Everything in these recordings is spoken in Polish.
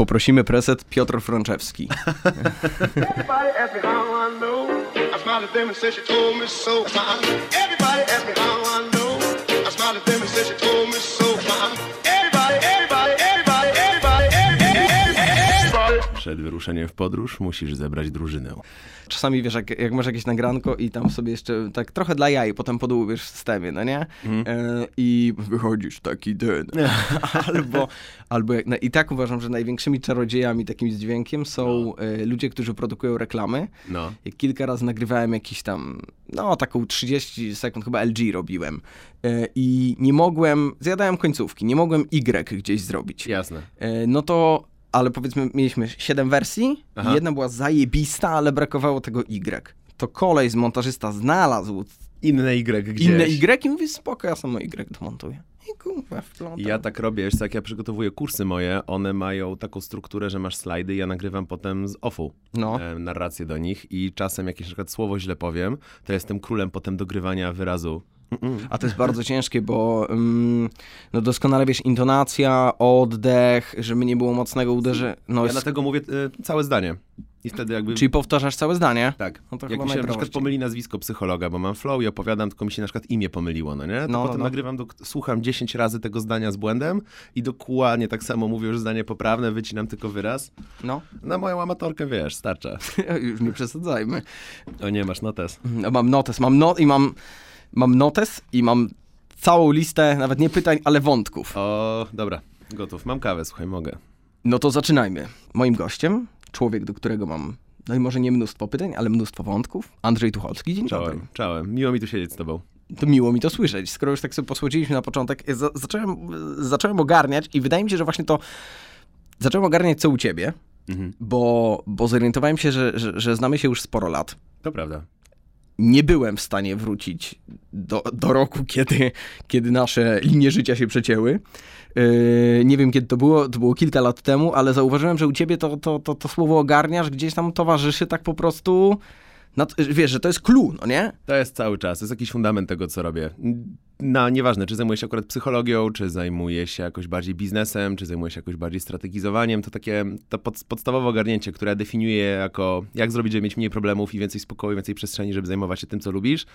Poprosimy preset Piotr Frączewski. Przed wyruszeniem w podróż musisz zebrać drużynę. Czasami wiesz, jak, jak masz jakieś nagranko i tam sobie jeszcze tak trochę dla jaj, potem podłubiesz w systemie, no nie? E, I wychodzisz taki ten. albo, albo jak, no, i tak uważam, że największymi czarodziejami takim dźwiękiem są e, ludzie, którzy produkują reklamy. No. Jak kilka razy nagrywałem jakiś tam, no taką 30 sekund, chyba LG robiłem. E, I nie mogłem, zjadałem końcówki, nie mogłem Y gdzieś zrobić. Jasne. E, no to, ale powiedzmy, mieliśmy 7 wersji, Aha. i jedna była zajebista, ale brakowało tego Y. To kolej z montażysta znalazł Inne Y gdzieś. inne Y i mówi, spoko, ja samo Y domontuję. I kurwa, wplątam. Ja tak robię, wiesz, co, jak ja przygotowuję kursy moje, one mają taką strukturę, że masz slajdy, ja nagrywam potem z offu No. e, narrację do nich i czasem jakieś na przykład słowo źle powiem, to jestem królem potem dogrywania wyrazu. A to jest bardzo ciężkie, bo mm, no doskonale wiesz, intonacja, oddech, żeby nie było mocnego uderzenia. No, Ja dlatego mówię e, całe zdanie. I wtedy jakby... Czyli powtarzasz całe zdanie? Tak. No to Jak mi się na przykład pomyli nazwisko psychologa, bo mam flow i opowiadam, tylko mi się na przykład imię pomyliło, no nie? To No, no, potem no. nagrywam, do, słucham 10 razy tego zdania z błędem i dokładnie tak samo mówię już zdanie poprawne, wycinam tylko wyraz. No, Na moją amatorkę, wiesz, starcza. już nie przesadzajmy. O nie, masz notes. No, Mam notes, mam not i mam, mam notes i mam całą listę, nawet nie pytań, ale wątków. O, dobra, gotów. Mam kawę, słuchaj, mogę. No to zaczynajmy. Moim gościem, człowiek, do którego mam, no i może nie mnóstwo pytań, ale mnóstwo wątków, Andrzej Tucholski. Dzień dobry. Czołem, czołem. Miło mi tu siedzieć z tobą. To miło mi to słyszeć. Skoro już tak sobie posłodziliśmy na początek, ja za, zacząłem, zacząłem ogarniać i wydaje mi się, że właśnie to zacząłem ogarniać co u ciebie, Mhm. bo, bo zorientowałem się, że, że, że znamy się już sporo lat. To prawda. Nie byłem w stanie wrócić do, do roku, kiedy, kiedy nasze linie życia się przecięły. Yy, nie wiem, kiedy to było, to było kilka lat temu, ale zauważyłem, że u ciebie to, to, to, to słowo ogarniasz gdzieś tam towarzyszy tak po prostu. Nad- wiesz, że to jest clue, no nie? To jest cały czas, to jest jakiś fundament tego, co robię. No, nieważne, czy zajmuję się akurat psychologią, czy zajmuję się jakoś bardziej biznesem, czy zajmuję się jakoś bardziej strategizowaniem, to takie to pod, podstawowe ogarnięcie, które definiuje jako jak zrobić, żeby mieć mniej problemów i więcej spokoju, więcej przestrzeni, żeby zajmować się tym, co lubisz.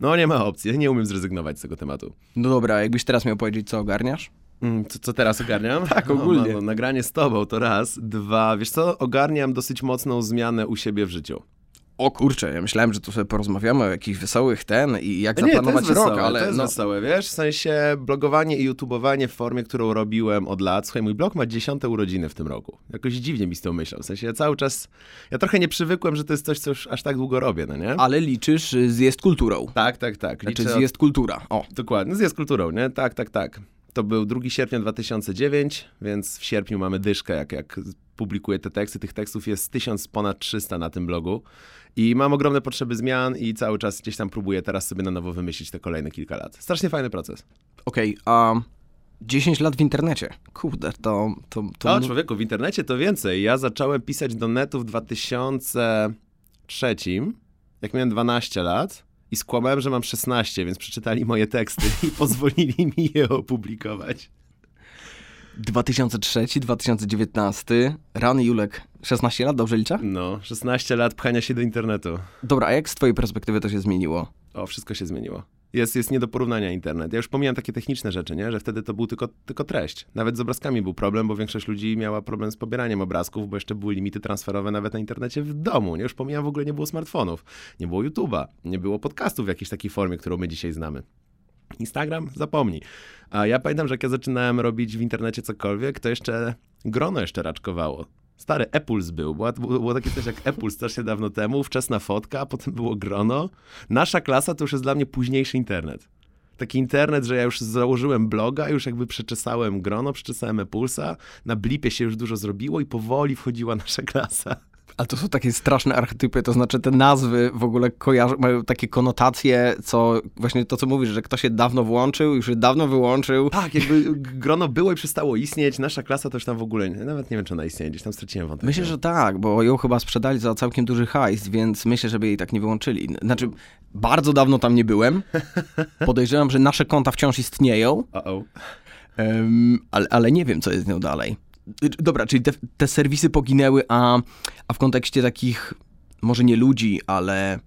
No nie ma opcji, nie umiem zrezygnować z tego tematu. No dobra, jakbyś teraz miał powiedzieć, co ogarniasz? Mm, Co, co teraz ogarniam? Tak, ogólnie. No, no, nagranie z tobą to raz. Dwa, wiesz co, ogarniam dosyć mocną zmianę u siebie w życiu. O kurczę, ja myślałem, że tu sobie porozmawiamy o jakichś wesołych ten i jak Nie, to zaplanować jest rok, wesołe, ale to jest no, wesołe, wiesz? W sensie blogowanie i youtubowanie w formie, którą robiłem od lat. Słuchaj, mój blog ma dziesiąte urodziny w tym roku. Jakoś dziwnie mi z tą myślą. W sensie ja cały czas, ja trochę nie przywykłem, że to jest coś, co już aż tak długo robię, no nie? ale liczysz y, zjazd kulturą. Tak, tak, tak. Znaczy Liczę zjazd kultura. O, Dokładnie, zjazd kulturą, nie? Tak, tak, tak. To był 2 sierpnia 2009, więc w sierpniu mamy dyszkę, jak, jak publikuję te teksty. Tych tekstów jest tysiąc ponad 300 na tym blogu. I mam ogromne potrzeby zmian i cały czas gdzieś tam próbuję teraz sobie na nowo wymyślić te kolejne kilka lat. Strasznie fajny proces. okej, a 10 lat w internecie. Kurde, to... to, to O, człowieku, w internecie to więcej. Ja zacząłem pisać do netu w 2003, jak miałem 12 lat i skłamałem, że mam 16, więc przeczytali moje teksty i pozwolili mi je opublikować. 2003, 2019, rany Julek, 16 lat, dobrze liczę? No, 16 lat pchania się do internetu. Dobra, a jak z twojej perspektywy to się zmieniło? O, wszystko się zmieniło. Jest, jest nie do porównania internet. Ja już pomijam takie techniczne rzeczy, nie? że wtedy to był tylko, tylko treść. Nawet z obrazkami był problem, bo większość ludzi miała problem z pobieraniem obrazków, bo jeszcze były limity transferowe nawet na internecie w domu. Nie? Już pomijam, w ogóle nie było smartfonów, nie było YouTube'a, nie było podcastów w jakiejś takiej formie, którą my dzisiaj znamy. Instagram? Zapomnij. A ja pamiętam, że jak ja zaczynałem robić w internecie cokolwiek, to jeszcze grono jeszcze raczkowało. Stary Epuls był, było, było takie coś jak Epuls strasznie dawno temu, wczesna fotka, a potem było grono. Nasza klasa to już jest dla mnie późniejszy internet. Taki internet, że ja już założyłem bloga, już jakby przeczesałem grono, przeczesałem Epulsa, na blipie się już dużo zrobiło i powoli wchodziła nasza klasa. Ale to są takie straszne archetypy, to znaczy te nazwy w ogóle kojarzą, mają takie konotacje, co właśnie to, co mówisz, że ktoś się dawno włączył, już się dawno wyłączył. Tak, jakby grono było i przestało istnieć, nasza klasa już tam w ogóle, nawet nie wiem, czy ona istnieje, gdzieś tam straciłem wątek. Myślę, że tak, bo ją chyba sprzedali za całkiem duży hajs, więc myślę, żeby jej tak nie wyłączyli. Znaczy, bardzo dawno tam nie byłem. Podejrzewam, że nasze konta wciąż istnieją, O-o. em, ale, ale nie wiem, co jest z nią dalej. Y, Dobra, czyli te, te serwisy poginęły, a, a w kontekście takich, może nie ludzi, ale.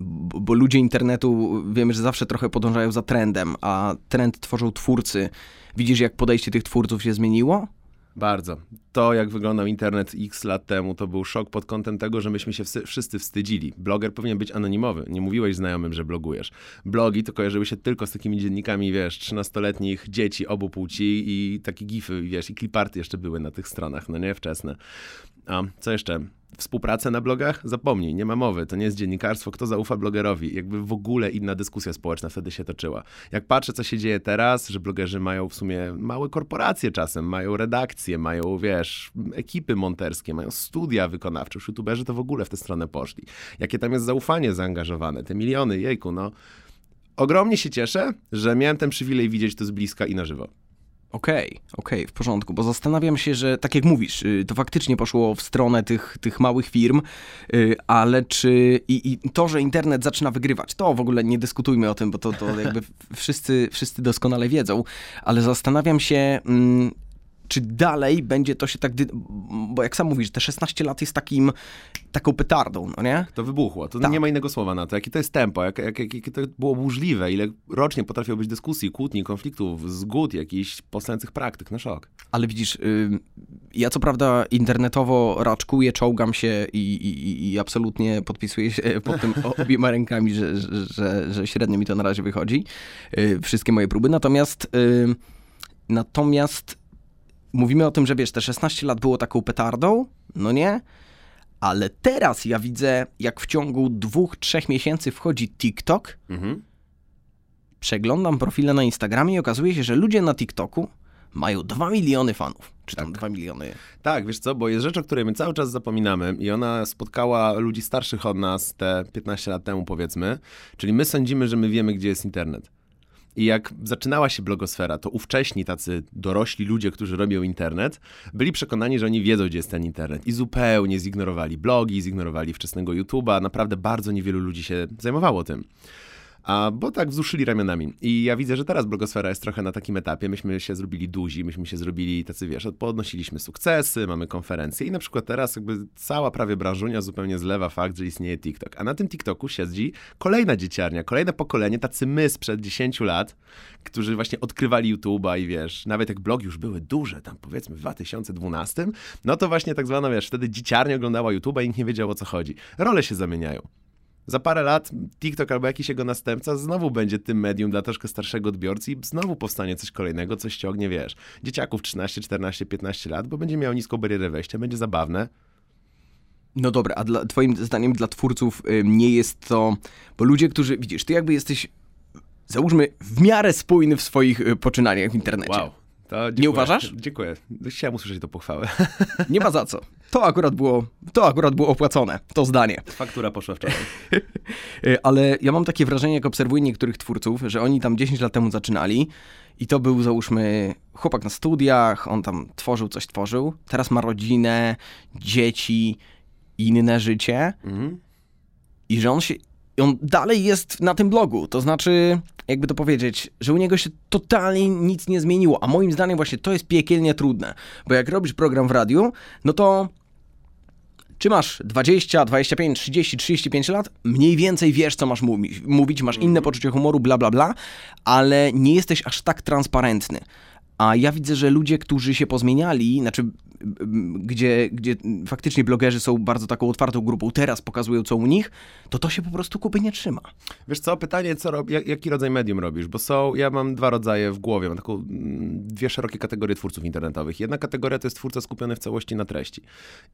Bo, bo ludzie internetu wiemy, że zawsze trochę podążają za trendem, a trend tworzą twórcy. Widzisz, jak podejście tych twórców się zmieniło? Bardzo. To, jak wyglądał internet x lat temu, to był szok pod kątem tego, że myśmy się wszyscy- wstydzili. Bloger powinien być anonimowy. Nie mówiłeś znajomym, że blogujesz. Blogi to kojarzyły się tylko z takimi dziennikami, wiesz, 13-letnich dzieci obu płci i takie gify, wiesz, i kliparty jeszcze były na tych stronach, no nie, wczesne. A co jeszcze? Współpracę na blogach? Zapomnij, nie ma mowy, to nie jest dziennikarstwo, kto zaufa blogerowi. Jakby w ogóle inna dyskusja społeczna wtedy się toczyła. Jak patrzę, co się dzieje teraz, że blogerzy mają w sumie małe korporacje czasem, mają redakcje, mają, wiesz, ekipy monterskie, mają studia wykonawcze. Już youtuberzy to w ogóle w tę stronę poszli. Jakie tam jest zaufanie zaangażowane, te miliony, jejku, no. Ogromnie się cieszę, że miałem ten przywilej widzieć to z bliska i na żywo. Okej, okej, w porządku, bo zastanawiam się, że tak jak mówisz, y, to faktycznie poszło w stronę tych, tych małych firm, y, ale czy i, i to, że internet zaczyna wygrywać, to w ogóle nie dyskutujmy o tym, bo to, to jakby wszyscy, wszyscy doskonale wiedzą, ale zastanawiam się, mm, czy dalej będzie to się tak, bo jak sam mówisz, te 16 lat jest takim, taką petardą, no nie? To wybuchło. To Tak. nie ma innego słowa na to. Jakie to jest tempo, jak, jak, jak, jakie to było burzliwe, ile rocznie potrafiło być dyskusji, kłótni, konfliktów, zgód, jakichś powstających praktyk. No szok. Ale widzisz, y, ja co prawda internetowo raczkuję, czołgam się i, i, i absolutnie podpisuję się pod tym obiema rękami, że, że, że, że średnio mi to na razie wychodzi. y, Wszystkie moje próby. Natomiast, y, natomiast mówimy o tym, że wiesz, te 16 lat było taką petardą, no nie? Ale teraz ja widzę, jak w ciągu dwóch, trzech miesięcy wchodzi TikTok, Mhm. przeglądam profile na Instagramie i okazuje się, że ludzie na TikToku mają 2 miliony fanów. Czy tam 2 miliony. Tak, wiesz co, bo jest rzecz, o której my cały czas zapominamy i ona spotkała ludzi starszych od nas te 15 lat temu powiedzmy, czyli my sądzimy, że my wiemy, gdzie jest internet. I jak zaczynała się blogosfera, to ówcześni tacy dorośli ludzie, którzy robią internet, byli przekonani, że oni wiedzą, gdzie jest ten internet i zupełnie zignorowali blogi, zignorowali wczesnego YouTube'a. Naprawdę bardzo niewielu ludzi się zajmowało tym. A bo tak wzruszyli ramionami. I ja widzę, że teraz blogosfera jest trochę na takim etapie. Myśmy się zrobili duzi, myśmy się zrobili tacy, wiesz, podnosiliśmy sukcesy, mamy konferencje i na przykład teraz jakby cała prawie branżunia zupełnie zlewa fakt, że istnieje TikTok. A na tym TikToku siedzi kolejna dzieciarnia, kolejne pokolenie, tacy my sprzed 10 lat, którzy właśnie odkrywali YouTube'a i wiesz, nawet jak blogi już były duże, tam powiedzmy w 2012, no to właśnie tak zwana, wiesz, wtedy dzieciarnia oglądała YouTube'a i nikt nie wiedział o co chodzi. Role się zamieniają. Za parę lat TikTok albo jakiś jego następca znowu będzie tym medium dla troszkę starszego odbiorcy i znowu powstanie coś kolejnego, coś ściągnie, wiesz, dzieciaków 13, 14, 15 lat, bo będzie miał niską barierę wejścia, będzie zabawne. No dobra, a dla, twoim zdaniem dla twórców nie jest to... Bo ludzie, którzy... Widzisz, ty jakby jesteś, załóżmy, w miarę spójny w swoich y, poczynaniach w internecie. Wow. Dziękuję. uważasz? Dziękuję. Chciałem usłyszeć to pochwałę. Nie ma za co. To akurat było, to akurat było opłacone, to zdanie. Faktura poszła wczoraj. Y, Ale ja mam takie wrażenie, jak obserwuję niektórych twórców, że oni tam 10 lat temu zaczynali i to był, załóżmy, chłopak na studiach, on tam tworzył, coś tworzył. Teraz ma rodzinę, dzieci, inne życie. Mhm. i że on się. I On dalej jest na tym blogu. To znaczy, jakby to powiedzieć, że u niego się totalnie nic nie zmieniło. A moim zdaniem, właśnie to jest piekielnie trudne. Bo jak robisz program w radiu, no to. Czy masz 20, 25, 30, 35 lat, mniej więcej wiesz, co masz mówi- mówić, masz inne poczucie humoru, bla, bla, bla, ale nie jesteś aż tak transparentny. A ja widzę, że ludzie, którzy się pozmieniali, znaczy, gdzie, gdzie faktycznie blogerzy są bardzo taką otwartą grupą, teraz pokazują, co u nich, to to się po prostu kupy nie trzyma. Wiesz co, pytanie, co rob, jak, jaki rodzaj medium robisz? Bo są, ja mam dwa rodzaje w głowie, mam taką, mm, dwie szerokie kategorie twórców internetowych. Jedna kategoria to jest twórca skupiony w całości na treści.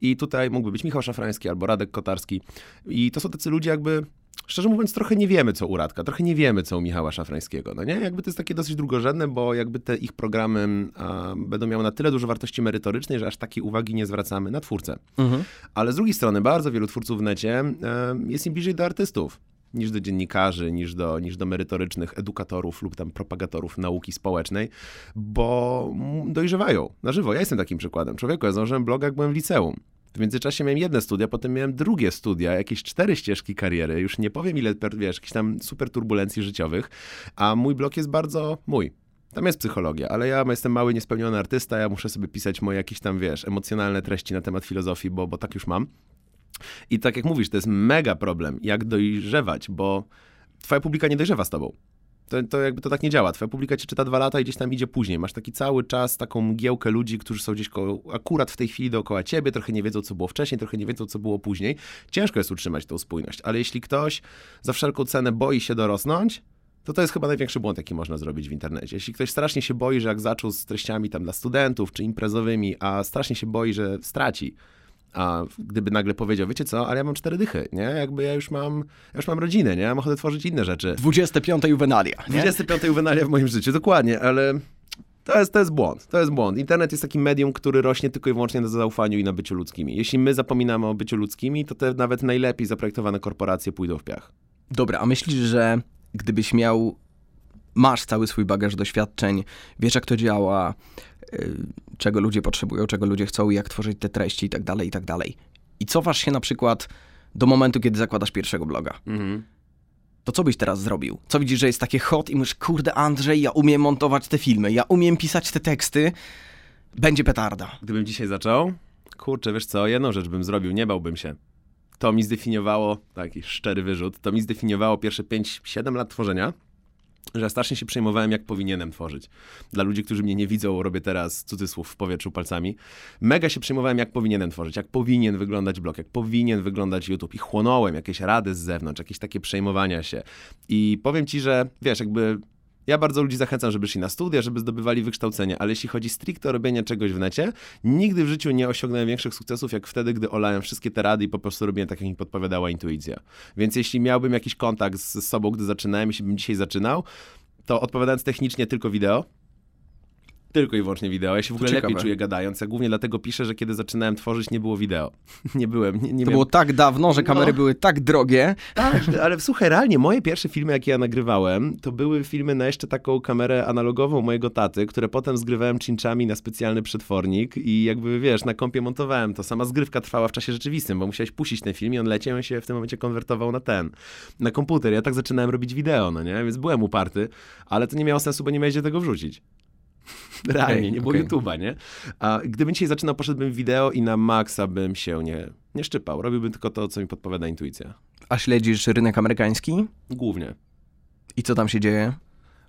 I tutaj mógłby być Michał Szafrański albo Radek Kotarski. I to są tacy ludzie jakby, szczerze mówiąc, trochę nie wiemy, co u Radka, trochę nie wiemy, co u Michała Szafrańskiego, no nie? Jakby to jest takie dosyć drugorzędne, bo jakby te ich programy a, będą miały na tyle dużo wartości merytorycznej, że aż takiej uwagi nie zwracamy na twórcę. Ale z drugiej strony bardzo wielu twórców w necie e, jest im bliżej do artystów niż do dziennikarzy, niż do, niż do merytorycznych edukatorów lub tam propagatorów nauki społecznej, bo dojrzewają na żywo. Ja jestem takim przykładem. Człowieku, ja założyłem bloga, jak byłem w liceum. W międzyczasie miałem jedne studia, potem miałem drugie studia, jakieś cztery ścieżki kariery, już nie powiem ile, wiesz, jakichś tam super turbulencji życiowych, a mój blog jest bardzo mój. Tam jest psychologia, ale ja jestem mały, niespełniony artysta, ja muszę sobie pisać moje jakieś tam, wiesz, emocjonalne treści na temat filozofii, bo, bo tak już mam. I tak jak mówisz, to jest mega problem, jak dojrzewać, bo twoja publika nie dojrzewa z tobą. To, to jakby to tak nie działa. Twoja publika cię czyta dwa lata i gdzieś tam idzie później. Masz taki cały czas taką mgiełkę ludzi, którzy są gdzieś akurat w tej chwili dookoła ciebie, trochę nie wiedzą, co było wcześniej, trochę nie wiedzą, co było później. Ciężko jest utrzymać tą spójność, ale jeśli ktoś za wszelką cenę boi się dorosnąć, to to jest chyba największy błąd, jaki można zrobić w internecie. Jeśli ktoś strasznie się boi, że jak zaczął z treściami tam dla studentów czy imprezowymi, a strasznie się boi, że straci, a gdyby nagle powiedział, wiecie co, ale ja mam cztery dychy, nie? Jakby ja już mam, ja już mam rodzinę, nie? Ja mam ochotę tworzyć inne rzeczy. 25 juwenalia, nie? 25 juwenalia w moim życiu, dokładnie, ale to jest, to jest błąd, to jest błąd. Internet jest takim medium, który rośnie tylko i wyłącznie na zaufaniu i na byciu ludzkimi. Jeśli my zapominamy o byciu ludzkimi, to te nawet najlepiej zaprojektowane korporacje pójdą w piach. Dobra, a myślisz, że gdybyś miał, masz cały swój bagaż doświadczeń, wiesz jak to działa, yy, czego ludzie potrzebują, czego ludzie chcą, jak tworzyć te treści i tak dalej, i tak dalej. I cofasz się na przykład do momentu, kiedy zakładasz pierwszego bloga. To co byś teraz zrobił? Co widzisz, że jest takie hot i mówisz, kurde Andrzej, ja umiem montować te filmy, ja umiem pisać te teksty, będzie petarda. Gdybym dzisiaj zaczął, kurczę, wiesz co, jedną rzecz bym zrobił, nie bałbym się. To mi zdefiniowało, taki szczery wyrzut, to mi zdefiniowało pierwsze 5-7 lat tworzenia, że strasznie się przejmowałem, jak powinienem tworzyć. Dla ludzi, którzy mnie nie widzą, robię teraz cudzysłów w powietrzu palcami. Mega się przejmowałem, jak powinienem tworzyć, jak powinien wyglądać blog, jak powinien wyglądać YouTube i chłonąłem jakieś rady z zewnątrz, jakieś takie przejmowania się. I powiem ci, że wiesz, jakby ja bardzo ludzi zachęcam, żeby szli na studia, żeby zdobywali wykształcenie, ale jeśli chodzi stricte o robienie czegoś w necie, nigdy w życiu nie osiągnąłem większych sukcesów, jak wtedy, gdy olałem wszystkie te rady i po prostu robiłem tak, jak mi podpowiadała intuicja. Więc jeśli miałbym jakiś kontakt z sobą, gdy zaczynałem, jeśli bym dzisiaj zaczynał, to odpowiadając technicznie tylko wideo, tylko i wyłącznie wideo. Ja się w ogóle lepiej czuję gadając. Ja głównie dlatego piszę, że kiedy zaczynałem tworzyć, nie było wideo. nie byłem, nie, nie To było tak dawno, że kamery No. były tak drogie. tak, ale słuchaj, realnie moje pierwsze filmy, jakie ja nagrywałem, to były filmy na jeszcze taką kamerę analogową mojego taty, które potem zgrywałem cinczami na specjalny przetwornik i jakby, wiesz, na kompie montowałem to. Sama zgrywka trwała w czasie rzeczywistym, bo musiałeś puścić ten film i on leciał i się w tym momencie konwertował na ten, na komputer. Ja tak zaczynałem robić wideo, no nie? Więc byłem uparty, ale to nie miało sensu, bo nie miałeś gdzie tego wrzucić. Realnie, Okej, nie było okej. YouTube'a, nie? A gdybym dzisiaj zaczynał, poszedłbym w wideo i na maksa bym się nie, nie szczypał. Robiłbym tylko to, co mi podpowiada intuicja. A śledzisz rynek amerykański? Głównie. I co tam się dzieje?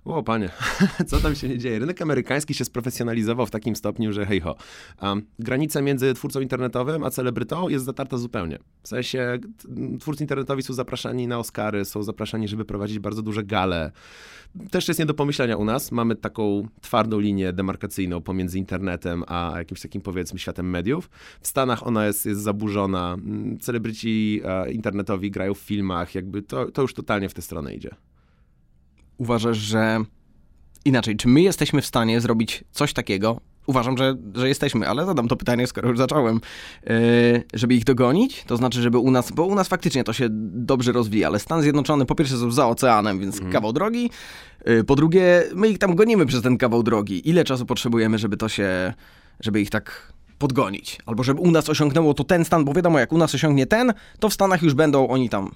O, panie, co tam się nie dzieje? Rynek amerykański się sprofesjonalizował w takim stopniu, że hej ho. Um, granica między twórcą internetowym a celebrytą jest zatarta zupełnie. W sensie twórcy internetowi są zapraszani na Oscary, są zapraszani, żeby prowadzić bardzo duże gale. Też jest nie do pomyślenia u nas. Mamy taką twardą linię demarkacyjną pomiędzy internetem a jakimś takim powiedzmy światem mediów. W Stanach ona jest, jest zaburzona. Celebryci e, internetowi grają w filmach, jakby to, to już totalnie w tę stronę idzie. Uważasz, że inaczej, czy my jesteśmy w stanie zrobić coś takiego? Uważam, że, że jesteśmy, ale zadam to pytanie, skoro już zacząłem. Yy, żeby ich dogonić, to znaczy, żeby u nas, bo u nas faktycznie to się dobrze rozwija, ale Stan Zjednoczony po pierwsze są za oceanem, więc kawał drogi. Yy, po drugie, my ich tam gonimy przez ten kawał drogi. Ile czasu potrzebujemy, żeby to się, żeby ich tak podgonić? Albo żeby u nas osiągnęło to ten stan, bo wiadomo, jak u nas osiągnie ten, to w Stanach już będą oni tam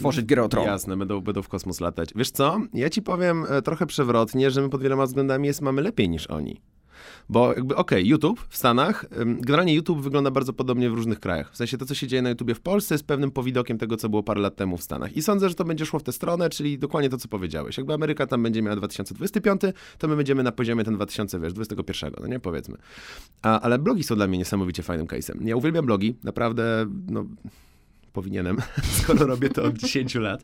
tworzyć grę o tron. Jasne, będą, będą w kosmos latać. Wiesz co? Ja ci powiem e, trochę przewrotnie, że my pod wieloma względami jest, mamy lepiej niż oni. Bo jakby, okej, YouTube w Stanach, generalnie YouTube wygląda bardzo podobnie w różnych krajach. W sensie to, co się dzieje na YouTubie w Polsce jest pewnym powidokiem tego, co było parę lat temu w Stanach. I sądzę, że to będzie szło w tę stronę, czyli dokładnie to, co powiedziałeś. Jakby Ameryka tam będzie miała 2025, to my będziemy na poziomie ten 2021, no nie, powiedzmy. A, ale blogi są dla mnie niesamowicie fajnym case'em. Ja uwielbiam blogi, naprawdę, no powinienem, skoro robię to od 10 lat.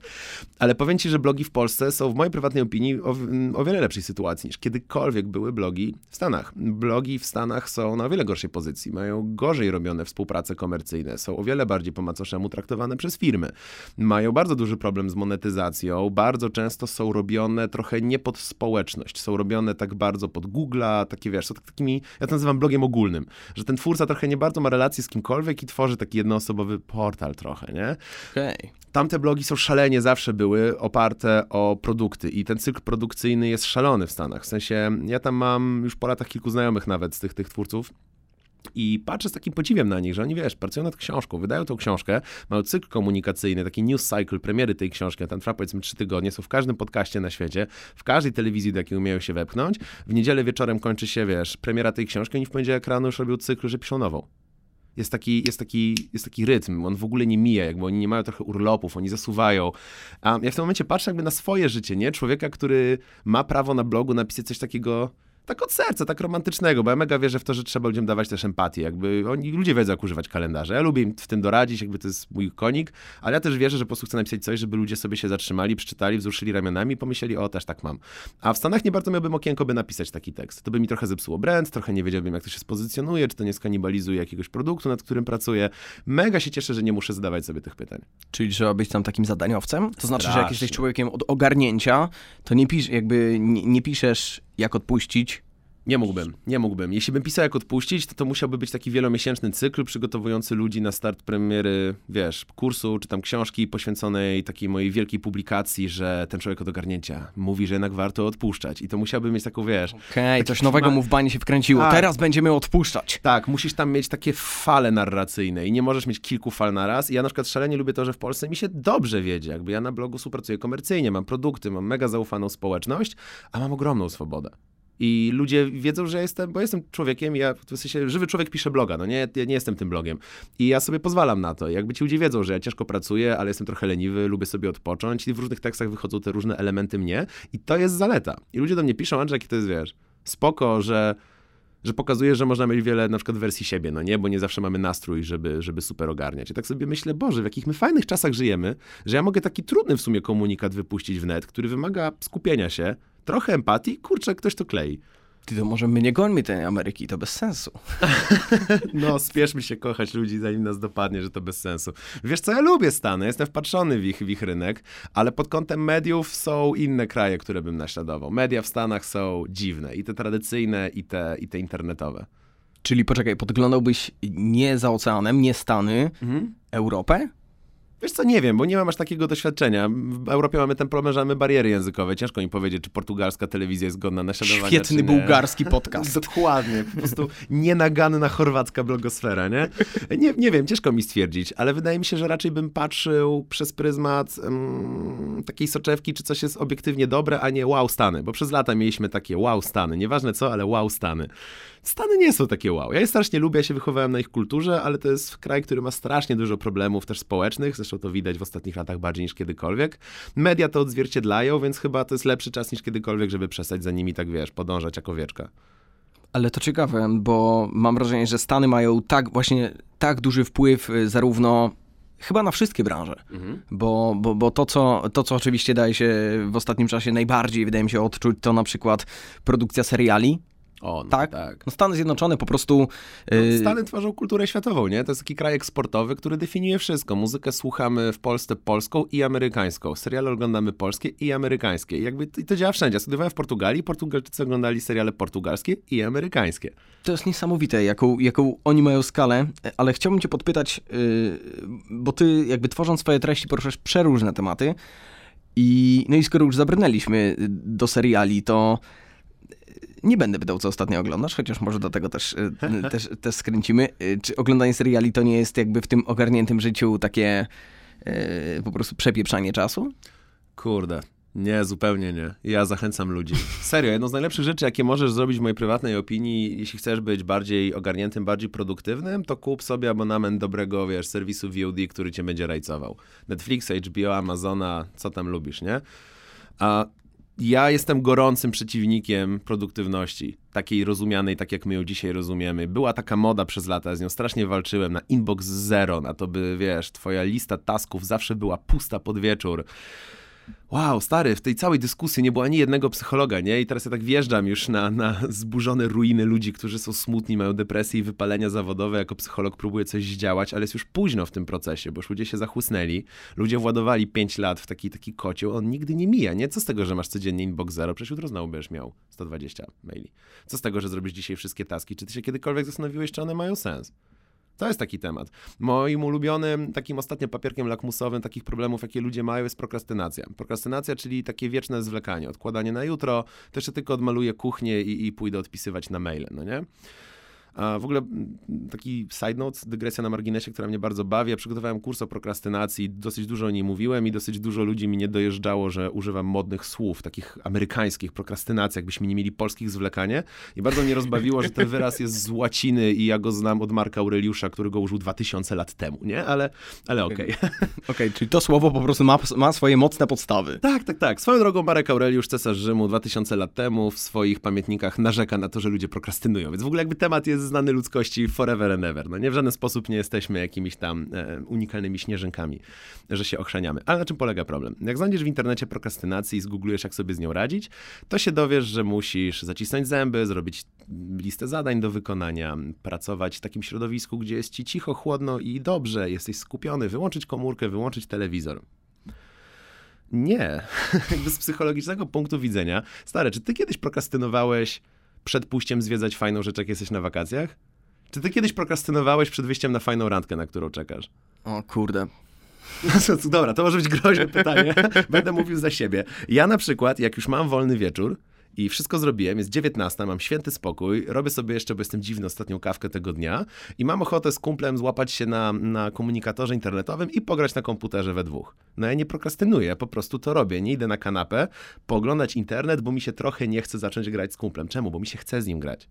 Ale powiem ci, że blogi w Polsce są w mojej prywatnej opinii o, o wiele lepszej sytuacji niż kiedykolwiek były blogi w Stanach. Blogi w Stanach są na o wiele gorszej pozycji, mają gorzej robione współprace komercyjne, są o wiele bardziej po macoszemu traktowane przez firmy. Mają bardzo duży problem z monetyzacją, bardzo często są robione trochę nie pod społeczność, są robione tak bardzo pod Google'a, takie wiesz, są tak- takimi, ja to nazywam blogiem ogólnym, że ten twórca trochę nie bardzo ma relacje z kimkolwiek i tworzy taki jednoosobowy portal trochę, nie? Okej. Tamte blogi są szalenie zawsze były oparte o produkty i ten cykl produkcyjny jest szalony w Stanach. W sensie ja tam mam już po latach kilku znajomych nawet z tych, tych twórców. I patrzę z takim podziwiem na nich, że oni, wiesz, pracują nad książką, wydają tą książkę, mają cykl komunikacyjny, taki news cycle, premiery tej książki, a tam trwa powiedzmy trzy tygodnie, są w każdym podcaście na świecie, w każdej telewizji, do jakiej umieją się wepchnąć. W niedzielę wieczorem kończy się, wiesz, premiera tej książki, oni w poniedziałek rano już robią cykl, że piszą nową jest taki, jest, taki, jest taki rytm, on w ogóle nie mija, jakby oni nie mają trochę urlopów, oni zasuwają. A ja w tym momencie patrzę jakby na swoje życie, nie? Człowieka, który ma prawo na blogu napisać coś takiego tak od serca, tak romantycznego, bo ja mega wierzę w to, że trzeba ludziom dawać też empatię, jakby oni, ludzie wiedzą, jak używać kalendarza. Ja lubię im w tym doradzić, jakby to jest mój konik, ale ja też wierzę, że po prostu chcę napisać coś, żeby ludzie sobie się zatrzymali, przeczytali, wzruszyli ramionami i pomyśleli, o, też tak mam. A w Stanach nie bardzo miałbym okienko, by napisać taki tekst. To by mi trochę zepsuło brand, trochę nie wiedziałbym, jak to się spozycjonuje, czy to nie skanibalizuje jakiegoś produktu, nad którym pracuję. Mega się cieszę, że nie muszę zadawać sobie tych pytań. Czyli trzeba być tam takim zadaniowcem? To znaczy, że jak Strasznie. jesteś człowiekiem od ogarnięcia, to nie, pisz, jakby nie, nie piszesz jak odpuścić, Nie mógłbym, nie mógłbym. Jeśli bym pisał jak odpuścić, to to musiałby być taki wielomiesięczny cykl przygotowujący ludzi na start premiery, wiesz, kursu czy tam książki poświęconej takiej mojej wielkiej publikacji, że ten człowiek od ogarnięcia mówi, że jednak warto odpuszczać. I to musiałby mieć taką, wiesz, Okej, coś Taki nowego ma- mu w banie się wkręciło. Tak. Teraz będziemy odpuszczać. Tak, musisz tam mieć takie fale narracyjne i nie możesz mieć kilku fal na raz. I ja na przykład szalenie lubię to, że w Polsce mi się dobrze wiedzie. Jakby ja na blogu współpracuję komercyjnie, mam produkty, mam mega zaufaną społeczność, a mam ogromną swobodę. I ludzie wiedzą, że jestem, bo jestem człowiekiem, ja w sensie żywy człowiek pisze bloga, no nie, ja nie jestem tym blogiem. I ja sobie pozwalam na to. Jakby ci ludzie wiedzą, że ja ciężko pracuję, ale jestem trochę leniwy, lubię sobie odpocząć i w różnych tekstach wychodzą te różne elementy mnie i to jest zaleta. I ludzie do mnie piszą, Andrzej, jaki to jest, wiesz, spoko, że że pokazuje, że można mieć wiele na przykład wersji siebie, no nie, bo nie zawsze mamy nastrój, żeby, żeby super ogarniać. I tak sobie myślę, Boże, w jakich my fajnych czasach żyjemy, że ja mogę taki trudny w sumie komunikat wypuścić w net, który wymaga skupienia się, trochę empatii, kurczę, ktoś to klei. Ty to może my nie gońmy tej Ameryki, to bez sensu. No, spieszmy się kochać ludzi, zanim nas dopadnie, że to bez sensu. Wiesz co, ja lubię Stany, jestem wpatrzony w ich, w ich rynek, ale pod kątem mediów są inne kraje, które bym naśladował. Media w Stanach są dziwne, i te tradycyjne, i te, i te internetowe. Czyli poczekaj, podglądałbyś nie za oceanem, nie Stany, Europę? Wiesz co, nie wiem, bo nie mam aż takiego doświadczenia. W Europie mamy ten problem, że mamy bariery językowe. Ciężko mi powiedzieć, czy portugalska telewizja jest godna naśladowania, Świetny bułgarski podcast. Dokładnie, po prostu nienaganna chorwacka blogosfera, nie? nie? Nie wiem, ciężko mi stwierdzić, ale wydaje mi się, że raczej bym patrzył przez pryzmat mm, takiej soczewki, czy coś jest obiektywnie dobre, a nie wow Stany, bo przez lata mieliśmy takie wow Stany, nieważne co, ale wow Stany. Stany nie są takie wow. Ja je strasznie lubię, ja się wychowałem na ich kulturze, ale to jest kraj, który ma strasznie dużo problemów też społecznych, zresztą to widać w ostatnich latach bardziej niż kiedykolwiek. Media to odzwierciedlają, więc chyba to jest lepszy czas niż kiedykolwiek, żeby przestać za nimi tak, wiesz, podążać jak owieczka. Ale to ciekawe, bo mam wrażenie, że Stany mają tak właśnie tak duży wpływ y, zarówno chyba na wszystkie branże, bo, bo, bo to, co, to, co oczywiście daje się w ostatnim czasie najbardziej, wydaje mi się, odczuć, to na przykład produkcja seriali. O, no, Tak? tak. No Stany Zjednoczone po prostu... y, Stany tworzą kulturę światową, nie? To jest taki kraj eksportowy, który definiuje wszystko. Muzykę słuchamy w Polsce polską i amerykańską. Seriale oglądamy polskie i amerykańskie. I jakby i to działa wszędzie. Ja Studiowałem w Portugalii, Portugalczycy oglądali seriale portugalskie i amerykańskie. To jest niesamowite, jaką, jaką oni mają skalę, ale chciałbym cię podpytać, yy, bo ty jakby tworząc swoje treści poruszasz przeróżne tematy i no i skoro już zabrnęliśmy do seriali, to nie będę pytał, co ostatnio oglądasz, chociaż może do tego też, yy, też, też skręcimy. Yy, Czy oglądanie seriali to nie jest jakby w tym ogarniętym życiu takie yy, po prostu przepieprzanie czasu? Kurde. Nie, zupełnie nie. Ja zachęcam ludzi. Serio, jedną z najlepszych rzeczy, jakie możesz zrobić w mojej prywatnej opinii, jeśli chcesz być bardziej ogarniętym, bardziej produktywnym, to kup sobie abonament dobrego, wiesz, serwisu VOD, który cię będzie rajcował. Netflix, HBO, Amazona, co tam lubisz, nie? A ja jestem gorącym przeciwnikiem produktywności, takiej rozumianej tak, jak my ją dzisiaj rozumiemy. Była taka moda przez lata, z nią strasznie walczyłem, na inbox zero, na to by, wiesz, twoja lista tasków zawsze była pusta pod wieczór. Wow, stary, w tej całej dyskusji nie było ani jednego psychologa, nie? I teraz ja tak wjeżdżam już na, na zburzone ruiny ludzi, którzy są smutni, mają depresję i wypalenia zawodowe. Jako psycholog próbuję coś zdziałać, ale jest już późno w tym procesie, bo już ludzie się zachłysnęli. Ludzie władowali 5 lat w taki, taki kocioł, on nigdy nie mija, nie? Co z tego, że masz codziennie inbox zero? Przecież jutro znowu będziesz miał 120 maili. Co z tego, że zrobisz dzisiaj wszystkie taski? Czy ty się kiedykolwiek zastanowiłeś, czy one mają sens? To jest taki temat. Moim ulubionym, takim ostatnio papierkiem lakmusowym takich problemów, jakie ludzie mają, jest prokrastynacja. Prokrastynacja, czyli takie wieczne zwlekanie, odkładanie na jutro, to jeszcze tylko odmaluję kuchnię i, i pójdę odpisywać na maile, no nie? A w ogóle taki side note, dygresja na marginesie, która mnie bardzo bawi. Ja przygotowałem kurs o prokrastynacji, dosyć dużo o niej mówiłem i dosyć dużo ludzi mi nie dojeżdżało, że używam modnych słów, takich amerykańskich, prokrastynacja, jakbyśmy nie mieli polskich zwlekanie. I bardzo mnie rozbawiło, że ten wyraz jest z łaciny i ja go znam od Marka Aureliusza, który go użył 2000 lat temu, nie? Ale, ale okej. Okej, czyli to słowo po prostu ma, ma swoje mocne podstawy. Tak, tak, tak. Swoją drogą Marek Aureliusz, cesarz Rzymu 2000 lat temu w swoich pamiętnikach narzeka na to, że ludzie prokrastynują. Więc w ogóle jakby temat jest znany ludzkości forever and ever. No nie w żaden sposób nie jesteśmy jakimiś tam e, unikalnymi śnieżynkami, że się ochrzaniamy. Ale na czym polega problem? Jak znajdziesz w internecie prokrastynacji i zgooglujesz, jak sobie z nią radzić, to się dowiesz, że musisz zacisnąć zęby, zrobić listę zadań do wykonania, pracować w takim środowisku, gdzie jest ci cicho, chłodno i dobrze, jesteś skupiony, wyłączyć komórkę, wyłączyć telewizor. Nie. Jakby z psychologicznego punktu widzenia. Stary, czy ty kiedyś prokrastynowałeś przed pójściem zwiedzać fajną rzecz, jak jesteś na wakacjach? Czy ty kiedyś prokrastynowałeś przed wyjściem na fajną randkę, na którą czekasz? O kurde. Dobra, to może być groźne pytanie. Będę mówił za siebie. Ja na przykład, jak już mam wolny wieczór, i wszystko zrobiłem, jest 19, mam święty spokój, robię sobie jeszcze, bo jestem dziwny, ostatnią kawkę tego dnia i mam ochotę z kumplem złapać się na, na komunikatorze internetowym i pograć na komputerze we dwóch. No ja nie prokrastynuję, po prostu to robię. Nie idę na kanapę, pooglądać internet, bo mi się trochę nie chce zacząć grać z kumplem. Czemu? Bo mi się chce z nim grać.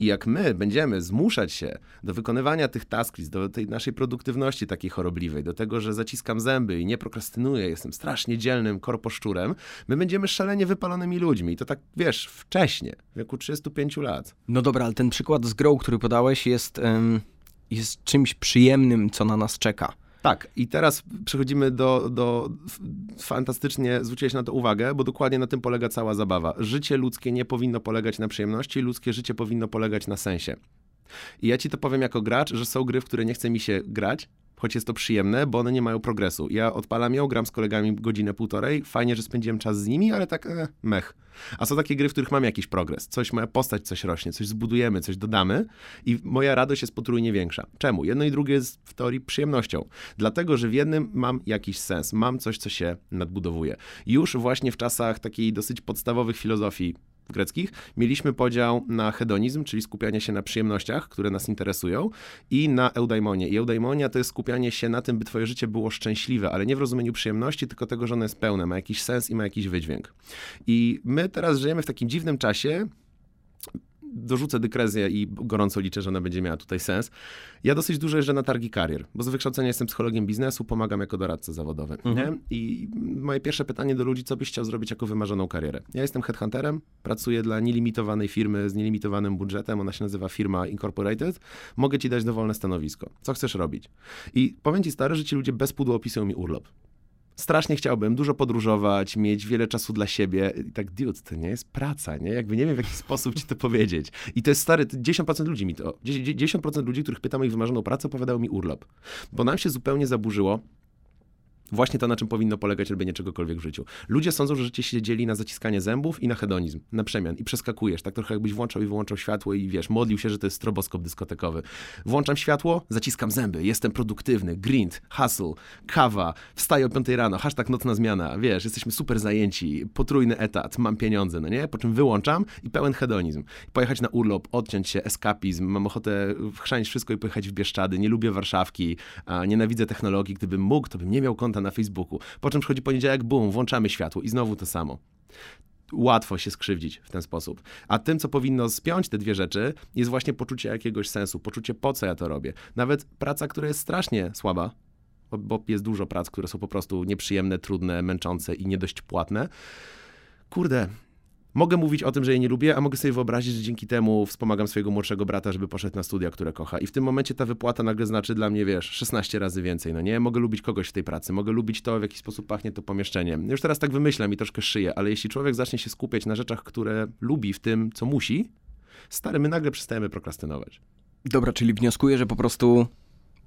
I jak my będziemy zmuszać się do wykonywania tych tasklis, do tej naszej produktywności takiej chorobliwej, do tego, że zaciskam zęby i nie prokrastynuję, jestem strasznie dzielnym korposzczurem, my będziemy szalenie wypalonymi ludźmi. I to tak, wiesz, wcześnie, w wieku 35 lat. No dobra, ale ten przykład z grą, który podałeś, jest, jest czymś przyjemnym, co na nas czeka. Tak, i teraz przechodzimy do, do fantastycznie, zwróciłeś na to uwagę, bo dokładnie na tym polega cała zabawa. Życie ludzkie nie powinno polegać na przyjemności, ludzkie życie powinno polegać na sensie. I ja ci to powiem jako gracz, że są gry, w które nie chce mi się grać, choć jest to przyjemne, bo one nie mają progresu. Ja odpalam ją, gram z kolegami godzinę, półtorej, fajnie, że spędziłem czas z nimi, ale tak e, mech. A są takie gry, w których mam jakiś progres, coś, moja postać coś rośnie, coś zbudujemy, coś dodamy i moja radość jest potrójnie większa. Czemu? Jedno i drugie jest w teorii przyjemnością. Dlatego, że w jednym mam jakiś sens, mam coś, co się nadbudowuje. Już właśnie w czasach takiej dosyć podstawowych filozofii greckich, mieliśmy podział na hedonizm, czyli skupianie się na przyjemnościach, które nas interesują, i na eudaimonię. I eudaimonia to jest skupianie się na tym, by twoje życie było szczęśliwe, ale nie w rozumieniu przyjemności, tylko tego, że ono jest pełne, ma jakiś sens i ma jakiś wydźwięk. I my teraz żyjemy w takim dziwnym czasie, dorzucę dykrezję i gorąco liczę, że ona będzie miała tutaj sens. Ja dosyć dużo jeżdżę na targi karier, bo z wykształcenia jestem psychologiem biznesu, pomagam jako doradca zawodowy. Nie? I moje pierwsze pytanie do ludzi, co byś chciał zrobić jako wymarzoną karierę? Ja jestem headhunterem, pracuję dla nielimitowanej firmy z nielimitowanym budżetem, ona się nazywa firma Incorporated. Mogę ci dać dowolne stanowisko. Co chcesz robić? I powiem ci stary, że ci ludzie bez pudła opisują mi urlop. Strasznie chciałbym dużo podróżować, mieć wiele czasu dla siebie. I tak, dude, to nie jest praca, nie? Jakby nie wiem, w jaki sposób ci to powiedzieć. I to jest stary, to 10% ludzi mi to, 10% ludzi, których pytam o ich wymarzoną pracę, opowiadają mi urlop. Bo nam się zupełnie zaburzyło Właśnie to, na czym powinno polegać robienie czegokolwiek w życiu. Ludzie sądzą, że życie się dzieli na zaciskanie zębów i na hedonizm, na przemian. I przeskakujesz, tak trochę jakbyś włączał i wyłączał światło i wiesz, modlił się, że to jest stroboskop dyskotekowy. Włączam światło, zaciskam zęby, jestem produktywny, grind, hustle, kawa, wstaję o 5 rano, hashtag nocna zmiana, wiesz, jesteśmy super zajęci, potrójny etat, mam pieniądze, no nie? Po czym wyłączam i pełen hedonizm. Pojechać na urlop, odciąć się, eskapizm, mam ochotę chrzanić wszystko i pojechać w Bieszczady, nie lubię Warszawki, nienawidzę technologii, gdybym mógł, to bym nie miał konta na Facebooku. Po czym przychodzi poniedziałek, bum, włączamy światło i znowu to samo. Łatwo się skrzywdzić w ten sposób. A tym, co powinno spiąć te dwie rzeczy, jest właśnie poczucie jakiegoś sensu, poczucie po co ja to robię. Nawet praca, która jest strasznie słaba, bo jest dużo prac, które są po prostu nieprzyjemne, trudne, męczące i nie dość płatne. Kurde, Mogę mówić o tym, że jej nie lubię, a mogę sobie wyobrazić, że dzięki temu wspomagam swojego młodszego brata, żeby poszedł na studia, które kocha. I w tym momencie ta wypłata nagle znaczy dla mnie, wiesz, 16 razy więcej, no nie? Mogę lubić kogoś w tej pracy, mogę lubić to, w jaki sposób pachnie to pomieszczenie. Już teraz tak wymyślam i troszkę szyję, ale jeśli człowiek zacznie się skupiać na rzeczach, które lubi w tym, co musi, stary, my nagle przestajemy prokrastynować. Dobra, czyli wnioskuję, że po prostu,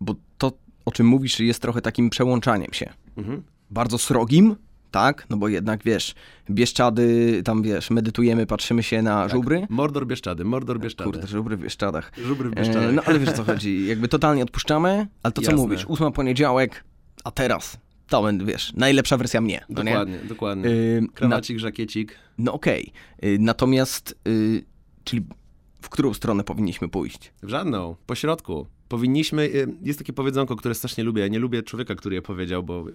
bo to, o czym mówisz, jest trochę takim przełączaniem się. Mhm. Bardzo srogim, tak? No bo jednak, wiesz, Bieszczady, tam, wiesz, medytujemy, patrzymy się na żubry. Mordor Bieszczady, Mordor Bieszczady. Kurde, żubry w Bieszczadach. Żubry w E, Bieszczadach. no ale wiesz o co chodzi, jakby totalnie odpuszczamy, ale to co Jasne. mówisz, ósma poniedziałek, a teraz, to wiesz, najlepsza wersja mnie, no nie? Dokładnie, dokładnie. Y, na, Krawacik, żakiecik. no okej, Y, natomiast, y, czyli W którą stronę powinniśmy pójść? W żadną, po środku. Powinniśmy, y, jest takie powiedzonko, które strasznie lubię, ja nie lubię człowieka, który je powiedział, bo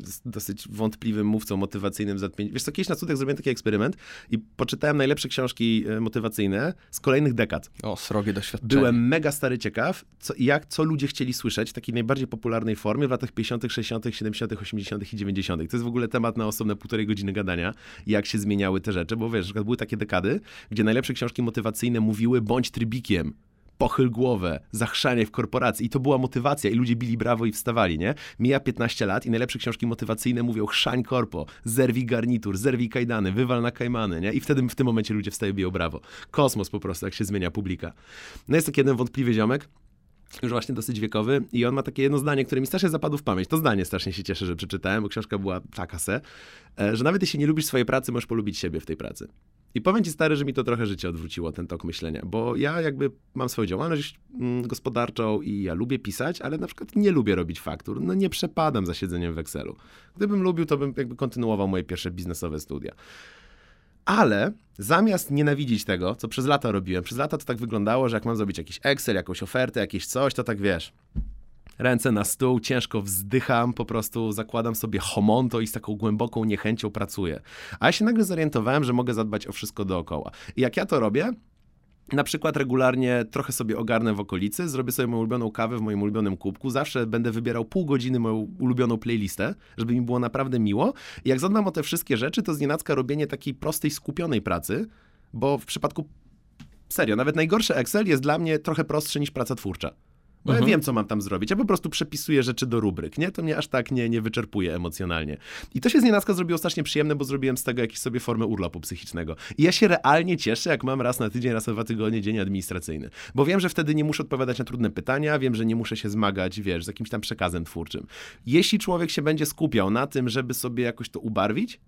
jest dosyć wątpliwym mówcą motywacyjnym. Wiesz co, kiedyś na studiach zrobiłem taki eksperyment i poczytałem najlepsze książki y, motywacyjne z kolejnych dekad. O, srogie doświadczenie. Byłem mega stary ciekaw, co, jak, co ludzie chcieli słyszeć w takiej najbardziej popularnej formie w latach 50., 60., 70., 80. i 90. To jest w ogóle temat na osobne półtorej godziny gadania, jak się zmieniały te rzeczy, bo wiesz, były takie dekady, gdzie najlepsze książki motywacyjne mówiły bądź trybikiem, pochyl głowę, zachrzanie w korporacji. I to była motywacja i ludzie bili brawo i wstawali, nie? Mija 15 lat i najlepsze książki motywacyjne mówią chrzań korpo, zerwij garnitur, zerwij kajdany, wywal na kajmany, nie? I wtedy w tym momencie ludzie wstają biją brawo. Kosmos po prostu, jak się zmienia publika. No jest taki jeden wątpliwy ziomek, już właśnie dosyć wiekowy i on ma takie jedno zdanie, które mi strasznie zapadło w pamięć. To zdanie strasznie się cieszę, że przeczytałem, bo książka była taka se, e, że nawet jeśli nie lubisz swojej pracy, możesz polubić siebie w tej pracy. I powiem ci stary, że mi to trochę życie odwróciło, ten tok myślenia, bo ja jakby mam swoją działalność mm, gospodarczą i ja lubię pisać, ale na przykład nie lubię robić faktur. No nie przepadam za siedzeniem w Excelu. Gdybym lubił, to bym jakby kontynuował moje pierwsze biznesowe studia. Ale zamiast nienawidzić tego, co przez lata robiłem, przez lata to tak wyglądało, że jak mam zrobić jakiś Excel, jakąś ofertę, jakieś coś, to tak wiesz, ręce na stół, ciężko wzdycham, po prostu zakładam sobie homonto i z taką głęboką niechęcią pracuję. A ja się nagle zorientowałem, że mogę zadbać o wszystko dookoła. I jak ja to robię, na przykład regularnie trochę sobie ogarnę w okolicy, zrobię sobie moją ulubioną kawę w moim ulubionym kubku, zawsze będę wybierał pół godziny moją ulubioną playlistę, żeby mi było naprawdę miło. I jak zadbam o te wszystkie rzeczy, to znienacka robienie takiej prostej, skupionej pracy, bo w przypadku, serio, nawet najgorszy Excel jest dla mnie trochę prostszy niż praca twórcza. Bo ja wiem, co mam tam zrobić. Ja po prostu przepisuję rzeczy do rubryk, nie? To mnie aż tak nie, nie wyczerpuje emocjonalnie. I to się z nienacka zrobiło strasznie przyjemne, bo zrobiłem z tego jakieś sobie formę urlopu psychicznego. I ja się realnie cieszę, jak mam raz na tydzień, raz na dwa tygodnie dzień administracyjny. Bo wiem, że wtedy nie muszę odpowiadać na trudne pytania, wiem, że nie muszę się zmagać, wiesz, z jakimś tam przekazem twórczym. Jeśli człowiek się będzie skupiał na tym, żeby sobie jakoś to ubarwić,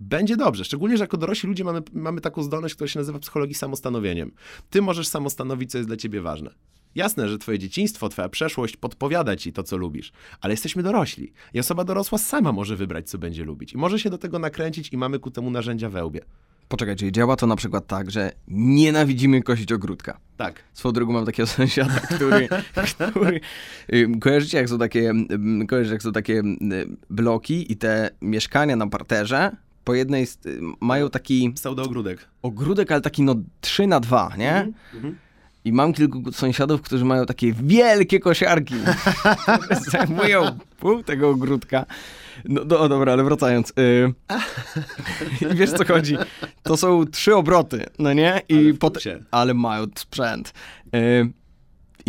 będzie dobrze. Szczególnie, że jako dorośli ludzie mamy, mamy taką zdolność, która się nazywa psychologii samostanowieniem. Ty możesz samostanowić, co jest dla ciebie ważne. Jasne, że twoje dzieciństwo, twoja przeszłość podpowiada ci to, co lubisz, ale jesteśmy dorośli i osoba dorosła sama może wybrać, co będzie lubić i może się do tego nakręcić i mamy ku temu narzędzia we łbie. Poczekaj, czyli działa to na przykład tak, że nienawidzimy kosić ogródka. Tak. Swoją drogą mam takiego sąsiada, który, który kojarzycie jak są takie, kojarzycie jak są takie bloki i te mieszkania na parterze po jednej st- mają taki Pseudoogródek. ogródek, ale taki no 3 na 2, nie? I mam kilku sąsiadów, którzy mają takie wielkie kosiarki, które zajmują pół tego ogródka. No do, dobra, ale wracając. Y, I wiesz co chodzi? To są trzy obroty, no nie? I Ale pot- ale mają sprzęt. Y,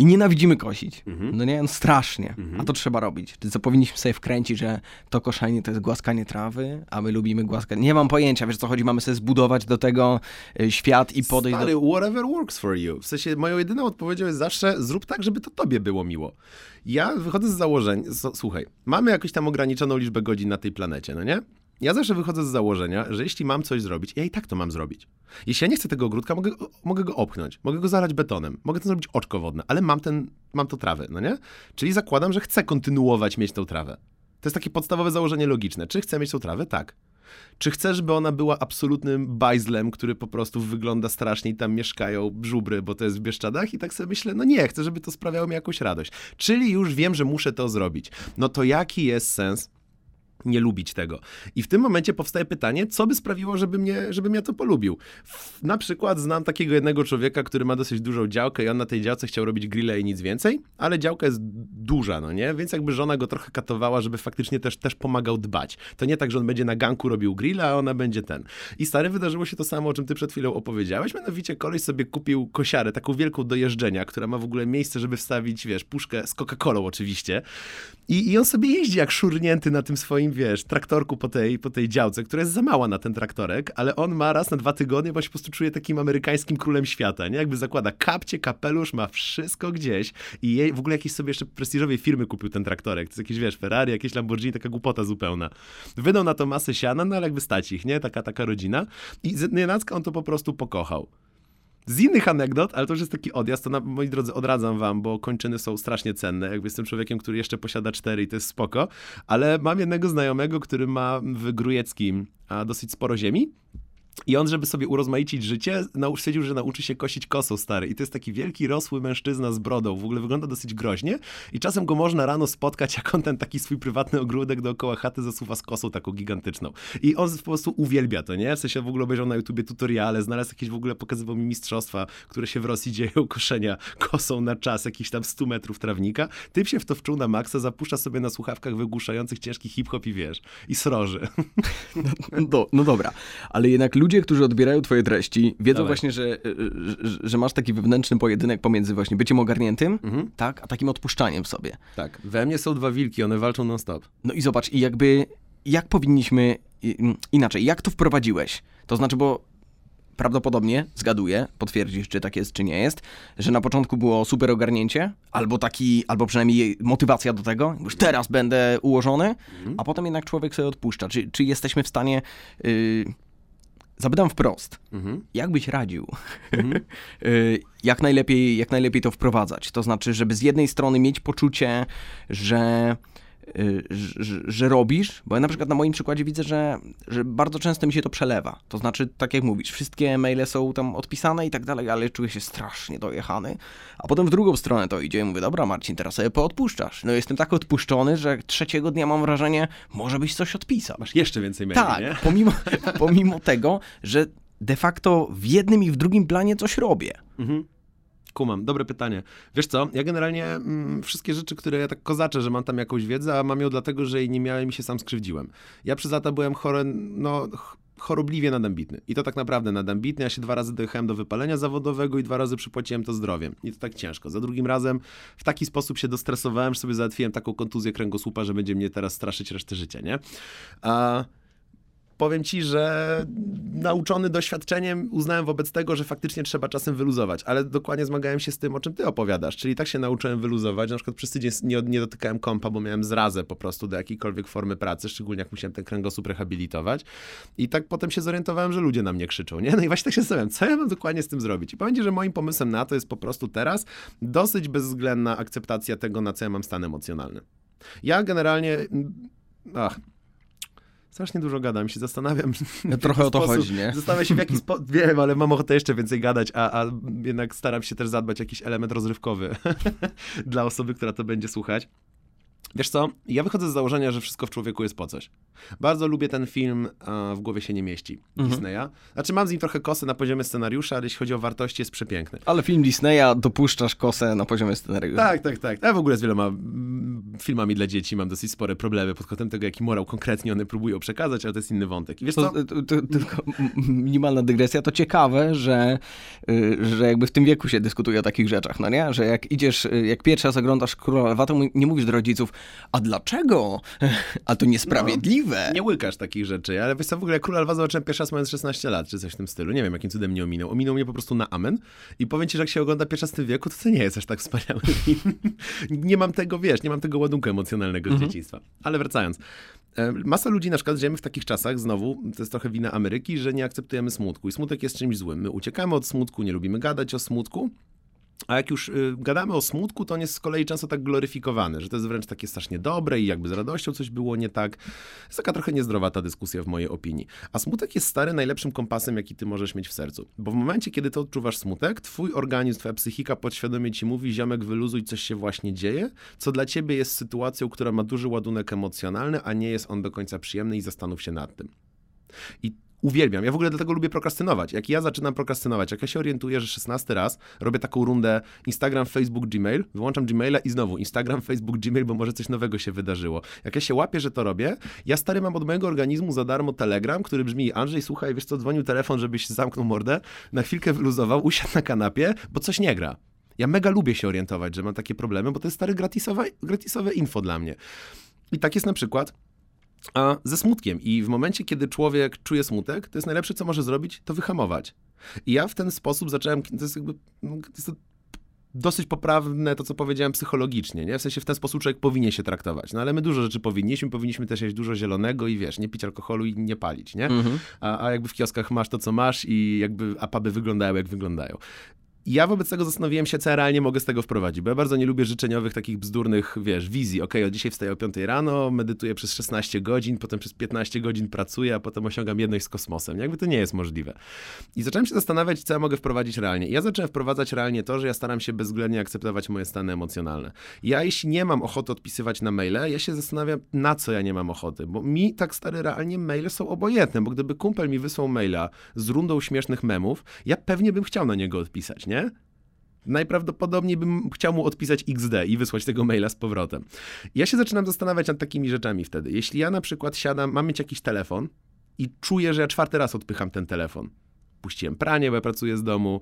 I nienawidzimy kosić. Mhm. No nie, no strasznie. A to trzeba robić. Co powinniśmy sobie wkręcić, że to koszenie to jest głaskanie trawy, a my lubimy głaskanie. Nie mam pojęcia, wiesz co chodzi, mamy sobie zbudować do tego y, świat i podejść Stary, do. whatever works for you. W sensie moją jedyną odpowiedzią jest zawsze zrób tak, żeby to tobie było miło. Ja wychodzę z założenia, s- słuchaj, mamy jakąś tam ograniczoną liczbę godzin na tej planecie, no nie? Ja zawsze wychodzę z założenia, że jeśli mam coś zrobić, ja i tak to mam zrobić. Jeśli ja nie chcę tego ogródka, mogę, mogę go opchnąć, mogę go zalać betonem, mogę to zrobić oczko wodne, ale mam, ten, mam to trawę, no nie? Czyli zakładam, że chcę kontynuować mieć tą trawę. To jest takie podstawowe założenie logiczne. Czy chcę mieć tą trawę? Tak. Czy chcę, żeby ona była absolutnym bajzlem, który po prostu wygląda strasznie i tam mieszkają żubry, bo to jest w Bieszczadach? I tak sobie myślę, no nie, chcę, żeby to sprawiało mi jakąś radość. Czyli już wiem, że muszę to zrobić. No to jaki jest sens nie lubić tego. I w tym momencie powstaje pytanie, co by sprawiło, żeby mnie, żebym ja to polubił. Na przykład znam takiego jednego człowieka, który ma dosyć dużą działkę i on na tej działce chciał robić grille i nic więcej, ale działka jest duża, no nie? Więc jakby żona go trochę katowała, żeby faktycznie też, też pomagał dbać. To nie tak, że on będzie na ganku robił grilla, a ona będzie ten. I stary, wydarzyło się to samo, o czym ty przed chwilą opowiedziałeś, mianowicie koleś sobie kupił kosiarę, taką wielką do jeżdżenia, która ma w ogóle miejsce, żeby wstawić, wiesz, puszkę z Coca-Colą oczywiście. I, I on sobie jeździ jak szurnięty na tym swoim, wiesz, traktorku po tej, po tej działce, która jest za mała na ten traktorek, ale on ma raz na dwa tygodnie, bo się po prostu czuje takim amerykańskim królem świata, nie? Jakby zakłada kapcie, kapelusz, ma wszystko gdzieś i jej, w ogóle jakieś sobie jeszcze prestiżowej firmy kupił ten traktorek. To jest jakieś, wiesz, Ferrari, jakieś Lamborghini, taka głupota zupełna. Wydał na to masę siana, no ale jakby stać ich, nie? Taka, taka rodzina. I z on to po prostu pokochał. Z innych anegdot, ale to już jest taki odjazd, to na, moi drodzy odradzam wam, bo kończyny są strasznie cenne. Jakby jestem człowiekiem, który jeszcze posiada cztery i to jest spoko, ale mam jednego znajomego, który ma w Grujeckim a, dosyć sporo ziemi. I on, żeby sobie urozmaicić życie, stwierdził, że nauczy się kosić kosą, stary. I to jest taki wielki, rosły mężczyzna z brodą. W ogóle wygląda dosyć groźnie. I czasem go można rano spotkać, jak on ten taki swój prywatny ogródek dookoła chaty zasuwa z kosą taką gigantyczną. I on po prostu uwielbia to, nie? W sensie w ogóle obejrzał na YouTubie tutoriale, znalazł jakieś w ogóle, pokazywał mi mistrzostwa, które się w Rosji dzieją, koszenia kosą na czas, jakiś tam 100 metrów trawnika. Typ się w to wczuł na maksa, zapuszcza sobie na słuchawkach wygłuszających ciężki hip-hop i wiesz, i sroży. Do, no dobra, ale jednak ludzie, którzy odbierają twoje treści, wiedzą Dawaj. właśnie, że, że, że masz taki wewnętrzny pojedynek pomiędzy właśnie byciem ogarniętym, Mhm. tak, a takim odpuszczaniem w sobie. Tak, we mnie są dwa wilki, one walczą non-stop. No i zobacz, i jakby, jak powinniśmy, mm, inaczej, jak to wprowadziłeś? To znaczy, bo prawdopodobnie, zgaduję, potwierdzisz, czy tak jest, czy nie jest, że na początku było super ogarnięcie, albo taki, albo przynajmniej motywacja do tego, już teraz będę ułożony, a potem jednak człowiek sobie odpuszcza. Czy, czy jesteśmy w stanie, yy, zapytam wprost, Mhm. jak byś radził, Y, jak, najlepiej, jak najlepiej to wprowadzać? To znaczy, żeby z jednej strony mieć poczucie, że, że, że robisz, bo ja na przykład na moim przykładzie widzę, że, że bardzo często mi się to przelewa. To znaczy, tak jak mówisz, wszystkie maile są tam odpisane i tak dalej, ale czuję się strasznie dojechany. A potem w drugą stronę to idzie i mówię, dobra Marcin, teraz sobie poodpuszczasz. No jestem tak odpuszczony, że trzeciego dnia mam wrażenie, może byś coś odpisał. Masz jeszcze więcej maili, Tak, nie? pomimo, pomimo tego, że de facto w jednym i w drugim planie coś robię. Mhm. Kumam, dobre pytanie. Wiesz co, ja generalnie mm, wszystkie rzeczy, które ja tak kozaczę, że mam tam jakąś wiedzę, a mam ją dlatego, że jej nie miałem i się sam skrzywdziłem. Ja przez lata byłem chory, no ch- chorobliwie nadambitny. I to tak naprawdę nadambitny. Ja się dwa razy dojechałem do wypalenia zawodowego i dwa razy przypłaciłem to zdrowiem. I to tak ciężko. Za drugim razem w taki sposób się dostresowałem, że sobie załatwiłem taką kontuzję kręgosłupa, że będzie mnie teraz straszyć resztę życia, nie? A powiem ci, że nauczony doświadczeniem uznałem wobec tego, że faktycznie trzeba czasem wyluzować, ale dokładnie zmagałem się z tym, o czym ty opowiadasz, czyli tak się nauczyłem wyluzować, na przykład przez tydzień nie, nie dotykałem kompa, bo miałem zrazę po prostu do jakiejkolwiek formy pracy, szczególnie jak musiałem ten kręgosłup rehabilitować i tak potem się zorientowałem, że ludzie na mnie krzyczą, nie? No i właśnie tak się zastanawiam, co ja mam dokładnie z tym zrobić? I powiem ci, że moim pomysłem na to jest po prostu teraz dosyć bezwzględna akceptacja tego, na co ja mam stan emocjonalny. Ja generalnie... Ach, strasznie dużo gadam, się zastanawiam. No, w trochę o to sposób- chodzi, nie? Zastanawiam się w jaki sposób, wiem, ale mam ochotę jeszcze więcej gadać, a, a jednak staram się też zadbać o jakiś element rozrywkowy dla osoby, która to będzie słuchać. Wiesz co, ja wychodzę z założenia, że wszystko w człowieku jest po coś. Bardzo lubię ten film, a w głowie się nie mieści, Mhm. Disneya. Znaczy mam z nim trochę kosy na poziomie scenariusza, ale jeśli chodzi o wartości, jest przepiękny. Ale film Disneya dopuszczasz kosę na poziomie scenariusza. Tak, tak, tak. Ja w ogóle z wieloma filmami dla dzieci mam dosyć spore problemy pod kątem tego, jaki morał konkretnie one próbują przekazać, ale to jest inny wątek. I wiesz co? Tylko minimalna dygresja, to ciekawe, że, y, że jakby w tym wieku się dyskutuje o takich rzeczach, no nie? Że jak idziesz, y, jak pierwszy raz oglądasz Króla Lwa, to nie mówisz do rodziców, a dlaczego? A to niesprawiedliwe. Nie łykasz takich rzeczy, ale wiesz co, w ogóle Króla Lwa zobaczyłem pierwszy raz mając 16 lat, czy coś w tym stylu. Nie wiem, jakim cudem mnie ominął. Ominął mnie po prostu na amen i powiem ci, że jak się ogląda pierwszy raz w tym wieku, to to nie jest aż tak wspaniały film. nie mam tego, wiesz, nie mam tego ładunku emocjonalnego z dzieciństwa. Ale wracając. E, Masa ludzi na przykład żyjemy w takich czasach, znowu, to jest trochę wina Ameryki, że nie akceptujemy smutku. I smutek jest czymś złym. My uciekamy od smutku, nie lubimy gadać o smutku. A jak już y, gadamy o smutku, to on jest z kolei często tak gloryfikowany, że to jest wręcz takie strasznie dobre i jakby z radością coś było nie tak. Jest taka trochę niezdrowa ta dyskusja w mojej opinii. A smutek jest stary najlepszym kompasem, jaki ty możesz mieć w sercu. Bo w momencie, kiedy ty odczuwasz smutek, twój organizm, twoja psychika podświadomie ci mówi, ziomek wyluzuj, coś się właśnie dzieje, co dla ciebie jest sytuacją, która ma duży ładunek emocjonalny, a nie jest on do końca przyjemny i zastanów się nad tym. I uwielbiam. Ja w ogóle dlatego lubię prokrastynować. Jak ja zaczynam prokrastynować, jak ja się orientuję, że 16 raz robię taką rundę Instagram, Facebook, Gmail, wyłączam Gmaila i znowu Instagram, Facebook, Gmail, bo może coś nowego się wydarzyło. Jak ja się łapię, że to robię, ja stary mam od mojego organizmu za darmo Telegram, który brzmi Andrzej, słuchaj, wiesz co, dzwonił telefon, żebyś zamknął mordę, na chwilkę wyluzował, usiadł na kanapie, bo coś nie gra. Ja mega lubię się orientować, że mam takie problemy, bo to jest stary gratisowe, gratisowe info dla mnie. I tak jest na przykład a ze smutkiem. I w momencie, kiedy człowiek czuje smutek, to jest najlepsze, co może zrobić, to wyhamować. I ja w ten sposób zacząłem, to jest jakby, no, jest to dosyć poprawne to, co powiedziałem psychologicznie, nie? W sensie w ten sposób człowiek powinien się traktować. No ale my dużo rzeczy powinniśmy, powinniśmy też jeść dużo zielonego i wiesz, nie pić alkoholu i nie palić, nie? Mhm. A, a jakby w kioskach masz to, co masz i jakby, a puby wyglądają, jak wyglądają. Ja wobec tego zastanowiłem się, co ja realnie mogę z tego wprowadzić, bo ja bardzo nie lubię życzeniowych, takich bzdurnych, wiesz, wizji. Okej, od dzisiaj wstaję o 5 rano, medytuję przez 16 godzin, potem przez 15 godzin pracuję, a potem osiągam jedność z kosmosem. Jakby to nie jest możliwe. I zacząłem się zastanawiać, co ja mogę wprowadzić realnie. I ja zacząłem wprowadzać realnie to, że ja staram się bezwzględnie akceptować moje stany emocjonalne. Ja jeśli nie mam ochoty odpisywać na maile, ja się zastanawiam, na co ja nie mam ochoty, bo mi tak stary realnie maile są obojętne, bo gdyby kumpel mi wysłał maila z rundą śmiesznych memów, ja pewnie bym chciał na niego odpisać, nie? Najprawdopodobniej bym chciał mu odpisać XD i wysłać tego maila z powrotem. Ja się zaczynam zastanawiać nad takimi rzeczami wtedy. Jeśli ja na przykład siadam, mam mieć jakiś telefon i czuję, że ja czwarty raz odpycham ten telefon. Puściłem pranie, bo ja pracuję z domu,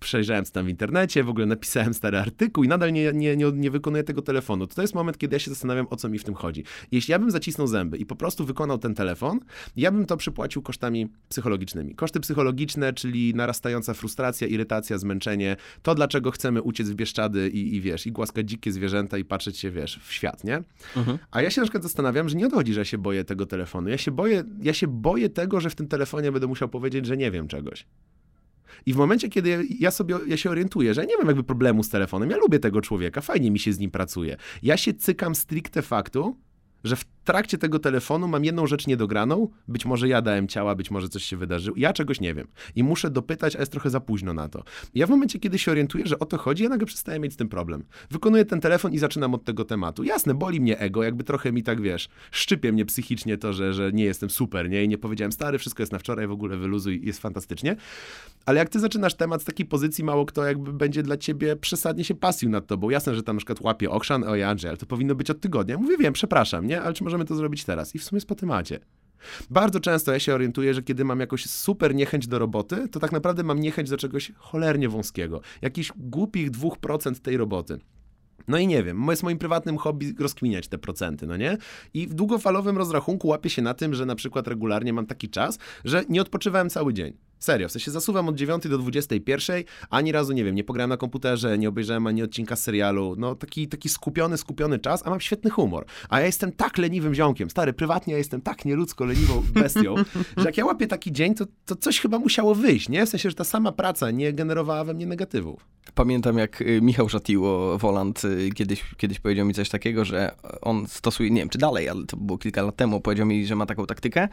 przejrzałem tam w internecie, w ogóle napisałem stary artykuł i nadal nie, nie, nie, nie wykonuję tego telefonu. To, to jest moment, kiedy ja się zastanawiam, o co mi w tym chodzi. Jeśli ja bym zacisnął zęby i po prostu wykonał ten telefon, ja bym to przypłacił kosztami psychologicznymi. Koszty psychologiczne, czyli narastająca frustracja, irytacja, zmęczenie, to dlaczego chcemy uciec w Bieszczady i, i wiesz, i głaskać dzikie zwierzęta i patrzeć się, wiesz, w świat, nie? A ja się na przykład zastanawiam, że nie odchodzi, że ja się boję tego telefonu. Ja się boję, ja się boję tego, że w tym telefonie będę musiał powiedzieć, że nie wiem czegoś. I w momencie, kiedy ja sobie, ja się orientuję, że ja nie mam jakby problemu z telefonem, ja lubię tego człowieka, fajnie mi się z nim pracuje. Ja się cykam stricte faktu, że w trakcie tego telefonu mam jedną rzecz niedograną, być może ja dałem ciała, być może coś się wydarzyło, ja czegoś nie wiem i muszę dopytać, a jest trochę za późno na to. Ja w momencie, kiedy się orientuję, że o to chodzi, ja nagle przestaję mieć z tym problem. Wykonuję ten telefon i zaczynam od tego tematu. Jasne, boli mnie ego, jakby trochę mi tak, wiesz, szczypie mnie psychicznie to, że, że nie jestem super, nie? I nie powiedziałem, stary, wszystko jest na wczoraj, w ogóle wyluzuj, jest fantastycznie. Ale jak ty zaczynasz temat z takiej pozycji, mało kto jakby będzie dla ciebie przesadnie się pasją nad tobą. Jasne, że tam na przykład łapie okrzan, oj Andrzej, ale to powinno być od tygodnia. Mówię, wiem, przepraszam, nie? Ale czy możemy to zrobić teraz? I w sumie jest po temacie. Bardzo często ja się orientuję, że kiedy mam jakąś super niechęć do roboty, to tak naprawdę mam niechęć do czegoś cholernie wąskiego. Jakichś głupich 2% tej roboty. No i nie wiem, jest moim prywatnym hobby rozkminiać te procenty, no nie? I w długofalowym rozrachunku łapię się na tym, że na przykład regularnie mam taki czas, że nie odpoczywałem cały dzień. Serio, w sensie zasuwam od 9 do 21, ani razu, nie wiem, nie pograłem na komputerze, nie obejrzałem ani odcinka serialu, no taki, taki skupiony, skupiony czas, a mam świetny humor. A ja jestem tak leniwym ziomkiem, stary, prywatnie ja jestem tak nieludzko leniwą bestią, że jak ja łapię taki dzień, to, to coś chyba musiało wyjść, nie? W sensie, że ta sama praca nie generowała we mnie negatywów. Pamiętam jak y, Michał Szatiło, Woland, y, kiedyś, kiedyś powiedział mi coś takiego, że on stosuje, nie wiem czy dalej, ale to było kilka lat temu, powiedział mi, że ma taką taktykę,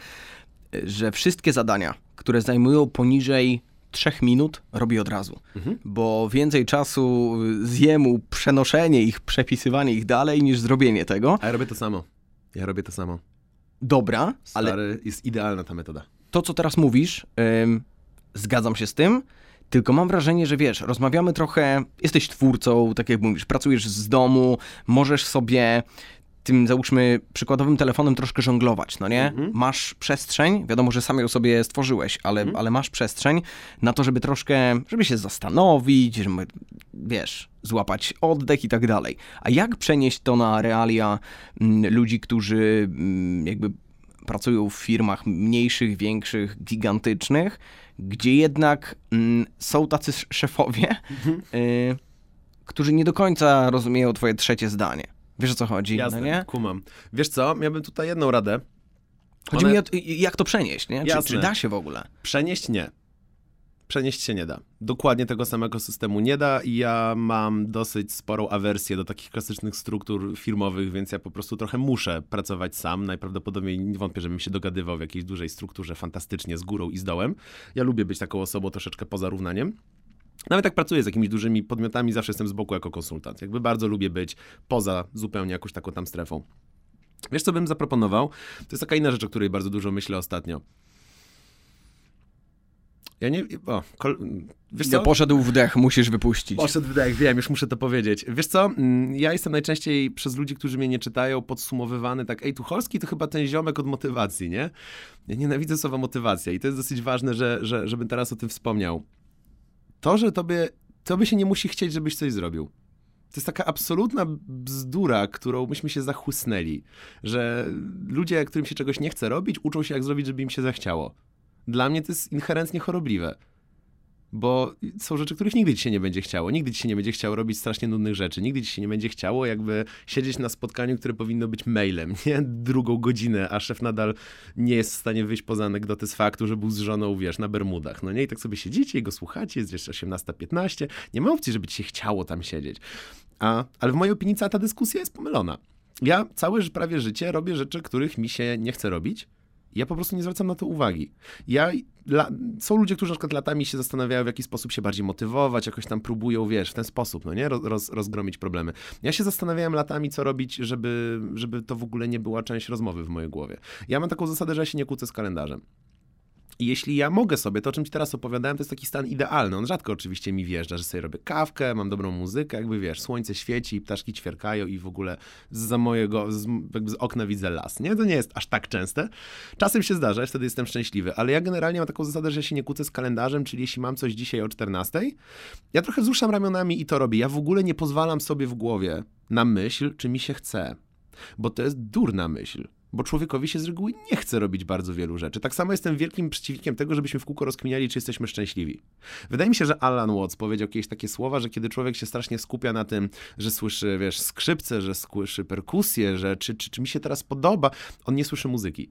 y, że wszystkie zadania, które zajmują poniżej 3 minut, robi od razu. Bo więcej czasu zje mu przenoszenie ich, przepisywanie ich dalej, niż zrobienie tego. A ja robię to samo. Ja robię to samo. Dobra, ale Stary, jest idealna ta metoda. to, co teraz mówisz, ym, zgadzam się z tym, tylko mam wrażenie, że wiesz, rozmawiamy trochę, jesteś twórcą, tak jak mówisz, pracujesz z domu, możesz sobie tym, załóżmy, przykładowym telefonem troszkę żonglować, no nie? Masz przestrzeń, wiadomo, że sam ją sobie stworzyłeś, ale, ale masz przestrzeń na to, żeby troszkę, żeby się zastanowić, żeby, wiesz, złapać oddech i tak dalej. A jak przenieść to na realia mm, ludzi, którzy mm, jakby pracują w firmach mniejszych, większych, gigantycznych, gdzie jednak mm, są tacy sz- szefowie, y, którzy nie do końca rozumieją twoje trzecie zdanie. Wiesz o co chodzi, Jasne, no nie? kumam. Wiesz co, miałbym tutaj jedną radę. Chodzi One- mi o to, jak to przenieść, nie? Czy, czy da się w ogóle? Przenieść nie. Przenieść się nie da. Dokładnie tego samego systemu nie da i ja mam dosyć sporą awersję do takich klasycznych struktur firmowych, więc ja po prostu trochę muszę pracować sam. Najprawdopodobniej nie wątpię, żebym się dogadywał w jakiejś dużej strukturze fantastycznie z górą i z dołem. Ja lubię być taką osobą troszeczkę poza równaniem. Nawet jak pracuję z jakimiś dużymi podmiotami, zawsze jestem z boku jako konsultant. Jakby bardzo lubię być poza zupełnie jakąś taką tam strefą. Wiesz, co bym zaproponował? To jest taka inna rzecz, o której bardzo dużo myślę ostatnio. Ja nie. O, kol... Wiesz co? Ja poszedł wdech, musisz wypuścić. Poszedł wdech, wiem, już muszę to powiedzieć. Wiesz co, mm, ja jestem najczęściej przez ludzi, którzy mnie nie czytają, podsumowywany tak, ej, Tucholski to chyba ten ziomek od motywacji, nie? Ja nienawidzę słowa motywacja i to jest dosyć ważne, że, że, żebym teraz o tym wspomniał. To, że tobie, tobie się nie musi chcieć, żebyś coś zrobił. To jest taka absolutna bzdura, którą myśmy się zachłysnęli, że ludzie, którym się czegoś nie chce robić, uczą się, jak zrobić, żeby im się zachciało. Dla mnie to jest inherentnie chorobliwe. Bo są rzeczy, których nigdy ci się nie będzie chciało. Nigdy ci się nie będzie chciało robić strasznie nudnych rzeczy. Nigdy ci się nie będzie chciało jakby siedzieć na spotkaniu, które powinno być mailem, nie? Drugą godzinę, a szef nadal nie jest w stanie wyjść poza anegdoty z faktu, że był z żoną, wiesz, na Bermudach. No nie? I tak sobie siedzicie i go słuchacie, jest jeszcze 18.15. Nie ma opcji, żeby ci się chciało tam siedzieć. A, ale w mojej opinii cała ta dyskusja jest pomylona. Ja całe prawie życie robię rzeczy, których mi się nie chce robić. Ja po prostu nie zwracam na to uwagi. Ja, la, są ludzie, którzy na przykład latami się zastanawiają, w jaki sposób się bardziej motywować, jakoś tam próbują, wiesz, w ten sposób, no nie, roz, rozgromić problemy. Ja się zastanawiałem latami, co robić, żeby, żeby to w ogóle nie była część rozmowy w mojej głowie. Ja mam taką zasadę, że ja się nie kłócę z kalendarzem. Jeśli ja mogę sobie, to o czym ci teraz opowiadałem, to jest taki stan idealny. On rzadko oczywiście mi wjeżdża, że sobie robię kawkę, mam dobrą muzykę, jakby wiesz, słońce świeci, ptaszki ćwierkają i w ogóle za mojego, z, jakby z okna widzę las, nie? To nie jest aż tak częste. Czasem się zdarza, wtedy jestem szczęśliwy, ale ja generalnie mam taką zasadę, że ja się nie kłócę z kalendarzem, czyli jeśli mam coś dzisiaj o 14, ja trochę wzruszam ramionami i to robię. Ja w ogóle nie pozwalam sobie w głowie na myśl, czy mi się chce, bo to jest durna myśl bo człowiekowi się z reguły nie chce robić bardzo wielu rzeczy. Tak samo jestem wielkim przeciwnikiem tego, żebyśmy w kółko rozkminiali, czy jesteśmy szczęśliwi. Wydaje mi się, że Alan Watts powiedział kiedyś takie słowa, że kiedy człowiek się strasznie skupia na tym, że słyszy, wiesz, skrzypce, że słyszy perkusję, że czy, czy, czy mi się teraz podoba, on nie słyszy muzyki.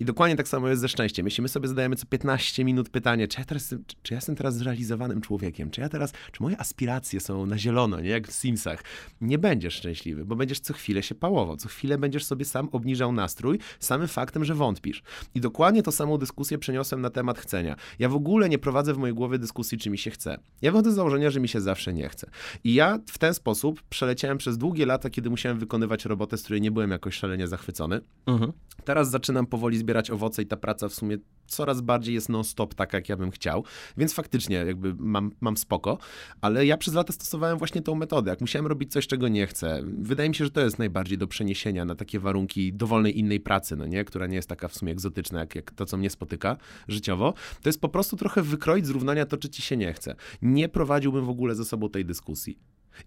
I dokładnie tak samo jest ze szczęściem. Jeśli my sobie zadajemy co 15 minut pytanie, czy ja, teraz, czy, czy ja jestem teraz zrealizowanym człowiekiem, czy ja teraz, czy moje aspiracje są na zielono, nie jak w Simsach, nie będziesz szczęśliwy, bo będziesz co chwilę się pałował, co chwilę będziesz sobie sam obniżał nastrój samym faktem, że wątpisz. I dokładnie to samą dyskusję przeniosłem na temat chcenia. Ja w ogóle nie prowadzę w mojej głowie dyskusji, czy mi się chce. Ja wychodzę z założenia, że mi się zawsze nie chce. I ja w ten sposób przeleciałem przez długie lata, kiedy musiałem wykonywać robotę, z której nie byłem jakoś szalenie zachwycony. Mhm. Teraz zaczynam powoli zbierać zbierać owoce i ta praca w sumie coraz bardziej jest non-stop tak, jak ja bym chciał, więc faktycznie jakby mam, mam spoko, ale ja przez lata stosowałem właśnie tą metodę. Jak musiałem robić coś, czego nie chcę, wydaje mi się, że to jest najbardziej do przeniesienia na takie warunki dowolnej innej pracy, no nie, która nie jest taka w sumie egzotyczna, jak, jak to, co mnie spotyka życiowo, to jest po prostu trochę wykroić z równania to, czy ci się nie chce. Nie prowadziłbym w ogóle ze sobą tej dyskusji.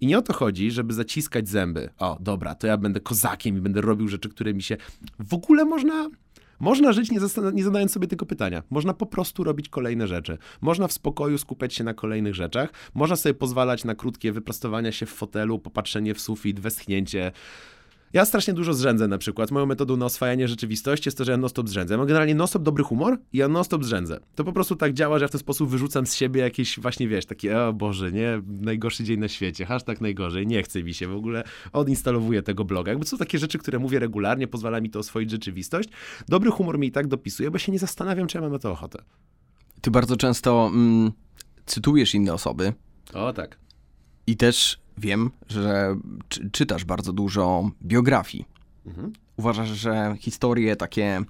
I nie o to chodzi, żeby zaciskać zęby. O, dobra, to ja będę kozakiem i będę robił rzeczy, które mi się w ogóle można można żyć nie, nie zadając sobie tego pytania. Można po prostu robić kolejne rzeczy. Można w spokoju skupiać się na kolejnych rzeczach. Można sobie pozwalać na krótkie wyprostowania się w fotelu, popatrzenie w sufit, westchnięcie, ja strasznie dużo zrzędzę na przykład. Moją metodą na oswajanie rzeczywistości jest to, że ja non-stop zrzędzę. Ja mam generalnie non-stop dobry humor i ja non-stop zrzędzę. To po prostu tak działa, że ja w ten sposób wyrzucam z siebie jakieś właśnie, wiesz, takie, o Boże, nie, najgorszy dzień na świecie, hashtag najgorzej, nie chce mi się w ogóle, odinstalowuję tego bloga. Jakby to są takie rzeczy, które mówię regularnie, pozwala mi to oswoić rzeczywistość. Dobry humor mi i tak dopisuje, bo się nie zastanawiam, czy ja mam na to ochotę. Ty bardzo często mm, cytujesz inne osoby. O tak. I też wiem, że czy, czytasz bardzo dużo biografii. Mhm. Uważasz, że historie takie,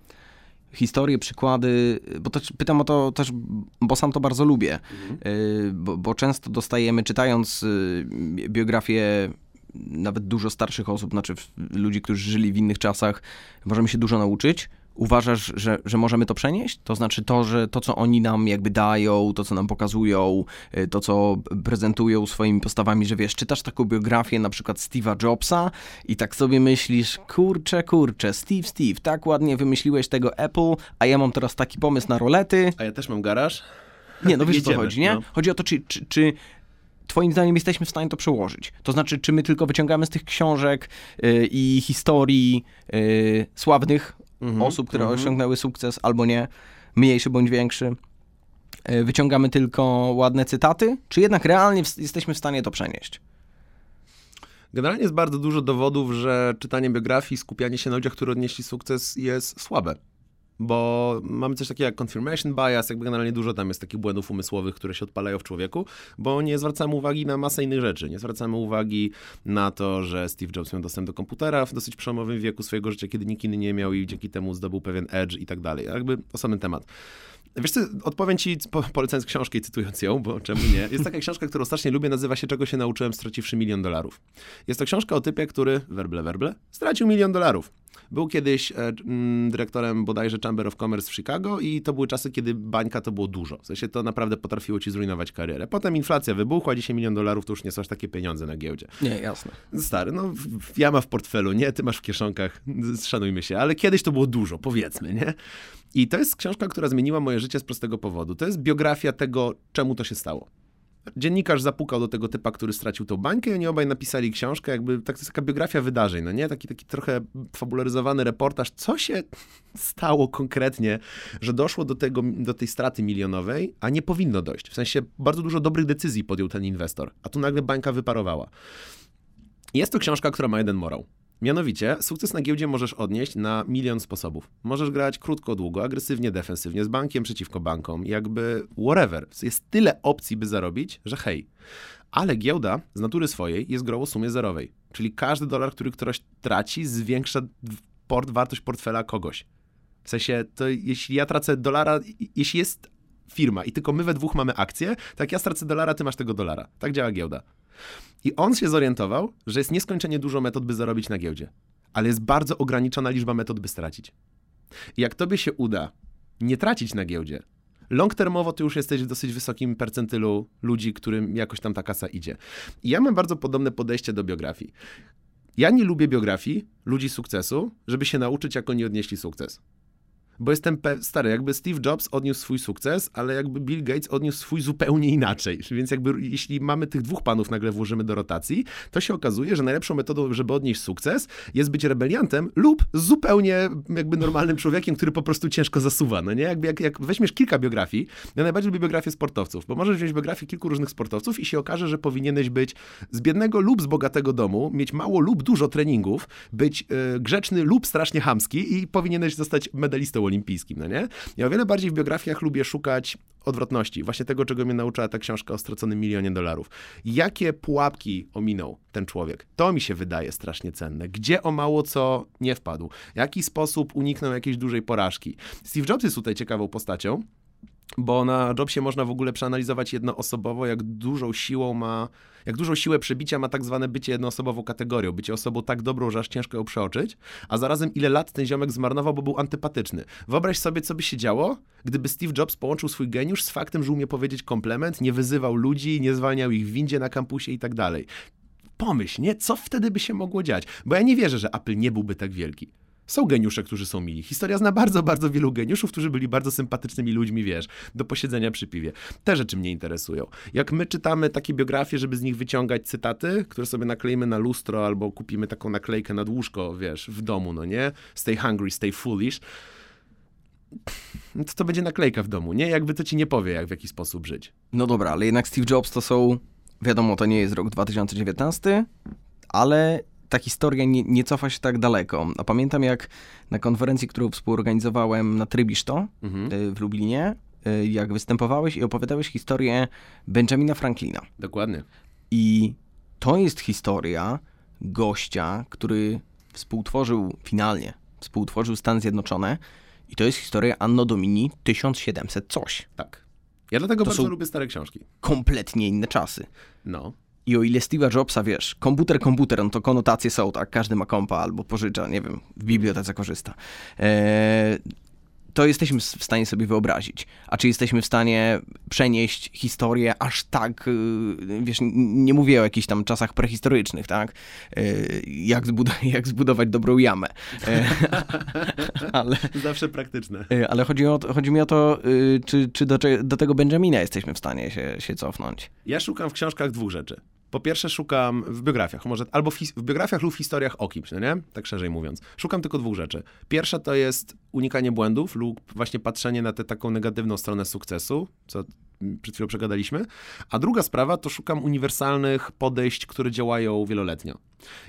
historie, przykłady, bo też pytam o to też, bo sam to bardzo lubię, mhm. Y, bo, bo często dostajemy, czytając y, biografię nawet dużo starszych osób, znaczy ludzi, którzy żyli w innych czasach, możemy się dużo nauczyć, Uważasz, że, że możemy to przenieść? To znaczy to, że to, co oni nam jakby dają, to, co nam pokazują, y, to, co prezentują swoimi postawami, że wiesz, czytasz taką biografię na przykład Steve'a Jobsa i tak sobie myślisz, kurczę, kurczę, Steve, Steve, tak ładnie wymyśliłeś tego Apple, a ja mam teraz taki pomysł na rolety. A ja też mam garaż. Nie, no wiesz Jedziemy, co chodzi, nie? No. Chodzi o to, czy, czy, czy Twoim zdaniem jesteśmy w stanie to przełożyć? To znaczy, czy my tylko wyciągamy z tych książek yy, i historii yy, sławnych mhm, osób, które mhm. osiągnęły sukces albo nie, mniejszy bądź większy. E, wyciągamy tylko ładne cytaty, czy jednak realnie w, jesteśmy w stanie to przenieść? Generalnie jest bardzo dużo dowodów, że czytanie biografii, skupianie się na ludziach, którzy odnieśli sukces jest słabe bo mamy coś takiego jak confirmation bias, jakby generalnie dużo tam jest takich błędów umysłowych, które się odpalają w człowieku, bo nie zwracamy uwagi na masę innych rzeczy. Nie zwracamy uwagi na to, że Steve Jobs miał dostęp do komputera w dosyć przełomowym wieku swojego życia, kiedy nikt inny nie miał i dzięki temu zdobył pewien edge i tak dalej. Jakby osobny temat. Wiesz co, odpowiem ci, po, polecając książkę i cytując ją, bo czemu nie. Jest taka książka, którą strasznie lubię, nazywa się Czego się nauczyłem straciwszy milion dolarów. Jest to książka o typie, który, werble, werble, stracił milion dolarów. Był kiedyś e, mm, dyrektorem bodajże Chamber of Commerce w Chicago i to były czasy, kiedy bańka to było dużo. W sensie to naprawdę potrafiło ci zrujnować karierę. Potem inflacja wybuchła, dzisiaj milion dolarów to już nie są aż takie pieniądze na giełdzie. Nie, jasne. Stary, no ja mam w portfelu, nie? Ty masz w kieszonkach, szanujmy się, ale kiedyś to było dużo, powiedzmy, nie? I to jest książka, która zmieniła moje życie z prostego powodu. To jest biografia tego, czemu to się stało. Dziennikarz zapukał do tego typa, który stracił tą bańkę i oni obaj napisali książkę, jakby tak, to jest taka biografia wydarzeń, no nie? Taki, taki trochę fabularyzowany reportaż, co się stało konkretnie, że doszło do, tego, do tej straty milionowej, a nie powinno dojść. W sensie bardzo dużo dobrych decyzji podjął ten inwestor, a tu nagle bańka wyparowała. Jest to książka, która ma jeden morał. Mianowicie, sukces na giełdzie możesz odnieść na milion sposobów. Możesz grać krótko, długo, agresywnie, defensywnie, z bankiem przeciwko bankom, jakby whatever. Jest tyle opcji, by zarobić, że hej. Ale giełda z natury swojej jest grą o sumie zerowej. Czyli każdy dolar, który ktoś traci, zwiększa port, wartość portfela kogoś. W sensie, to jeśli ja tracę dolara, jeśli jest firma i tylko my we dwóch mamy akcję, tak ja stracę dolara, ty masz tego dolara. Tak działa giełda. I on się zorientował, że jest nieskończenie dużo metod, by zarobić na giełdzie, ale jest bardzo ograniczona liczba metod, by stracić. I jak tobie się uda nie tracić na giełdzie, long termowo ty już jesteś w dosyć wysokim percentylu ludzi, którym jakoś tam ta kasa idzie. I ja mam bardzo podobne podejście do biografii. Ja nie lubię biografii ludzi sukcesu, żeby się nauczyć, jak oni odnieśli sukces bo jestem stary, jakby Steve Jobs odniósł swój sukces, ale jakby Bill Gates odniósł swój zupełnie inaczej. Więc jakby jeśli mamy tych dwóch panów nagle włożymy do rotacji, to się okazuje, że najlepszą metodą, żeby odnieść sukces, jest być rebeliantem lub zupełnie jakby normalnym człowiekiem, który po prostu ciężko zasuwa, no nie? Jakby jak, jak weźmiesz kilka biografii, ja najbardziej lubię biografię sportowców, bo możesz wziąć biografię kilku różnych sportowców i się okaże, że powinieneś być z biednego lub z bogatego domu, mieć mało lub dużo treningów, być yy, grzeczny lub strasznie hamski i powinieneś zostać medalistą olimpijskim, no nie? Ja o wiele bardziej w biografiach lubię szukać odwrotności, właśnie tego, czego mnie nauczyła ta książka o straconym milionie dolarów. Jakie pułapki ominął ten człowiek? To mi się wydaje strasznie cenne. Gdzie o mało co nie wpadł? W jaki sposób uniknął jakiejś dużej porażki? Steve Jobs jest tutaj ciekawą postacią, bo na Jobsie można w ogóle przeanalizować jednoosobowo, jak dużą siłą ma, jak dużą siłę przebicia ma tak zwane bycie jednoosobową kategorią, bycie osobą tak dobrą, że aż ciężko ją przeoczyć, a zarazem ile lat ten ziomek zmarnował, bo był antypatyczny. Wyobraź sobie, co by się działo, gdyby Steve Jobs połączył swój geniusz z faktem, że umie powiedzieć komplement, nie wyzywał ludzi, nie zwalniał ich w windzie na kampusie i tak dalej. Pomyśl, nie? Co wtedy by się mogło dziać? Bo ja nie wierzę, że Apple nie byłby tak wielki. Są geniusze, którzy są mili. Historia zna bardzo, bardzo wielu geniuszów, którzy byli bardzo sympatycznymi ludźmi, wiesz, do posiedzenia przy piwie. Te rzeczy mnie interesują. Jak my czytamy takie biografie, żeby z nich wyciągać cytaty, które sobie nakleimy na lustro albo kupimy taką naklejkę nad łóżko, wiesz, w domu, no nie? Stay hungry, stay foolish. To, to będzie naklejka w domu, nie? Jakby to ci nie powie, jak w jaki sposób żyć. No dobra, ale jednak Steve Jobs to są, wiadomo, to nie jest rok 2019, ale ta historia nie, nie, cofa się tak daleko. A pamiętam jak na konferencji, którą współorganizowałem na Trybiszto mhm. Y, w Lublinie, y, jak występowałeś i opowiadałeś historię Benjamina Franklina. Dokładnie. I to jest historia gościa, który współtworzył finalnie, współtworzył Stany Zjednoczone i to jest historia Anno Domini 1700 coś. Tak. Ja dlatego to bardzo lubię stare książki. Kompletnie inne czasy. No. I o ile Steve'a Jobsa, wiesz, komputer, komputer, no to konotacje są, tak, każdy ma kompa albo pożycza, nie wiem, w bibliotece korzysta. Eee, to jesteśmy w stanie sobie wyobrazić. A czy jesteśmy w stanie przenieść historię aż tak, y, wiesz, nie mówię o jakichś tam czasach prehistorycznych, tak? Y, jak, zbud- jak zbudować dobrą jamę. E, ale, Zawsze praktyczne. Y, ale chodzi, o, chodzi mi o to, czy, czy do, do tego Benjamina jesteśmy w stanie się, się cofnąć. Ja szukam w książkach dwóch rzeczy. Po pierwsze szukam w biografiach, może albo w, w, biografiach lub w historiach o kimś, no nie? Tak szerzej mówiąc. Szukam tylko dwóch rzeczy. Pierwsza to jest unikanie błędów lub właśnie patrzenie na tę taką negatywną stronę sukcesu, co przed chwilą przegadaliśmy. A druga sprawa to szukam uniwersalnych podejść, które działają wieloletnio.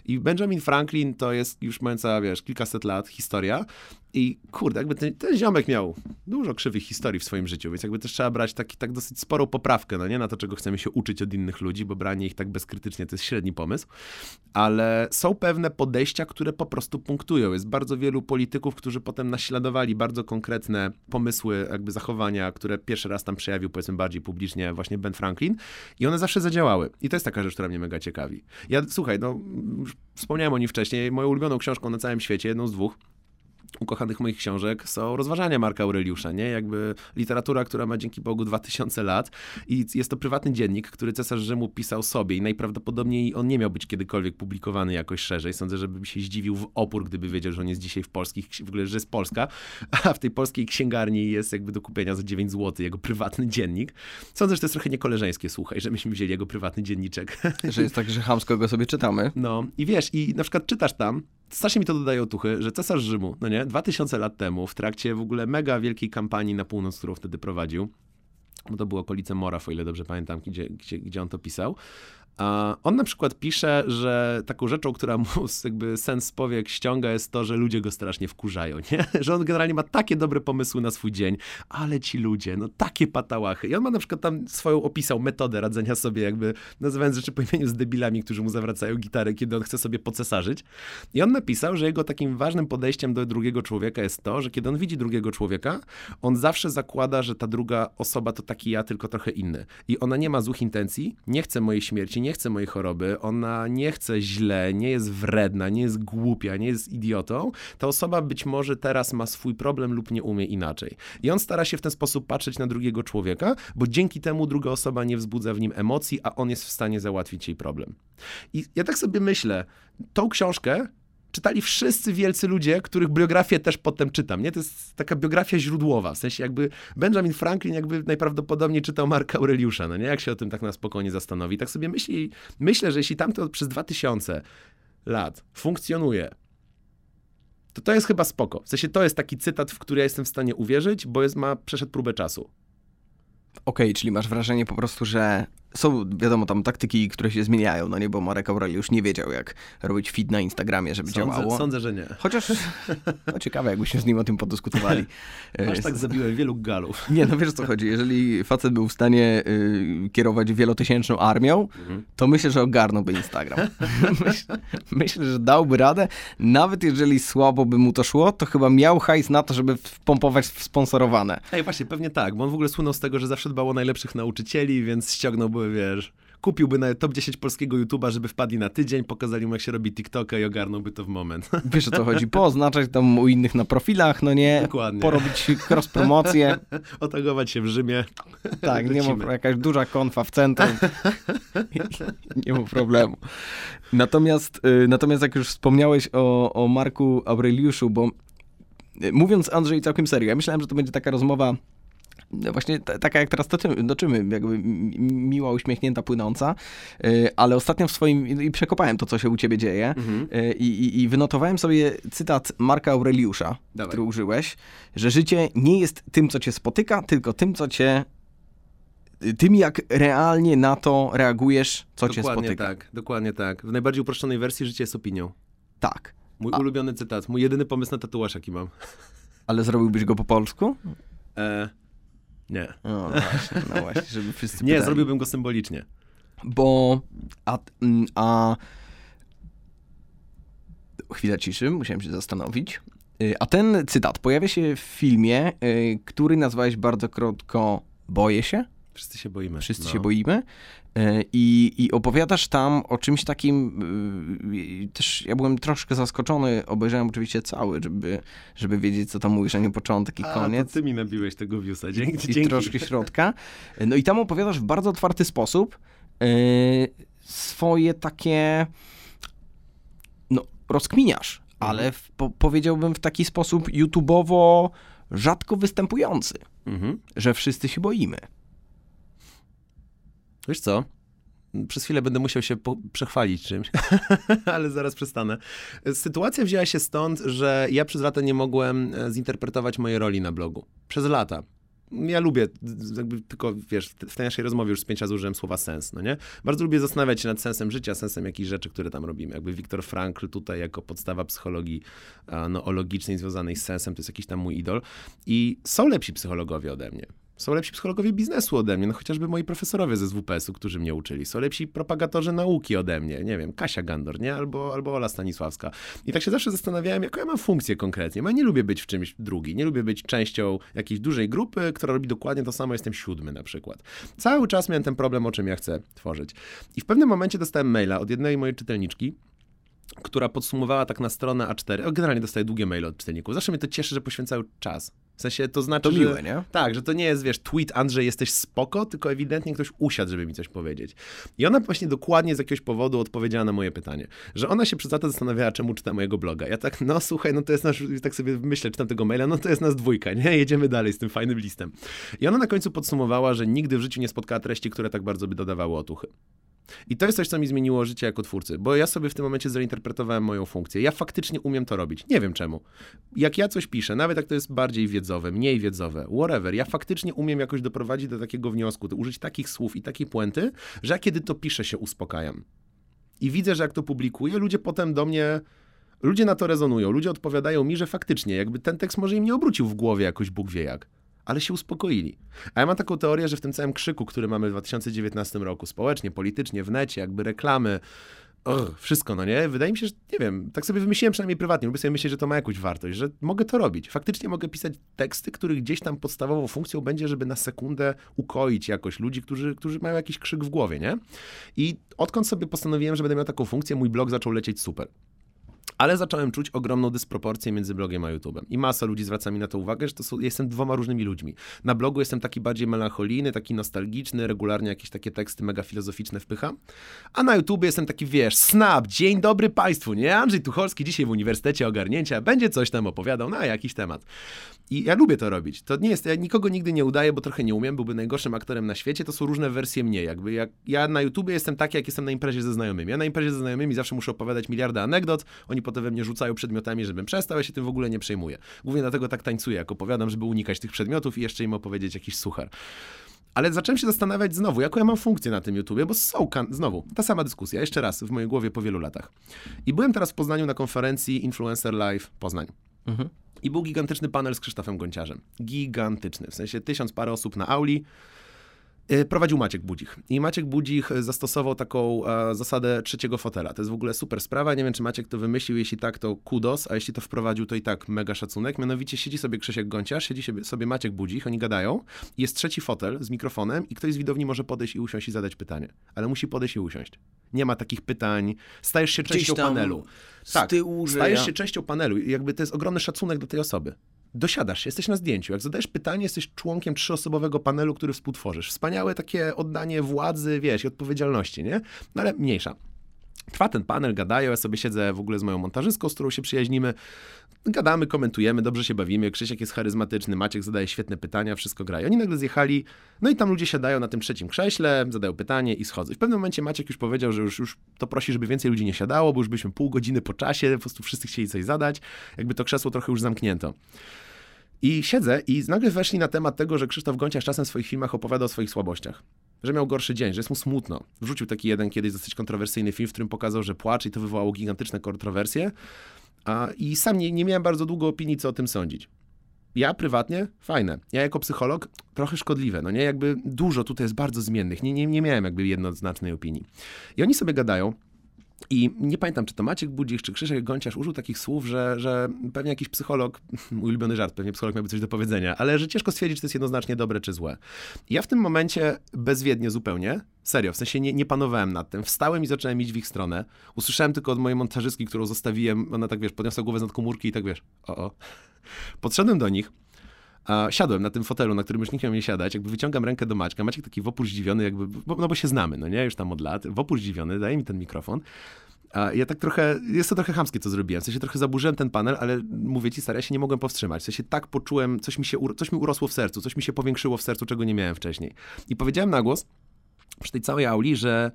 I Benjamin Franklin to jest już mająca, wiesz, kilkaset lat historia. I kurde, jakby ten, ten ziomek miał dużo krzywych historii w swoim życiu, więc jakby też trzeba brać taki, tak dosyć sporą poprawkę, no nie na to, czego chcemy się uczyć od innych ludzi, bo branie ich tak bezkrytycznie to jest średni pomysł. Ale są pewne podejścia, które po prostu punktują. Jest bardzo wielu polityków, którzy potem naśladowali bardzo konkretne pomysły, jakby zachowania, które pierwszy raz tam przejawił, powiedzmy, bardziej publicznie właśnie Ben Franklin i one zawsze zadziałały. I to jest taka rzecz, która mnie mega ciekawi. Ja, słuchaj, no, wspomniałem o nim wcześniej, moją ulubioną książką na całym świecie, jedną z dwóch, ukochanych moich książek są rozważania Marka Aureliusza, nie? Jakby literatura, która ma dzięki Bogu 2000 lat i jest to prywatny dziennik, który cesarz Rzymu pisał sobie i najprawdopodobniej on nie miał być kiedykolwiek publikowany jakoś szerzej. Sądzę, żeby się zdziwił w opór, gdyby wiedział, że on jest dzisiaj w polskich, w ogóle, że jest Polska, a w tej polskiej księgarni jest jakby do kupienia za 9 zł jego prywatny dziennik. Sądzę, że to jest trochę niekoleżeńskie, słuchaj, że myśmy wzięli jego prywatny dzienniczek. Że jest tak, że chamsko go sobie czytamy. No i wiesz, i na przykład czytasz tam, strasznie mi to dodaje otuchy, że cesarz Rzymu, no nie, 2000 lat temu, w trakcie w ogóle mega wielkiej kampanii na północ, którą wtedy prowadził, bo to było okolice Moraw, o ile dobrze pamiętam, gdzie, gdzie, gdzie on to pisał, on na przykład pisze, że taką rzeczą, która mu jakby sens powiek ściąga jest to, że ludzie go strasznie wkurzają, nie? Że on generalnie ma takie dobre pomysły na swój dzień, ale ci ludzie, no takie patałachy. I on ma na przykład tam swoją opisał metodę radzenia sobie jakby, nazywając rzeczy po imieniu z debilami, którzy mu zawracają gitary, kiedy on chce sobie pocesarzyć. I on napisał, że jego takim ważnym podejściem do drugiego człowieka jest to, że kiedy on widzi drugiego człowieka, on zawsze zakłada, że ta druga osoba to taki ja, tylko trochę inny. I ona nie ma złych intencji, nie chce mojej śmierci, nie chce mojej choroby, ona nie chce źle, nie jest wredna, nie jest głupia, nie jest idiotą, ta osoba być może teraz ma swój problem lub nie umie inaczej. I on stara się w ten sposób patrzeć na drugiego człowieka, bo dzięki temu druga osoba nie wzbudza w nim emocji, a on jest w stanie załatwić jej problem. I ja tak sobie myślę, tą książkę czytali wszyscy wielcy ludzie, których biografię też potem czytam, nie? To jest taka biografia źródłowa, w sensie jakby Benjamin Franklin jakby najprawdopodobniej czytał Marka Aureliusza, no nie? Jak się o tym tak na spokojnie zastanowi. Tak sobie myśli, myślę, że jeśli tamto przez 2000 lat funkcjonuje, to to jest chyba spoko. W sensie to jest taki cytat, w który ja jestem w stanie uwierzyć, bo jest, ma, przeszedł próbę czasu. Okej, czyli masz wrażenie po prostu, że są, wiadomo, tam taktyki, które się zmieniają, no nie, bo Marek Aureliusz nie wiedział, jak robić feed na Instagramie, żeby Sądzę, działało. sądzę, że nie. Chociaż, no ciekawe, jakbyśmy z nim o tym podyskutowali. Aż tak zabiłem wielu galów. Nie, no wiesz o co chodzi. Jeżeli facet był w stanie y, kierować wielotysięczną armią, Mhm. to myślę, że ogarnąłby Instagram. myślę, myślę, że dałby radę. Nawet jeżeli słabo by mu to szło, to chyba miał hajs na to, żeby wpompować w sponsorowane. Ej, właśnie, pewnie tak, bo on w ogóle słynął z tego, że zawsze dbał o najlepszych nauczycieli, więc ściągnąłby, wiesz, kupiłby na top 10 polskiego YouTube'a, żeby wpadli na tydzień, pokazali mu, jak się robi TikToka i ogarnąłby to w moment. Wiesz o co chodzi? Pooznaczać tam u innych na profilach, no nie? Dokładnie. Porobić cross-promocję. Otagować się w Rzymie. Tak, nie ma Lecimy. jakaś duża konfa w centrum. nie ma problemu. Natomiast, y, natomiast jak już wspomniałeś o, o Marku Aureliuszu, bo y, mówiąc Andrzej całkiem serio, ja myślałem, że to będzie taka rozmowa właśnie ta, taka jak teraz toczymy, jakby mi- miła, uśmiechnięta, płynąca, y, ale ostatnio w swoim, i przekopałem to, co się u ciebie dzieje Mhm. y, i, i, i wynotowałem sobie cytat Marka Aureliusza, Dawaj. który użyłeś, że życie nie jest tym, co cię spotyka, tylko tym, co cię tym, jak realnie na to reagujesz, co cię Dokładnie spotyka. tak, dokładnie tak. W najbardziej uproszczonej wersji życie jest opinią. Tak. Mój A- ulubiony cytat, mój jedyny pomysł na tatuaż, jaki mam. Ale zrobiłbyś go po polsku? E, nie. No właśnie, no właśnie, żeby wszyscy Nie, pytali. zrobiłbym go symbolicznie. Bo, a, mm, a... Chwila ciszy, musiałem się zastanowić. Y, A ten cytat pojawia się w filmie, y, który nazwałeś bardzo krótko Boję się. Wszyscy się boimy. Wszyscy No. się boimy. E, I, I opowiadasz tam o czymś takim, y, też ja byłem troszkę zaskoczony, obejrzałem oczywiście cały, żeby, żeby wiedzieć, co tam mówisz, a nie początek i A, koniec. to ty mi nabiłeś tego viewsa, dzięki. I dzięki. troszkę środka. No i tam opowiadasz w bardzo otwarty sposób e, swoje takie, no rozkminiasz, ale w, po, powiedziałbym w taki sposób YouTubeowo rzadko występujący, Mhm. że wszyscy się boimy. Wiesz co? Przez chwilę będę musiał się przechwalić czymś, ale zaraz przestanę. Sytuacja wzięła się stąd, że ja przez lata nie mogłem e, zinterpretować mojej roli na blogu. Przez lata. Ja lubię, jakby tylko wiesz, w tej naszej rozmowie już z pięć razy użyłem słowa sens, no nie? Bardzo lubię zastanawiać się nad sensem życia, sensem jakichś rzeczy, które tam robimy. Jakby Viktor Frankl tutaj jako podstawa psychologii no, związanej z sensem, to jest jakiś tam mój idol. I są lepsi psychologowie ode mnie. Są lepsi psychologowie biznesu ode mnie, no chociażby moi profesorowie ze ZWPS-u, którzy mnie uczyli. Są lepsi propagatorzy nauki ode mnie, nie wiem, Kasia Gandor, nie? Albo, albo Ola Stanisławska. I tak się zawsze zastanawiałem, jaką ja mam funkcję konkretnie. Ja nie lubię być w czymś drugi, nie lubię być częścią jakiejś dużej grupy, która robi dokładnie to samo, jestem siódmy na przykład. Cały czas miałem ten problem, o czym ja chcę tworzyć. I w pewnym momencie dostałem maila od jednej mojej czytelniczki, która podsumowała tak na stronę A4. O, Generalnie dostaję długie maile od czytelników. Zawsze mnie to cieszy, że poświęcają czas. W sensie to znaczy, To że... miłe, nie? Tak, że to nie jest, wiesz, tweet Andrzej, jesteś spoko, tylko ewidentnie ktoś usiadł, żeby mi coś powiedzieć. I ona właśnie dokładnie z jakiegoś powodu odpowiedziała na moje pytanie. Że ona się przez lata zastanawiała, czemu czyta mojego bloga. Ja tak, no słuchaj, no to jest nasz, tak sobie myślę, czytam tego maila, no to jest nas dwójka, nie? Jedziemy dalej z tym fajnym listem. I ona na końcu podsumowała, że nigdy w życiu nie spotkała treści, które tak bardzo by dodawały otuchy. I to jest coś, co mi zmieniło życie jako twórcy, bo ja sobie w tym momencie zreinterpretowałem moją funkcję. Ja faktycznie umiem to robić. Nie wiem czemu. Jak ja coś piszę, nawet jak to jest bardziej wiedzowe, mniej wiedzowe, whatever, ja faktycznie umiem jakoś doprowadzić do takiego wniosku, użyć takich słów i takiej puenty, że ja kiedy to piszę, się uspokajam. I widzę, że jak to publikuję, ludzie potem do mnie. Ludzie na to rezonują, ludzie odpowiadają mi, że faktycznie, jakby ten tekst może im nie obrócił w głowie jakoś Bóg wie jak, ale się uspokoili. A ja mam taką teorię, że w tym całym krzyku, który mamy w 2019 roku, społecznie, politycznie, w necie, jakby reklamy, Ugh, wszystko, no nie? Wydaje mi się, że nie wiem, tak sobie wymyśliłem przynajmniej prywatnie, lubię sobie myśleć, że to ma jakąś wartość, że mogę to robić. Faktycznie mogę pisać teksty, których gdzieś tam podstawową funkcją będzie, żeby na sekundę ukoić jakoś ludzi, którzy, którzy mają jakiś krzyk w głowie, nie? I odkąd sobie postanowiłem, że będę miał taką funkcję, mój blog zaczął lecieć super. Ale zacząłem czuć ogromną dysproporcję między blogiem a YouTube'em. I masa ludzi zwraca mi na to uwagę, że to są, jestem dwoma różnymi ludźmi. Na blogu jestem taki bardziej melancholijny, taki nostalgiczny, regularnie jakieś takie teksty mega filozoficzne wpycham. A na YouTube jestem taki, wiesz, snap, dzień dobry Państwu, nie? Andrzej Tucholski dzisiaj w Uniwersytecie Ogarnięcia będzie coś tam opowiadał na jakiś temat. I ja lubię to robić. To nie jest, ja nikogo nigdy nie udaję, bo trochę nie umiem, byłby najgorszym aktorem na świecie. To są różne wersje mnie. Jakby jak, ja na YouTubie jestem taki, jak jestem na imprezie ze znajomymi. Ja na imprezie ze znajomymi zawsze muszę opowiadać miliardy anegdot, oni potem we mnie rzucają przedmiotami, żebym przestał, ja się tym w ogóle nie przejmuję. Głównie dlatego tak tańcuję, jak opowiadam, żeby unikać tych przedmiotów i jeszcze im opowiedzieć jakiś suchar. Ale zacząłem się zastanawiać znowu, jaką ja mam funkcję na tym YouTubie, bo są, kan- znowu, ta sama dyskusja, jeszcze raz, w mojej głowie po wielu latach. I byłem teraz w Poznaniu na konferencji Influencer Live Poznań. I był gigantyczny panel z Krzysztofem Gonciarzem. Gigantyczny, w sensie tysiąc parę osób na auli. Y, Prowadził Maciek Budzich. I Maciek Budzich zastosował taką e, zasadę trzeciego fotela. To jest w ogóle super sprawa. Nie wiem, czy Maciek to wymyślił. Jeśli tak, to kudos, a jeśli to wprowadził, to i tak mega szacunek. Mianowicie siedzi sobie Krzysiek Gonciarz, siedzi sobie, Maciek Budzich, oni gadają. Jest trzeci fotel z mikrofonem i ktoś z widowni może podejść i usiąść i zadać pytanie. Ale musi podejść i usiąść. Nie ma takich pytań. Stajesz się częścią panelu. z Tak, tyłu, że stajesz ja- się częścią panelu jakby to jest ogromny szacunek do tej osoby. Dosiadasz jesteś na zdjęciu. Jak zadajesz pytanie, jesteś członkiem trzyosobowego panelu, który współtworzysz. Wspaniałe takie oddanie władzy, wiesz, i odpowiedzialności, nie? No ale mniejsza. Trwa ten panel, gadają, ja sobie siedzę w ogóle z moją montażystką, z którą się przyjaźnimy. Gadamy, komentujemy, dobrze się bawimy, Krzysiek jest charyzmatyczny, Maciek zadaje świetne pytania, wszystko gra. I oni nagle zjechali, no i tam ludzie siadają na tym trzecim krześle, zadają pytanie i schodzą. I w pewnym momencie Maciek już powiedział, że już, już to prosi, żeby więcej ludzi nie siadało, bo już byliśmy pół godziny po czasie, po prostu wszyscy chcieli coś zadać, jakby to krzesło trochę już zamknięto. I siedzę i nagle weszli na temat tego, że Krzysztof Gonciarz czasem w swoich filmach opowiada o swoich słabościach. Że miał gorszy dzień, że jest mu smutno. Wrzucił taki jeden kiedyś dosyć kontrowersyjny film, w którym pokazał, że płacze i to wywołało gigantyczne kontrowersje. A, I sam nie, nie miałem bardzo długo opinii, co o tym sądzić. Ja prywatnie, fajne. Ja jako psycholog, trochę szkodliwe. No nie, jakby dużo tutaj jest bardzo zmiennych. Nie, nie, nie miałem jakby jednoznacznej opinii. I oni sobie gadają. I nie pamiętam, czy to Maciek Budzik, czy Krzysiek Gonciarz użył takich słów, że, że pewnie jakiś psycholog, mój ulubiony żart, pewnie psycholog miałby coś do powiedzenia, ale że ciężko stwierdzić, czy to jest jednoznacznie dobre, czy złe. Ja w tym momencie bezwiednie zupełnie, serio, w sensie nie, nie panowałem nad tym, wstałem i zacząłem iść w ich stronę. Usłyszałem tylko od mojej montażystki, którą zostawiłem, ona tak wiesz, podniosła głowę z komórki i tak wiesz, o o. Podszedłem do nich, a siadłem na tym fotelu, na którym już nikt nie miał siadać, jakby wyciągam rękę do Maćka, Maciek taki wopór zdziwiony, jakby, bo, no bo się znamy, no nie, już tam od lat, wopór zdziwiony, daje mi ten mikrofon, a ja tak trochę, jest to trochę chamskie, co zrobiłem, w sensie trochę zaburzyłem ten panel, ale mówię ci, stary, ja się nie mogłem powstrzymać, w sensie tak poczułem, coś mi się, coś mi urosło w sercu, coś mi się powiększyło w sercu, czego nie miałem wcześniej. I powiedziałem na głos, przy tej całej auli, że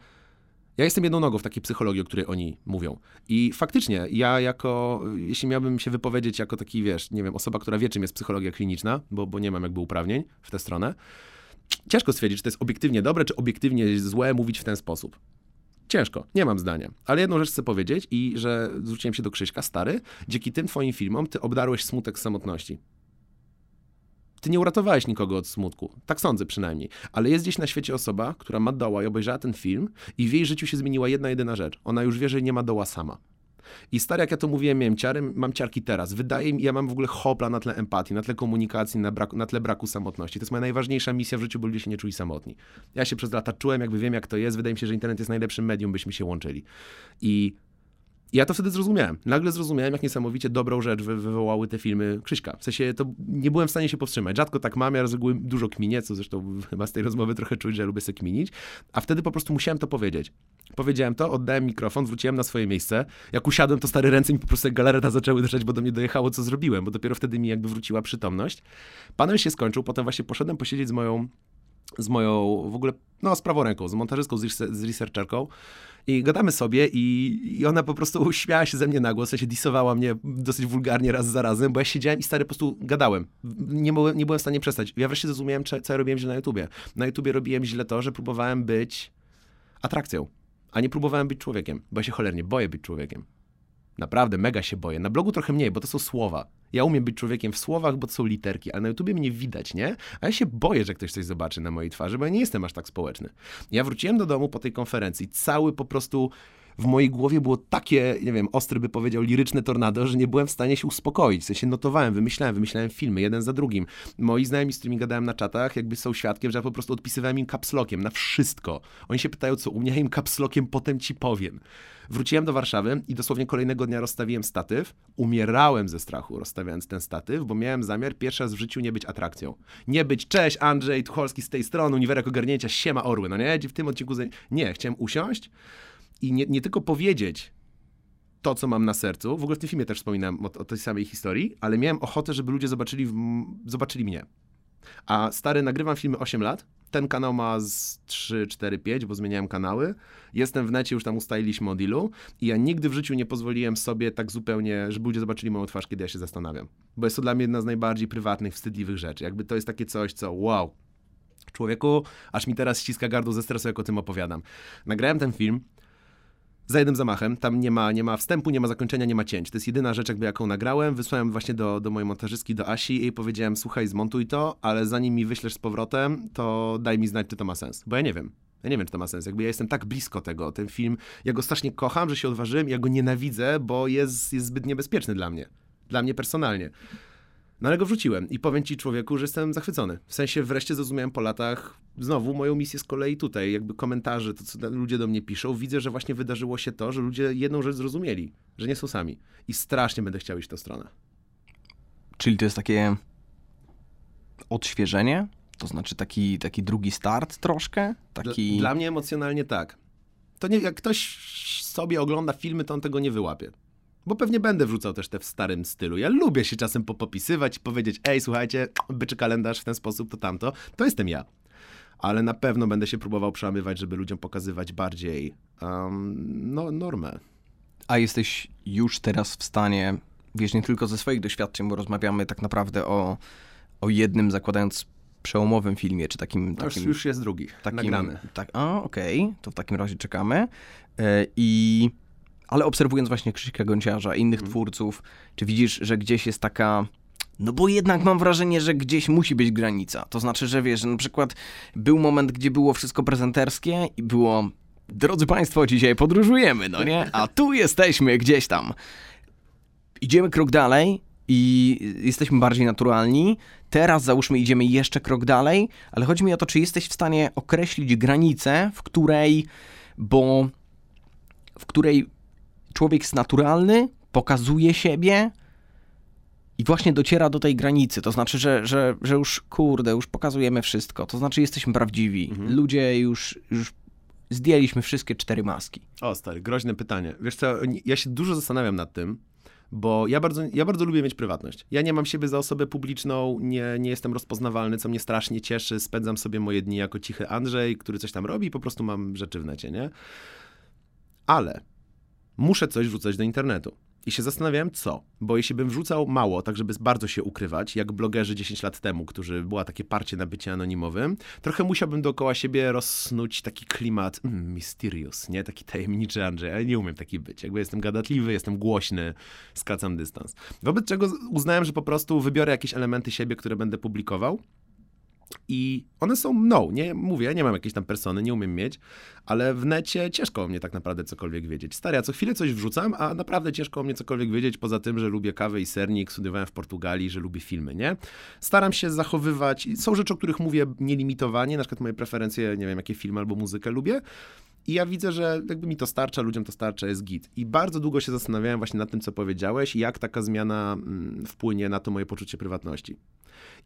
ja jestem jedną nogą w takiej psychologii, o której oni mówią. I faktycznie, ja jako, jeśli miałbym się wypowiedzieć jako taki, wiesz, nie wiem, osoba, która wie, czym jest psychologia kliniczna, bo, bo nie mam jakby uprawnień w tę stronę, ciężko stwierdzić, czy to jest obiektywnie dobre, czy obiektywnie złe mówić w ten sposób. Ciężko, nie mam zdania. Ale jedną rzecz chcę powiedzieć i że zwróciłem się do Krzyśka, stary, dzięki tym twoim filmom ty obdarłeś smutek samotności. Ty nie uratowałeś nikogo od smutku. Tak sądzę przynajmniej. Ale jest gdzieś na świecie osoba, która ma doła i obejrzała ten film i w jej życiu się zmieniła jedna jedyna rzecz. Ona już wie, że nie ma doła sama. I stary, jak ja to mówiłem, miałem ciary, mam ciarki teraz. Wydaje mi, ja mam w ogóle hopla na tle empatii, na tle komunikacji, na, braku, na tle braku samotności. To jest moja najważniejsza misja w życiu, bo ludzie się nie czuli samotni. Ja się przez lata czułem, jakby wiem, jak to jest. Wydaje mi się, że internet jest najlepszym medium, byśmy się łączyli. I ja to wtedy zrozumiałem. Nagle zrozumiałem, jak niesamowicie dobrą rzecz wy, wywołały te filmy Krzyśka. W sensie to nie byłem w stanie się powstrzymać. Rzadko tak mam, ja z reguły dużo kminię, co zresztą chyba z tej rozmowy trochę czuć, że lubię sobie kminić. A wtedy po prostu musiałem to powiedzieć. Powiedziałem to, oddałem mikrofon, wróciłem na swoje miejsce. Jak usiadłem, to stare ręce mi po prostu jak zaczęły drżeć, bo do mnie dojechało, co zrobiłem, bo dopiero wtedy mi jakby wróciła przytomność. Panel się skończył, potem właśnie poszedłem posiedzieć z moją z moją w ogóle, no z prawą ręką, z montażystką, z, res- z researcherką i gadamy sobie i, i ona po prostu śmiała się ze mnie na głos, w sensie disowała mnie dosyć wulgarnie raz za razem, bo ja siedziałem i stary po prostu gadałem. Nie byłem, nie byłem w stanie przestać. Ja wreszcie zrozumiałem, co ja robiłem źle na YouTubie. Na YouTubie robiłem źle to, że próbowałem być atrakcją, a nie próbowałem być człowiekiem, bo ja się cholernie boję być człowiekiem. Naprawdę, mega się boję. Na blogu trochę mniej, bo to są słowa. Ja umiem być człowiekiem w słowach, bo to są literki, ale na YouTubie mnie widać, nie? A ja się boję, że ktoś coś zobaczy na mojej twarzy, bo ja nie jestem aż tak społeczny. Ja wróciłem do domu po tej konferencji, cały po prostu w mojej głowie było takie, nie wiem, ostry by powiedział, liryczne tornado, że nie byłem w stanie się uspokoić. W sensie notowałem, wymyślałem, wymyślałem filmy, jeden za drugim. Moi znajomi, z którymi gadałem na czatach, jakby są świadkiem, że ja po prostu odpisywałem im kapslokiem na wszystko. Oni się pytają, co u mnie, ja im kapslokiem potem ci powiem. Wróciłem do Warszawy i dosłownie kolejnego dnia rozstawiłem statyw. Umierałem ze strachu rozstawiając ten statyw, bo miałem zamiar pierwszy raz w życiu nie być atrakcją. Nie być, cześć Andrzej Tucholski z tej strony, Uniwerek Ogarnięcia, siema orły, no nie? W tym odcinku... Nie, chciałem usiąść i nie, nie tylko powiedzieć to, co mam na sercu, w ogóle w tym filmie też wspominam o, o tej samej historii, ale miałem ochotę, żeby ludzie zobaczyli, w, zobaczyli mnie. A stary, nagrywam filmy 8 lat. Ten kanał ma z 3, 4, 5, bo zmieniałem kanały. Jestem w necie, już tam ustaliliśmy o dealu. I ja nigdy w życiu nie pozwoliłem sobie tak zupełnie, żeby ludzie zobaczyli moją twarz, kiedy ja się zastanawiam. Bo jest to dla mnie jedna z najbardziej prywatnych, wstydliwych rzeczy. Jakby to jest takie coś, co wow. Człowieku, aż mi teraz ściska gardło ze stresu, jak o tym opowiadam. Nagrałem ten film, za jednym zamachem. Tam nie ma, nie ma wstępu, nie ma zakończenia, nie ma cięć. To jest jedyna rzecz, jakby jaką nagrałem. Wysłałem właśnie do, do mojej montażystki, do Asi i powiedziałem, słuchaj, zmontuj to, ale zanim mi wyślesz z powrotem, to daj mi znać, czy to ma sens. Bo ja nie wiem. Ja nie wiem, czy to ma sens. Jakby ja jestem tak blisko tego, ten film, ja go strasznie kocham, że się odważyłem, ja go nienawidzę, bo jest, jest zbyt niebezpieczny dla mnie. Dla mnie personalnie. No ale go wrzuciłem i powiem ci człowieku, że jestem zachwycony. W sensie wreszcie zrozumiałem po latach znowu moją misję z kolei tutaj, jakby komentarze, to co ludzie do mnie piszą, widzę, że właśnie wydarzyło się to, że ludzie jedną rzecz zrozumieli, że nie są sami. I strasznie będę chciał iść w tę stronę. Czyli to jest takie odświeżenie? To znaczy taki, taki drugi start troszkę? Taki... Dla, dla mnie emocjonalnie tak. To nie, jak ktoś sobie ogląda filmy, to on tego nie wyłapie. Bo pewnie będę wrzucał też te w starym stylu. Ja lubię się czasem popopisywać i powiedzieć, ej, słuchajcie, byczy kalendarz w ten sposób, to tamto. To jestem ja. Ale na pewno będę się próbował przełamywać, żeby ludziom pokazywać bardziej um, no, normę. A jesteś już teraz w stanie, wiesz, nie tylko ze swoich doświadczeń, bo rozmawiamy tak naprawdę o, o jednym, zakładając przełomowym filmie, czy takim... No już, takim już jest drugi, takim, nagrany. Tak, a okej, to w takim razie czekamy. E, I, ale obserwując właśnie Krzyśka Gąciarza, innych Mhm. twórców, czy widzisz, że gdzieś jest taka... No bo jednak mam wrażenie, że gdzieś musi być granica. To znaczy, że wiesz, że na przykład był moment, gdzie było wszystko prezenterskie i było drodzy Państwo, dzisiaj podróżujemy, no nie? A tu jesteśmy gdzieś tam. Idziemy krok dalej i jesteśmy bardziej naturalni. Teraz załóżmy idziemy jeszcze krok dalej, ale chodzi mi o to, czy jesteś w stanie określić granicę, w której, bo w której człowiek jest naturalny, pokazuje siebie i właśnie dociera do tej granicy. To znaczy, że, że, że już kurde, już pokazujemy wszystko. To znaczy, jesteśmy prawdziwi. Ludzie już, już zdjęliśmy wszystkie cztery maski. O, stary, groźne pytanie. Wiesz co, ja się dużo zastanawiam nad tym, bo ja bardzo, ja bardzo lubię mieć prywatność. Ja nie mam siebie za osobę publiczną, nie, nie jestem rozpoznawalny, co mnie strasznie cieszy. Spędzam sobie moje dni jako cichy Andrzej, który coś tam robi i po prostu mam rzeczy w necie, nie? Ale muszę coś wrzucać do internetu. I się zastanawiałem, co. Bo jeśli bym wrzucał mało, tak żeby bardzo się ukrywać, jak blogerzy 10 lat temu, którzy była takie parcie na bycie anonimowym, trochę musiałbym dookoła siebie rozsnuć taki klimat mm, mysterious, nie? Taki tajemniczy Andrzej, ale nie umiem taki być. Jakby jestem gadatliwy, jestem głośny, skracam dystans. Wobec czego uznałem, że po prostu wybiorę jakieś elementy siebie, które będę publikował i one są mną, nie mówię, ja nie mam jakiejś tam persony, nie umiem mieć, ale w necie ciężko o mnie tak naprawdę cokolwiek wiedzieć. Stary, ja co chwilę coś wrzucam, a naprawdę ciężko o mnie cokolwiek wiedzieć, poza tym, że lubię kawę i sernik, studiowałem w Portugalii, że lubię filmy, nie? Staram się zachowywać, są rzeczy, o których mówię nielimitowanie, na przykład moje preferencje, nie wiem, jakie filmy albo muzykę lubię, I ja widzę, że jakby mi to starcza, ludziom to starcza, jest git. I bardzo długo się zastanawiałem właśnie nad tym, co powiedziałeś jak taka zmiana mm, wpłynie na to moje poczucie prywatności.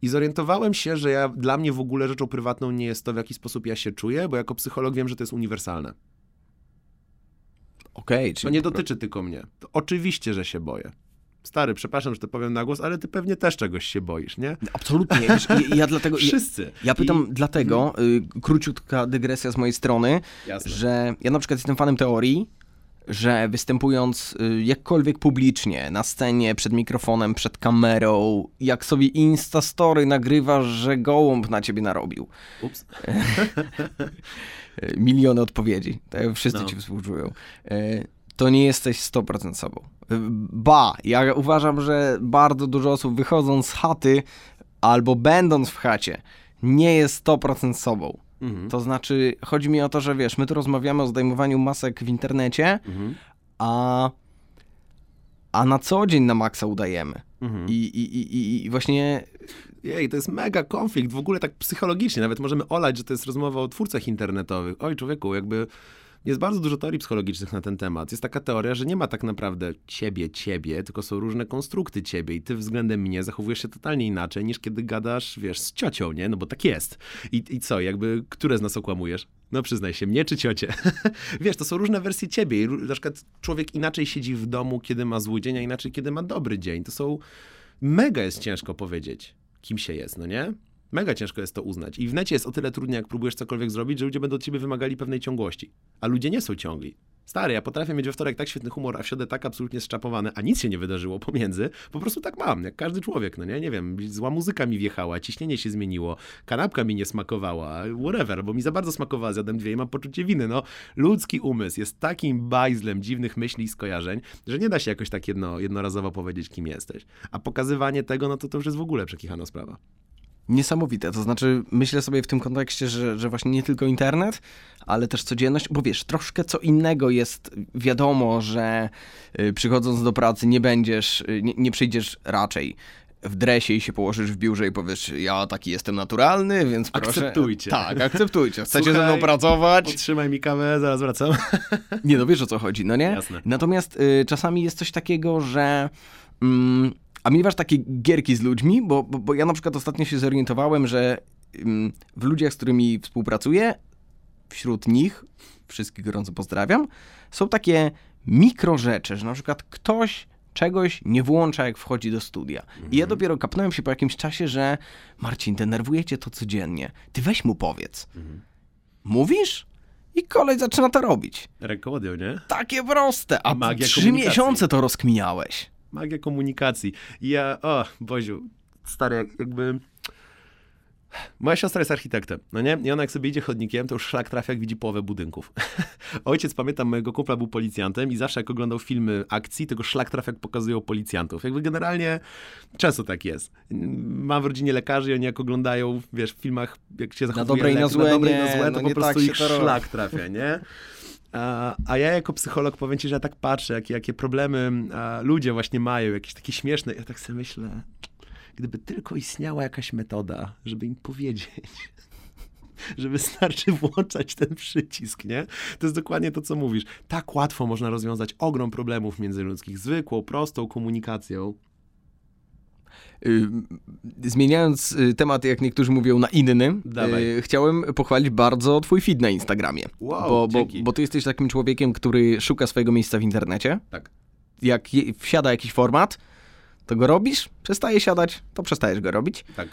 I zorientowałem się, że ja, dla mnie w ogóle rzeczą prywatną nie jest to, w jaki sposób ja się czuję, bo jako psycholog wiem, że to jest uniwersalne. Okej, To czyli nie dotyczy tylko mnie. To oczywiście, że się boję. Stary, przepraszam, że to powiem na głos, ale ty pewnie też czegoś się boisz, nie? Absolutnie. Wiesz, ja, ja dlatego... Ja, Wszyscy. ja pytam I- dlatego, y, króciutka dygresja z mojej strony, Jasne. że ja na przykład jestem fanem teorii, że występując y, jakkolwiek publicznie, na scenie, przed mikrofonem, przed kamerą, jak sobie Instastory nagrywasz, że gołąb na ciebie narobił. Ups. Miliony odpowiedzi. Wszyscy No. ci współczują. Y, To nie jesteś 100% sobą. Y, Ba, ja uważam, że bardzo dużo osób wychodząc z chaty albo będąc w chacie nie jest 100% sobą. Mhm. To znaczy, chodzi mi o to, że wiesz, my tu rozmawiamy o zdejmowaniu masek w internecie, Mhm. a, a na co dzień na maksa udajemy. Mhm. I, i, i, i- właśnie Jej, to jest mega konflikt, w ogóle tak psychologicznie, nawet możemy olać, że to jest rozmowa o twórcach internetowych. Oj, człowieku, jakby jest bardzo dużo teorii psychologicznych na ten temat. Jest taka teoria, że nie ma tak naprawdę ciebie, ciebie, tylko są różne konstrukty ciebie i ty względem mnie zachowujesz się totalnie inaczej niż kiedy gadasz, wiesz, z ciocią, nie? No bo tak jest. I, i co, jakby, które z nas okłamujesz? No przyznaj się, mnie czy ciocię? wiesz, to są różne wersje ciebie i na przykład człowiek inaczej siedzi w domu, kiedy ma zły dzień, a inaczej, kiedy ma dobry dzień. To są... Mega jest ciężko powiedzieć, kim się jest, no nie? Mega ciężko jest to uznać. I w necie jest o tyle trudniej, jak próbujesz cokolwiek zrobić, że ludzie będą od ciebie wymagali pewnej ciągłości. A ludzie nie są ciągli. Stary, ja potrafię mieć we wtorek tak świetny humor, a w środę tak absolutnie zczapowany, a nic się nie wydarzyło pomiędzy. Po prostu tak mam, jak każdy człowiek, no nie? Nie wiem, zła muzyka mi wjechała, ciśnienie się zmieniło, kanapka mi nie smakowała, whatever, bo mi za bardzo smakowała, zjadłem dwie i mam poczucie winy. No, ludzki umysł jest takim bajzlem dziwnych myśli i skojarzeń, że nie da się jakoś tak jedno, jednorazowo powiedzieć, kim jesteś. A pokazywanie tego, no to to już jest w ogóle przekichana sprawa. Niesamowite. To znaczy, myślę sobie w tym kontekście, że, że właśnie nie tylko internet, ale też codzienność, bo wiesz, troszkę co innego jest wiadomo, że y, przychodząc do pracy nie będziesz, y, nie, nie przyjdziesz raczej w dresie i się położysz w biurze i powiesz, ja taki jestem naturalny, więc proszę. Akceptujcie. Tak, akceptujcie. Chcecie Słuchaj, ze mną pracować? Podtrzymaj mi kawę, zaraz wracam. Nie, no wiesz o co chodzi, no nie? Jasne. Natomiast y, czasami jest coś takiego, że... Mm, a miewasz takie gierki z ludźmi, bo, bo, bo ja na przykład ostatnio się zorientowałem, że ym, w ludziach, z którymi współpracuję, wśród nich, wszystkich gorąco pozdrawiam, są takie mikro rzeczy, że na przykład ktoś czegoś nie włącza, jak wchodzi do studia. I ja dopiero kapnąłem się po jakimś czasie, że Marcin, denerwuje cię to codziennie. Ty weź mu powiedz. Mówisz? I kolej zaczyna to robić. Rękołodył, nie? Takie proste, a Magia trzy miesiące to rozkminiałeś. Magia komunikacji. I ja, o, Boziu, stary, jak- jakby... Moja siostra jest architektem, no nie? I ona jak sobie idzie chodnikiem, to już szlak trafia, jak widzi połowę budynków. Ojciec, pamiętam, mojego kumpla był policjantem i zawsze jak oglądał filmy akcji, tego szlak trafia, jak pokazują policjantów. Jakby generalnie często tak jest. Mam w rodzinie lekarzy i oni jak oglądają, wiesz, w filmach, jak się zachowuje dobre i na złe na dobre i na złe, no to po nie prostu tak ich szlak trafia, nie? A, ja jako psycholog powiem ci, że ja tak patrzę, jakie, jakie problemy ludzie właśnie mają, jakieś takie śmieszne. Ja tak sobie myślę, gdyby tylko istniała jakaś metoda, żeby im powiedzieć, że wystarczy włączać ten przycisk, nie? To jest dokładnie to, co mówisz. Tak łatwo można rozwiązać ogrom problemów międzyludzkich, zwykłą, prostą komunikacją. Y, Zmieniając y, temat, jak niektórzy mówią, na inny, Dawaj. y, chciałem pochwalić bardzo twój feed na Instagramie. Wow, bo, bo, bo ty jesteś takim człowiekiem, który szuka swojego miejsca w internecie. Tak. Jak je, wsiada jakiś format, to go robisz, przestaje siadać, to przestajesz go robić. Tak.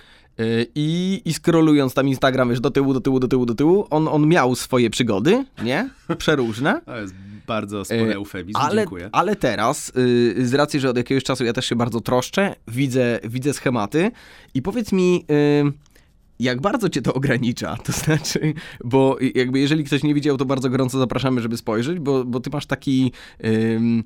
I, I scrollując tam Instagram, wiesz, do tyłu, do tyłu, do tyłu, do tyłu, on, on miał swoje przygody, nie? Przeróżne. To jest bardzo spory E, eufemizm, Ale, dziękuję. ale teraz, y, z racji, że od jakiegoś czasu ja też się bardzo troszczę, widzę, widzę schematy i powiedz mi, y, jak bardzo cię to ogranicza? To znaczy, bo jakby jeżeli ktoś nie widział, to bardzo gorąco zapraszamy, żeby spojrzeć, bo, bo ty masz taki... ym,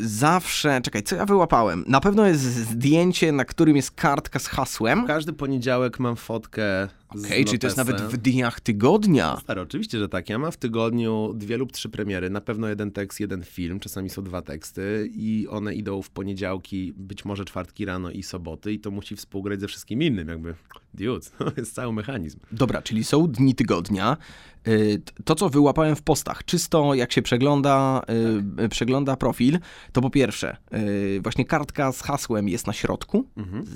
Zawsze, czekaj, co ja wyłapałem? Na pewno jest zdjęcie, na którym jest kartka z hasłem. Każdy poniedziałek mam fotkę Okej, czyli to jest nawet w dniach tygodnia. Stary, oczywiście, że tak. Ja mam w tygodniu dwie lub trzy premiery. Na pewno jeden tekst, jeden film. Czasami są dwa teksty i one idą w poniedziałki, być może czwartki rano i soboty i to musi współgrać ze wszystkim innym. Jakby, dude, to jest cały mechanizm. Dobra, czyli są dni tygodnia. Y, To, co wyłapałem w postach, czysto jak się przegląda, y, y, przegląda profil, to po pierwsze, y, właśnie kartka z hasłem jest na środku,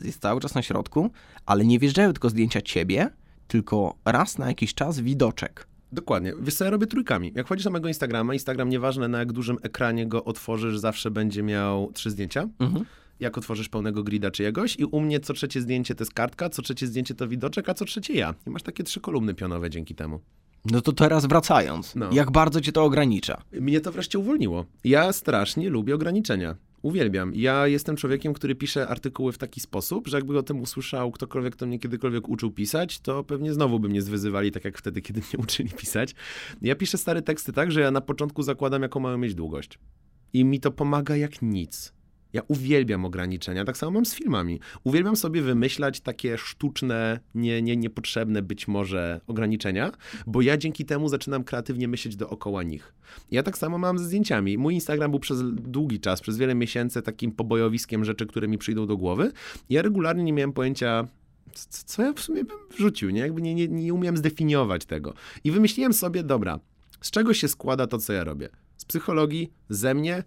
jest cały czas na środku, ale nie wjeżdżają tylko zdjęcia ciebie, tylko raz na jakiś czas widoczek. Dokładnie. Wiesz co, ja robię trójkami. Jak wchodzisz na mojego Instagrama, Instagram nieważne na jak dużym ekranie go otworzysz, zawsze będzie miał trzy zdjęcia. Mhm. Jak otworzysz pełnego grida czyjegoś i u mnie co trzecie zdjęcie to jest kartka, co trzecie zdjęcie to widoczek, a co trzecie ja. I masz takie trzy kolumny pionowe dzięki temu. No to teraz wracając, No. jak bardzo cię to ogranicza? Mnie to wreszcie uwolniło. Ja strasznie lubię ograniczenia. Uwielbiam. Ja jestem człowiekiem, który pisze artykuły w taki sposób, że jakby o tym usłyszał ktokolwiek, kto mnie kiedykolwiek uczył pisać, to pewnie znowu by mnie zwyzywali, tak jak wtedy, kiedy mnie uczyli pisać. Ja piszę stare teksty tak, że ja na początku zakładam, jaką mają mieć długość. I mi to pomaga jak nic. Ja uwielbiam ograniczenia, tak samo mam z filmami. Uwielbiam sobie wymyślać takie sztuczne, nie, nie, niepotrzebne być może ograniczenia, bo ja dzięki temu zaczynam kreatywnie myśleć dookoła nich. Ja tak samo mam ze zdjęciami. Mój Instagram był przez długi czas, przez wiele miesięcy takim pobojowiskiem rzeczy, które mi przyjdą do głowy. Ja regularnie nie miałem pojęcia, co ja w sumie bym wrzucił, nie? Jakby nie, nie, nie umiałem zdefiniować tego. I wymyśliłem sobie, dobra, z czego się składa to, co ja robię? Z psychologii, ze mnie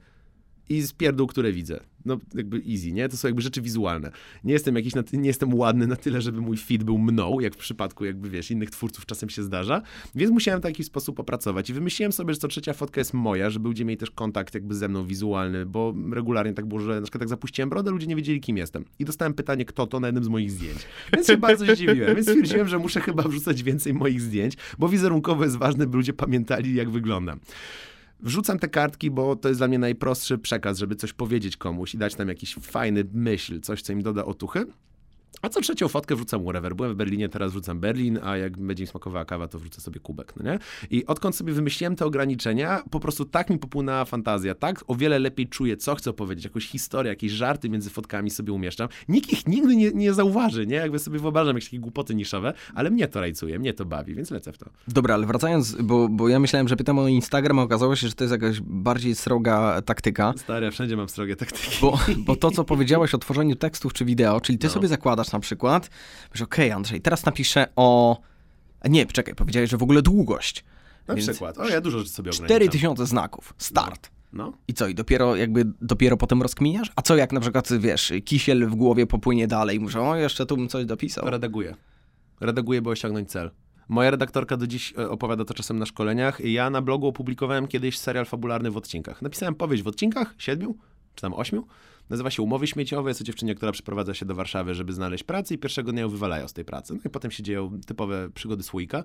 i z pierdół, które widzę. No jakby easy, nie? To są jakby rzeczy wizualne. Nie jestem jakiś, ty- nie jestem ładny na tyle, żeby mój feed był mną, jak w przypadku jakby, wiesz, innych twórców czasem się zdarza, więc musiałem w taki sposób opracować i wymyśliłem sobie, że co trzecia fotka jest moja, żeby ludzie mieli też kontakt jakby ze mną wizualny, bo regularnie tak było, że na przykład jak zapuściłem brodę, ludzie nie wiedzieli, kim jestem. I dostałem pytanie, kto to na jednym z moich zdjęć. Więc się bardzo zdziwiłem, więc stwierdziłem, że muszę chyba wrzucać więcej moich zdjęć, bo wizerunkowo jest ważne, by ludzie pamiętali, jak wyglądam. Wrzucam te kartki, bo to jest dla mnie najprostszy przekaz, żeby coś powiedzieć komuś i dać tam jakiś fajny myśl, coś, co im doda otuchy. A co trzecią fotkę wrzucam wherever. Byłem w Berlinie, teraz wrzucam Berlin, a jak będzie mi smakowała kawa, to wrzucę sobie kubek, no nie? I odkąd sobie wymyśliłem te ograniczenia, po prostu tak mi popłynęła fantazja, tak o wiele lepiej czuję, co chcę opowiedzieć, jakąś historię, jakieś żarty między fotkami sobie umieszczam. Nikt ich nigdy nie, nie zauważy, nie? Jakby sobie wyobrażam jakieś takie głupoty niszowe, ale mnie to rajcuje, mnie to bawi, więc lecę w to. Dobra, ale wracając, bo, bo ja myślałem, że pytam o Instagram, a okazało się, że to jest jakaś bardziej sroga taktyka. Stary, ja wszędzie mam srogie taktyki. Bo, bo to, co powiedziałeś o tworzeniu tekstów czy wideo, czyli ty No. sobie zakładasz na przykład, że okej, Andrzej, teraz napiszę o... Nie, czekaj, powiedziałeś, że w ogóle długość. Na Więc przykład. O, ja dużo rzeczy sobie ograniczam. 4000 znaków, start. No. I co, i dopiero jakby, dopiero potem rozkminiasz? A co jak na przykład, wiesz, kisiel w głowie popłynie dalej, muszę, o, jeszcze tu bym coś dopisał. Redaguję. Redaguję, by osiągnąć cel. Moja redaktorka do dziś e, opowiada to czasem na szkoleniach. Ja na blogu opublikowałem kiedyś serial fabularny w odcinkach. Napisałem powieść w odcinkach, siedmiu, czy tam ośmiu. Nazywa się Umowy Śmieciowe. Jest to dziewczyna, która przeprowadza się do Warszawy, żeby znaleźć pracę i pierwszego dnia ją wywalają z tej pracy. No i potem się dzieją typowe przygody słoika.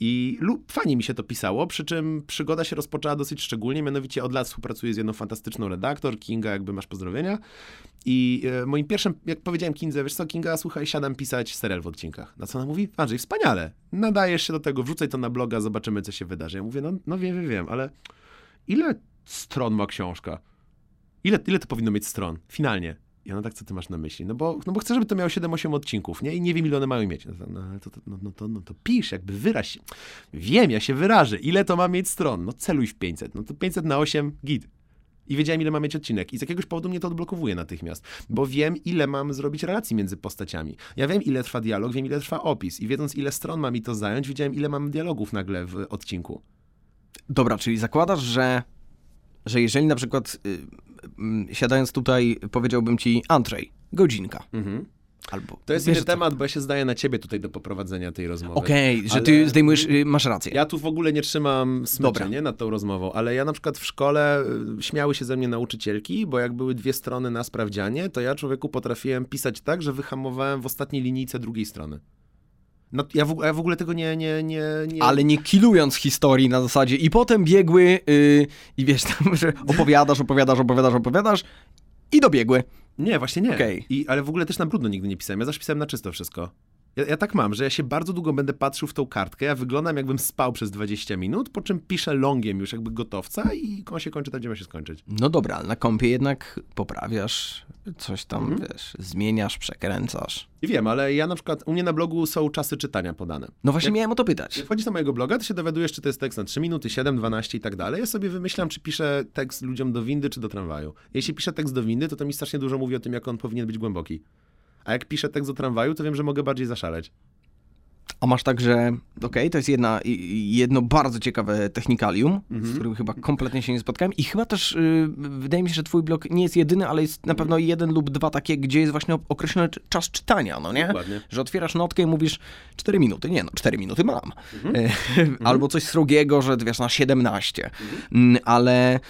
I lub fajnie mi się to pisało, przy czym przygoda się rozpoczęła dosyć szczególnie, mianowicie od lat współpracuję z jedną fantastyczną redaktor, Kinga, jakby masz pozdrowienia. I e, moim pierwszym, jak powiedziałem Kindze, wiesz co, Kinga, słuchaj, siadam pisać serial w odcinkach. Na co ona mówi? Andrzej, wspaniale, nadajesz się do tego, wrzucaj to na bloga, zobaczymy, co się wydarzy. Ja mówię, no, no wiem, wiem, wiem, ale ile stron ma książka? Ile, ile to powinno mieć stron? Finalnie. I ona tak, co ty masz na myśli? No bo, no bo chcę, żeby to miało 7-8 odcinków, nie? I nie wiem, ile one mają mieć. No, to- no, to, no, no, to, no to pisz, jakby wyraź się. Wiem, ja się wyrażę. Ile to ma mieć stron? No celuj w 500. No to 500 na 8, git. I wiedziałem, ile ma mieć odcinek. I z jakiegoś powodu mnie to odblokowuje natychmiast. Bo wiem, ile mam zrobić relacji między postaciami. Ja wiem, ile trwa dialog, wiem, ile trwa opis. I wiedząc, ile stron ma mi to zająć, wiedziałem, ile mam dialogów nagle w odcinku. Dobra, czyli zakładasz, że, że jeżeli na przykład y, y, siadając tutaj powiedziałbym ci Andrzej, godzinka. Mhm. Albo, To jest inny co? temat, bo ja się zdaję na ciebie tutaj do poprowadzenia tej rozmowy. Okej, że Ale- ty zdejmujesz, y, masz rację. Ja tu w ogóle nie trzymam smyczy, Dobra. nie, nad tą rozmową, ale ja na przykład w szkole y, śmiały się ze mnie nauczycielki, bo jak były dwie strony na sprawdzianie, to ja człowieku potrafiłem pisać tak, że wyhamowałem w ostatniej linijce drugiej strony. No, ja, w, ja w ogóle tego nie, nie, nie, nie... Ale nie kilując historii na zasadzie i potem biegły y, i wiesz tam, że opowiadasz, opowiadasz, opowiadasz, opowiadasz i dobiegły. Nie, właśnie nie. Okej. I, ale w ogóle też na brudno nigdy nie pisałem. Ja zawsze pisałem na czysto wszystko. Ja, ja tak mam, że ja się bardzo długo będę patrzył w tą kartkę, ja wyglądam jakbym spał przez 20 minut, po czym piszę longiem już jakby gotowca i on się kończy tam, gdzie ma się skończyć. No dobra, ale na kompie jednak poprawiasz, coś tam, Mhm. wiesz, zmieniasz, przekręcasz. I wiem, ale ja na przykład, u mnie na blogu są czasy czytania podane. No właśnie Jak- miałem o to pytać. Jak wchodzisz na mojego bloga, to się dowiadujesz, czy to jest tekst na 3 minuty, 7, 12 i tak dalej. Ja sobie wymyślam, czy piszę tekst ludziom do windy, czy do tramwaju. Jeśli piszę tekst do windy, to to mi strasznie dużo mówi o tym, jak on powinien być głęboki. A jak piszę tekst do tramwaju, to wiem, że mogę bardziej zaszaleć. A masz tak, że okej, to jest jedna, jedno bardzo ciekawe technikalium, Mhm. z którym chyba kompletnie się nie spotkałem i chyba też y, wydaje mi się, że twój blog nie jest jedyny, ale jest na pewno jeden lub dwa takie, gdzie jest właśnie określony cz- czas czytania, no nie? Dokładnie. Że otwierasz notkę i mówisz 4 minuty, nie no, 4 minuty mam. Mhm. Albo coś srogiego, że wiesz, na 17. Mm, Ale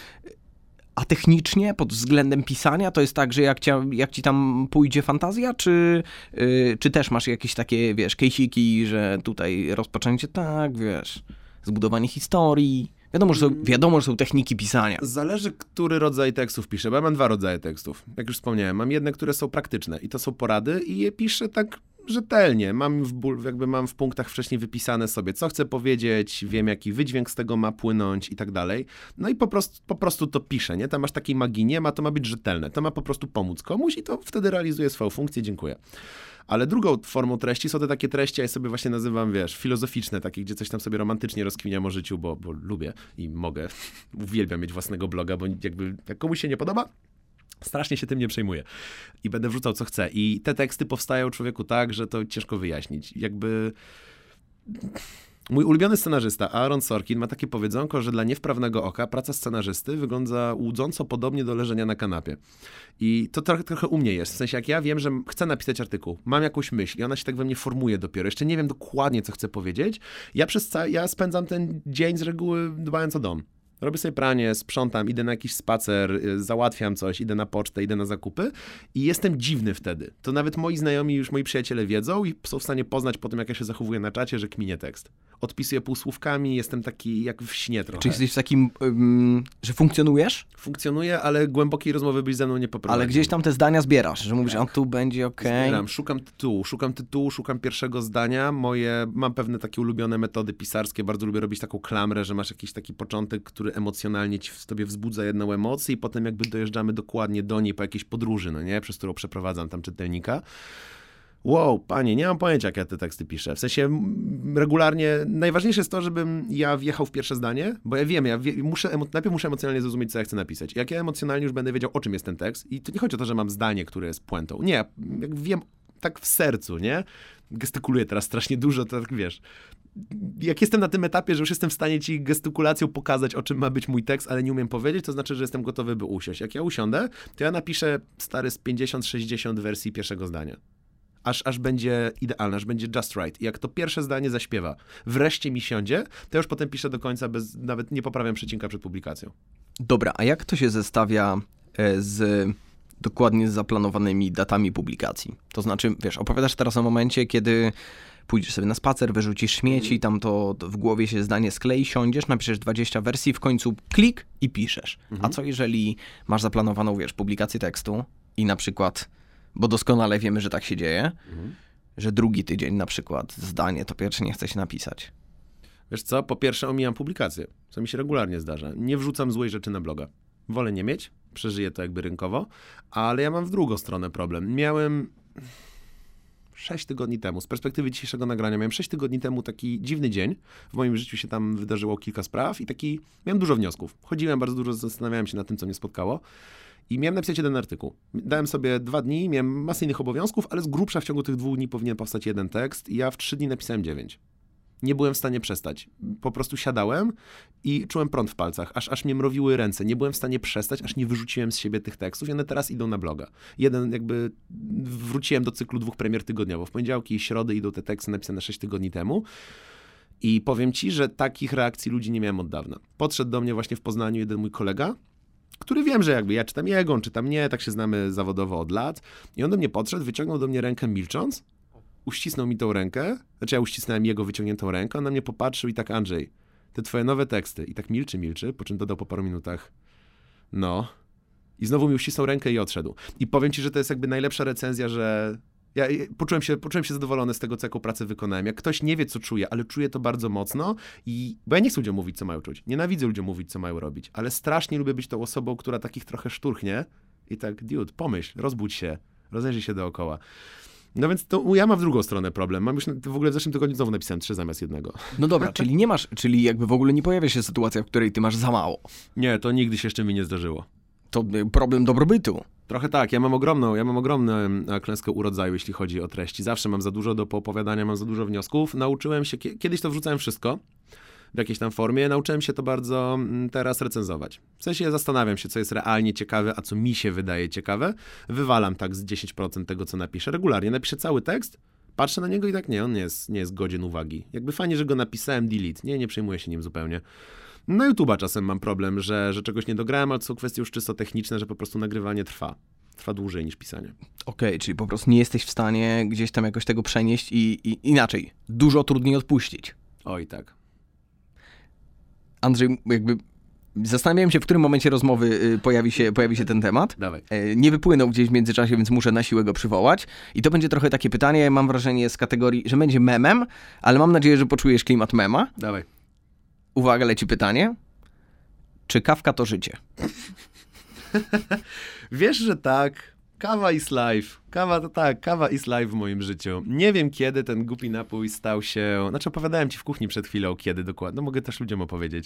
a technicznie, pod względem pisania, to jest tak, że jak, cia, jak ci tam pójdzie fantazja, czy, y, czy też masz jakieś takie, wiesz, kejsiki, że tutaj rozpoczęcie tak, wiesz, zbudowanie historii. Wiadomo, że są, wiadomo, że są techniki pisania. Zależy, który rodzaj tekstów piszę, bo ja mam dwa rodzaje tekstów. Jak już wspomniałem, mam jedne, które są praktyczne i to są porady i je piszę tak rzetelnie. Mam w, jakby mam w punktach wcześniej wypisane sobie, co chcę powiedzieć, wiem, jaki wydźwięk z tego ma płynąć i tak dalej. No i po prostu, po prostu to piszę, nie? Tam masz takiej magii nie ma, to ma być rzetelne. To ma po prostu pomóc komuś i to wtedy realizuje swoją funkcję. Dziękuję. Ale drugą formą treści są te takie treści, ja je sobie właśnie nazywam, wiesz, filozoficzne, takie, gdzie coś tam sobie romantycznie rozkminiam o życiu, bo, bo lubię i mogę. Uwielbiam mieć własnego bloga, bo jakby jak komuś się nie podoba, strasznie się tym nie przejmuję. I będę wrzucał co chcę. I te teksty powstają człowieku tak, że to ciężko wyjaśnić. Jakby... Mój ulubiony scenarzysta, Aaron Sorkin, ma takie powiedzonko, że dla niewprawnego oka praca scenarzysty wygląda łudząco podobnie do leżenia na kanapie. I to trochę, trochę u mnie jest. W sensie, jak ja wiem, że chcę napisać artykuł, mam jakąś myśl i ona się tak we mnie formuje dopiero, jeszcze nie wiem dokładnie, co chcę powiedzieć, ja, przez ca- ja spędzam ten dzień z reguły dbając o dom. Robię sobie pranie, sprzątam, idę na jakiś spacer, y, załatwiam coś, idę na pocztę, idę na zakupy i jestem dziwny wtedy. To nawet moi znajomi, już moi przyjaciele wiedzą i są w stanie poznać po tym, jak ja się zachowuję na czacie, że kminie tekst. Odpisuję półsłówkami, jestem taki jak w śnie trochę. Czy jesteś w takim, ym, że funkcjonujesz, Funkcjonuję, ale głębokiej rozmowy byś ze mną nie poprowadził. ale gdzieś tam te zdania zbierasz, że mówisz, a tu będzie okej. Zbieram, szukam tytułu, szukam tytułu, szukam pierwszego zdania. Moje, mam pewne takie ulubione metody pisarskie, bardzo lubię robić taką klamrę, że masz jakiś taki początek, który emocjonalnie ci w tobie wzbudza jedną emocję i potem jakby dojeżdżamy dokładnie do niej po jakiejś podróży, no nie, przez którą przeprowadzam tam czytelnika. Wow, panie, nie mam pojęcia, jak ja te teksty piszę. W sensie regularnie, najważniejsze jest to, żebym ja wjechał w pierwsze zdanie, bo ja wiem, ja wie, muszę, najpierw muszę emocjonalnie zrozumieć, co ja chcę napisać. Jak ja emocjonalnie już będę wiedział, o czym jest ten tekst, i to nie chodzi o to, że mam zdanie, które jest puentą. Nie, jak wiem tak w sercu, nie? Gestykuluję teraz strasznie dużo, to tak wiesz. Jak jestem na tym etapie, że już jestem w stanie ci gestykulacją pokazać, o czym ma być mój tekst, ale nie umiem powiedzieć, to znaczy, że jestem gotowy, by usiąść. Jak ja usiądę, to ja napiszę stary z 50-60 wersji pierwszego zdania aż, aż będzie idealne, aż będzie just right. I jak to pierwsze zdanie zaśpiewa, wreszcie mi siądzie, to już potem piszę do końca, bez, nawet nie poprawiam przecinka przed publikacją. Dobra, a jak to się zestawia e, z dokładnie z zaplanowanymi datami publikacji? To znaczy, wiesz, opowiadasz teraz o momencie, kiedy pójdziesz sobie na spacer, wyrzucisz śmieci, tam to w głowie się zdanie sklei, siądziesz, napiszesz 20 wersji, w końcu klik i piszesz. A co jeżeli masz zaplanowaną, wiesz, publikację tekstu i na przykład, bo doskonale wiemy, że tak się dzieje, że drugi tydzień na przykład zdanie to pierwsze nie chce się napisać. Wiesz co, po pierwsze omijam publikację, co mi się regularnie zdarza. Nie wrzucam złej rzeczy na bloga. Wolę nie mieć, przeżyję to jakby rynkowo, ale ja mam w drugą stronę problem. Miałem 6 tygodni temu, z perspektywy dzisiejszego nagrania, miałem 6 tygodni temu taki dziwny dzień. W moim życiu się tam wydarzyło kilka spraw i taki, miałem dużo wniosków. Chodziłem bardzo dużo, zastanawiałem się nad tym, co mnie spotkało. I miałem napisać jeden artykuł. Dałem sobie dwa dni, miałem masę innych obowiązków, ale z grubsza w ciągu tych dwóch dni powinien powstać jeden tekst i ja w trzy dni napisałem dziewięć. Nie byłem w stanie przestać. Po prostu siadałem i czułem prąd w palcach, aż, aż mnie mrowiły ręce. Nie byłem w stanie przestać, aż nie wyrzuciłem z siebie tych tekstów i one teraz idą na bloga. Jeden jakby wróciłem do cyklu dwóch premier tygodniowo. W poniedziałki i środy idą te teksty napisane 6 tygodni temu. I powiem ci, że takich reakcji ludzi nie miałem od dawna. Podszedł do mnie właśnie w Poznaniu jeden mój kolega, który wiem, że jakby ja czytam jego, on czyta mnie, tak się znamy zawodowo od lat. I on do mnie podszedł, wyciągnął do mnie rękę milcząc, uścisnął mi tą rękę, znaczy ja uścisnąłem jego wyciągniętą rękę, on na mnie popatrzył i tak Andrzej, te twoje nowe teksty. I tak milczy, milczy, po czym dodał po paru minutach, no. I znowu mi uścisnął rękę i odszedł. I powiem ci, że to jest jakby najlepsza recenzja, że Ja poczułem się, poczułem się zadowolony z tego, co jaką pracę wykonałem. Jak ktoś nie wie, co czuje, ale czuje to bardzo mocno i... Bo ja nie chcę ludziom mówić, co mają czuć. Nienawidzę ludziom mówić, co mają robić, ale strasznie lubię być tą osobą, która takich trochę szturchnie i tak, dude, pomyśl, rozbudź się, rozejrzyj się dookoła. No więc to ja mam w drugą stronę problem. Mam już w ogóle w zeszłym tygodniu znowu napisałem trzy zamiast jednego. No dobra, czyli nie masz, czyli jakby w ogóle nie pojawia się sytuacja, w której ty masz za mało. Nie, to nigdy się jeszcze mi nie zdarzyło. To y, problem dobrobytu. Trochę tak, ja mam ogromną, ja mam ogromną e, klęskę urodzaju, jeśli chodzi o treści. Zawsze mam za dużo do poopowiadania, mam za dużo wniosków. Nauczyłem się, kie- kiedyś to wrzucałem wszystko w jakiejś tam formie, nauczyłem się to bardzo mm, teraz recenzować. W sensie zastanawiam się, co jest realnie ciekawe, a co mi się wydaje ciekawe. Wywalam tak z 10% tego, co napiszę. Regularnie napiszę cały tekst, patrzę na niego i tak nie, on nie jest, nie jest godzien uwagi. Jakby fajnie, że go napisałem, delete. Nie, nie przejmuję się nim zupełnie. Na YouTube'a czasem mam problem, że, że czegoś nie dograłem, ale to są kwestie już czysto techniczne, że po prostu nagrywanie trwa. Trwa dłużej niż pisanie. Okej, czyli po prostu nie jesteś w stanie gdzieś tam jakoś tego przenieść i, i inaczej. Dużo trudniej odpuścić. Oj, tak. Andrzej, jakby zastanawiałem się, w którym momencie rozmowy y, pojawi się, pojawi się ten temat. Dawaj. E, Nie wypłynął gdzieś w międzyczasie, więc muszę na siłę go przywołać. I to będzie trochę takie pytanie, mam wrażenie, z kategorii, że będzie memem, ale mam nadzieję, że poczujesz klimat mema. Dawaj. Uwaga, leci pytanie. Czy kawka to życie? Wiesz, że tak. Kawa is life. Kawa to tak, kawa is life w moim życiu. Nie wiem, kiedy ten głupi napój stał się... Znaczy, opowiadałem ci w kuchni przed chwilą, kiedy dokładnie. No, mogę też ludziom opowiedzieć.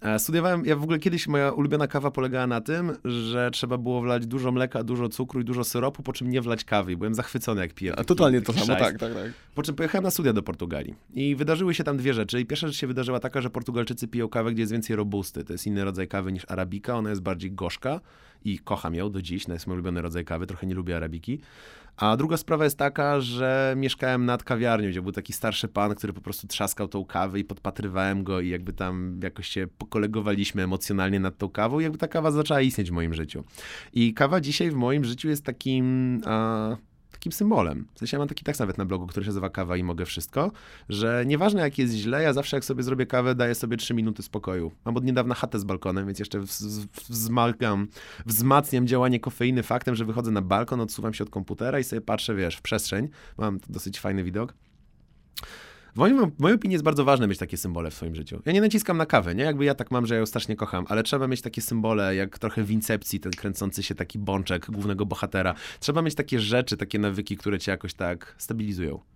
E, Studiowałem, ja w ogóle kiedyś moja ulubiona kawa polegała na tym, że trzeba było wlać dużo mleka, dużo cukru i dużo syropu, po czym nie wlać kawy. Byłem zachwycony, jak piję. taki- taki szajs. tak, tak. Po czym pojechałem na studia do Portugalii i wydarzyły się tam dwie rzeczy. I pierwsza rzecz się wydarzyła taka, że Portugalczycy piją kawę, gdzie jest więcej robusty. To jest inny rodzaj kawy niż arabika, ona jest bardziej gorzka i kocham ją do dziś, to jest mój ulubiony rodzaj kawy, trochę nie lubię arabiki. A druga sprawa jest taka, że mieszkałem nad kawiarnią, gdzie był taki starszy pan, który po prostu trzaskał tą kawę i podpatrywałem go i jakby tam jakoś się pokolegowaliśmy emocjonalnie nad tą kawą i jakby ta kawa zaczęła istnieć w moim życiu. I kawa dzisiaj w moim życiu jest takim... A takim symbolem. W sensie ja mam taki tekst nawet na blogu, który się nazywa Kawa i mogę wszystko, że nieważne jak jest źle, ja zawsze jak sobie zrobię kawę, daję sobie 3 minuty spokoju. Mam od niedawna chatę z balkonem, więc jeszcze wzmacniam działanie kofeiny faktem, że wychodzę na balkon, odsuwam się od komputera i sobie patrzę, wiesz, w przestrzeń. Mam dosyć fajny widok. W w mojej opinii jest bardzo ważne mieć takie symbole w swoim życiu. Ja nie naciskam na kawę, nie? Jakby ja tak mam, że ja ją strasznie kocham, ale trzeba mieć takie symbole, jak trochę w Incepcji, ten kręcący się taki bączek głównego bohatera. Trzeba mieć takie rzeczy, takie nawyki, które cię jakoś tak stabilizują.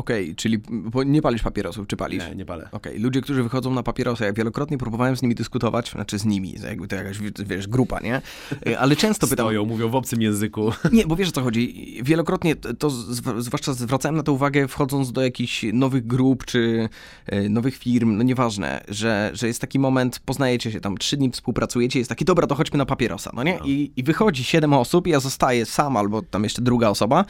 Okej, czyli bo nie palisz papierosów, czy palisz? Nie, nie palę. Okej, ludzie, którzy wychodzą na papierosa, ja wielokrotnie próbowałem z nimi dyskutować, znaczy z nimi, jakby to jakaś, wiesz, grupa, nie? Y, Ale często pytam... Stoją, mówią w obcym języku. Nie, bo wiesz o co chodzi. Wielokrotnie to to zw- zwłaszcza zwracałem na to uwagę wchodząc do jakichś nowych grup czy e, nowych firm, no nieważne, że, że jest taki moment, poznajecie się tam, trzy dni współpracujecie, jest taki, dobra, to chodźmy na papierosa, no nie? I, I wychodzi siedem osób, ja zostaję sam albo tam jeszcze druga osoba.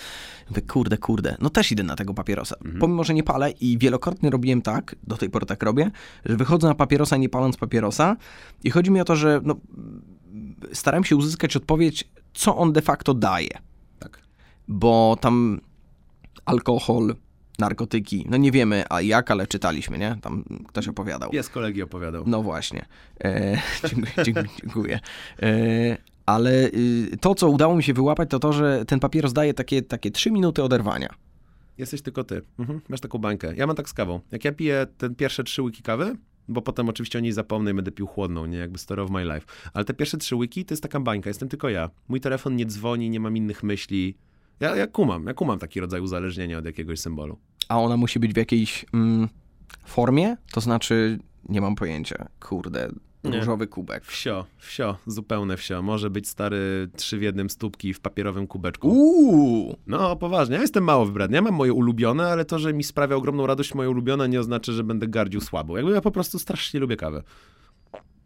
Mówię, kurde, kurde, no też idę na tego papierosa. Pomimo, że nie palę i wielokrotnie robiłem tak, do tej pory tak robię, że wychodzę na papierosa nie paląc papierosa i chodzi mi o to, że no, starałem się uzyskać odpowiedź, co on de facto daje Tak. bo tam alkohol, narkotyki, no nie wiemy a jak, ale czytaliśmy, nie? Tam ktoś opowiadał. Jest kolegi opowiadał. No właśnie. E, dziękuję. dziękuję. E, ale y, to, co udało mi się wyłapać, to to, że ten papieros daje takie, takie trzy minuty oderwania. Jesteś tylko ty. Mhm. Masz taką bańkę. Ja mam tak z kawą. Jak ja piję te pierwsze trzy łyki kawy, bo potem oczywiście o niej zapomnę i będę pił chłodną, nie jakby story of my life. Ale te pierwsze trzy łyki to jest taka bańka, jestem tylko ja. Mój telefon nie dzwoni, nie mam innych myśli. Ja, ja kumam, ja kumam taki rodzaj uzależnienia od jakiegoś symbolu. A ona musi być w jakiejś mm, formie? To znaczy, nie mam pojęcia. Kurde, Nie. różowy kubek. Wsio, wsio, zupełne wsio. Może być stary trzy w jednym stópki w papierowym kubeczku. Uuu! No, poważnie, ja jestem mało wybredny. Ja mam moje ulubione, ale to, że mi sprawia ogromną radość moje ulubione, nie oznacza, że będę gardził słabo. Jakby ja po prostu strasznie lubię kawę.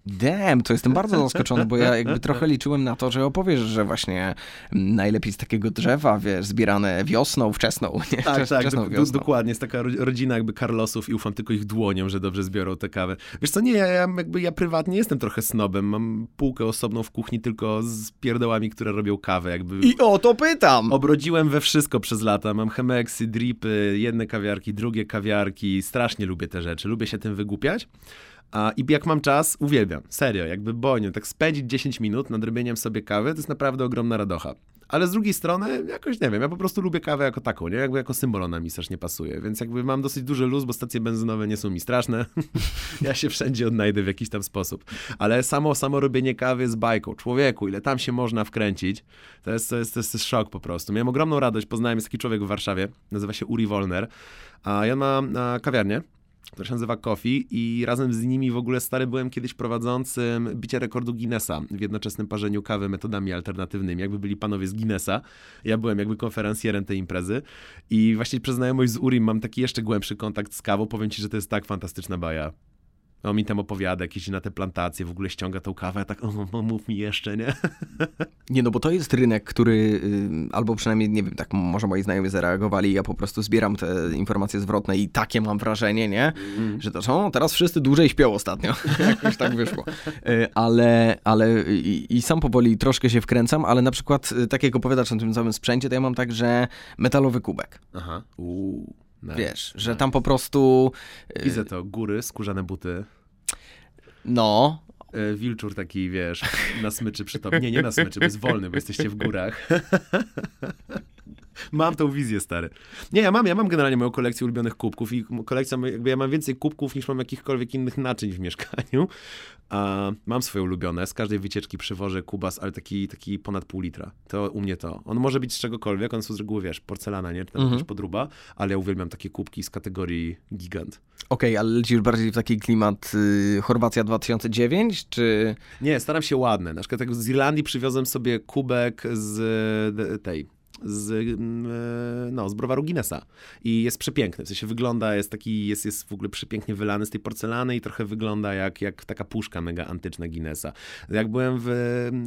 Damn, to jestem bardzo zaskoczony, bo ja jakby trochę liczyłem na to, że opowiesz, że właśnie najlepiej z takiego drzewa, wiesz, zbierane wiosną, wczesną, nie? Tak, Wczes- tak, wczesną do, do, dokładnie. Jest taka ro- rodzina jakby Carlosów i ufam tylko ich dłoniom, że dobrze zbiorą tę kawę. Wiesz co, nie, ja, ja jakby ja prywatnie jestem trochę snobem. Mam półkę osobną w kuchni tylko z pierdołami, które robią kawę. Jakby I o to pytam! obrodziłem we wszystko przez lata. Mam chemeksy, dripy, jedne kawiarki, drugie kawiarki. Strasznie lubię te rzeczy. Lubię się tym wygłupiać. I jak mam czas, uwielbiam. Serio, jakby boniu. Tak spędzić 10 minut nad robieniem sobie kawy, to jest naprawdę ogromna radocha. Ale z drugiej strony, jakoś nie wiem, ja po prostu lubię kawę jako taką, nie? Jakby jako symbol ona mi strasznie pasuje, więc jakby mam dosyć duży luz, bo stacje benzynowe nie są mi straszne. ja się wszędzie odnajdę w jakiś tam sposób. Ale samo, samo robienie kawy jest bajką. Człowieku, ile tam się można wkręcić, to jest, to jest, to jest szok po prostu. Miałem ogromną radość, poznałem jest taki człowiek w Warszawie, nazywa się Uri Wolner, a ja ma a, kawiarnię, która się nazywa Coffee i razem z nimi w ogóle stary byłem kiedyś prowadzącym bicie rekordu Guinnessa w jednoczesnym parzeniu kawy metodami alternatywnymi, jakby byli panowie z Guinnessa. Ja byłem jakby konferencjerem tej imprezy i właśnie przez znajomość z Urim mam taki jeszcze głębszy kontakt z kawą. Powiem ci, że to jest tak fantastyczna baja. On mi tam opowiada, jakieś na te plantacje, w ogóle ściąga tą kawę, tak, o, mów mi jeszcze, nie? Nie, no bo to jest rynek, który, y, albo przynajmniej, nie wiem, tak może moi znajomi zareagowali, ja po prostu zbieram te informacje zwrotne i takie mam wrażenie, nie? Mm. Że to są, teraz wszyscy dłużej śpią ostatnio. Jakoś tak wyszło. Y, Ale, ale i, i sam powoli troszkę się wkręcam, ale na przykład, y, tak jak opowiadasz o tym całym sprzęcie, to ja mam tak, że metalowy kubek. Aha. Uuu. Nice. Wiesz, że tam po prostu, y, Widzę to, góry, skórzane buty, no, e, wilczur taki, wiesz, na smyczy przy tobie. Nie, nie na smyczy, bo jest wolny, bo jesteście w górach. Mam tą wizję, stary. Nie, ja mam, ja mam generalnie moją kolekcję ulubionych kubków i kolekcja, jakby ja mam więcej kubków niż mam jakichkolwiek innych naczyń w mieszkaniu. A mam swoje ulubione. Z każdej wycieczki przywożę kubas, ale taki, taki ponad pół litra. To u mnie to. On może być z czegokolwiek, on są z reguły, wiesz, porcelana, nie? Czy tam Mhm. podruba, ale ja uwielbiam takie kubki z kategorii gigant. okej, ale lecisz bardziej w taki klimat y, Chorwacja 2009, czy... Nie, staram się ładne. Na przykład tak z Irlandii przywiozłem sobie kubek z e, tej, z, mm, e, no, z browaru Guinnessa. I jest przepiękny, w sensie wygląda, jest taki, jest, jest w ogóle przepięknie wylany z tej porcelany i trochę wygląda jak, jak taka puszka mega antyczna Guinnessa. Jak byłem w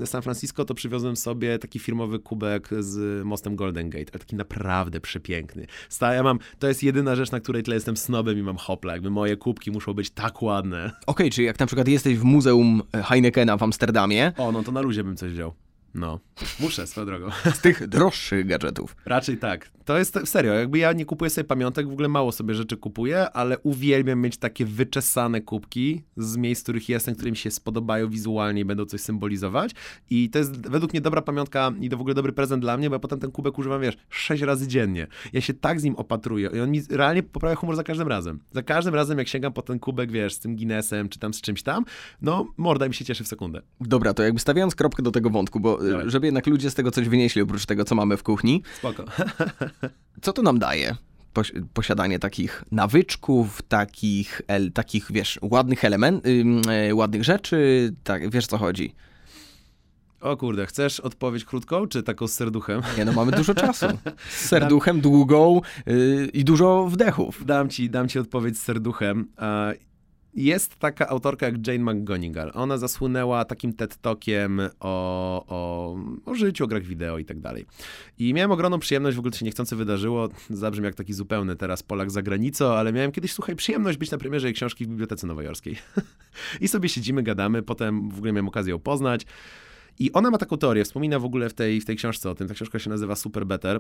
e, San Francisco, to przywiozłem sobie taki firmowy kubek z mostem Golden Gate, ale taki naprawdę przepiękny. Sta, ja mam, to jest jedyna rzecz, na której tyle jestem snobem i mam hopla, jakby moje kubki muszą być tak ładne. Okej, czyli jak na przykład jesteś w Muzeum Heinekena w Amsterdamie, O, no to na luzie bym coś wziął. No, muszę swoją drogą. z tych droższych gadżetów. Raczej tak. To jest serio, jakby ja nie kupuję sobie pamiątek, w ogóle mało sobie rzeczy kupuję, ale uwielbiam mieć takie wyczesane kubki z miejsc, w których jestem, które mi się spodobają wizualnie i będą coś symbolizować. I to jest według mnie dobra pamiątka i to w ogóle dobry prezent dla mnie, bo ja potem ten kubek używam, wiesz, sześć razy dziennie. Ja się tak z nim opatruję i on mi realnie poprawia humor za każdym razem. Za każdym razem, jak sięgam po ten kubek, wiesz, z tym Guinnessem czy tam z czymś tam, no morda mi się cieszy w sekundę. Dobra, to jakby stawiając kropkę do tego wątku, bo y, Dawaj. żeby jednak ludzie z tego coś wynieśli oprócz tego, co mamy w kuchni, Spoko. co to nam daje? Posiadanie takich nawyczków, takich, el, takich wiesz, ładnych elementów, ładnych rzeczy, tak, wiesz co chodzi. O kurde, chcesz odpowiedź krótką, czy taką z serduchem? Nie no, mamy dużo czasu. Z serduchem, długą y, i dużo wdechów. Dam ci, dam ci odpowiedź z serduchem. Jest taka autorka jak Jane McGonigal. Ona zasłynęła takim TED Talkiem o, o, o życiu, o grach wideo i tak dalej. I miałem ogromną przyjemność, w ogóle to się niechcący wydarzyło, zabrzmi jak taki zupełny teraz Polak za granicą, ale miałem kiedyś, słuchaj, przyjemność być na premierze jej książki w Bibliotece Nowojorskiej. I sobie siedzimy, gadamy, potem w ogóle miałem okazję ją poznać. I ona ma taką teorię, wspomina w ogóle w tej, w tej książce o tym, ta książka się nazywa Super Better.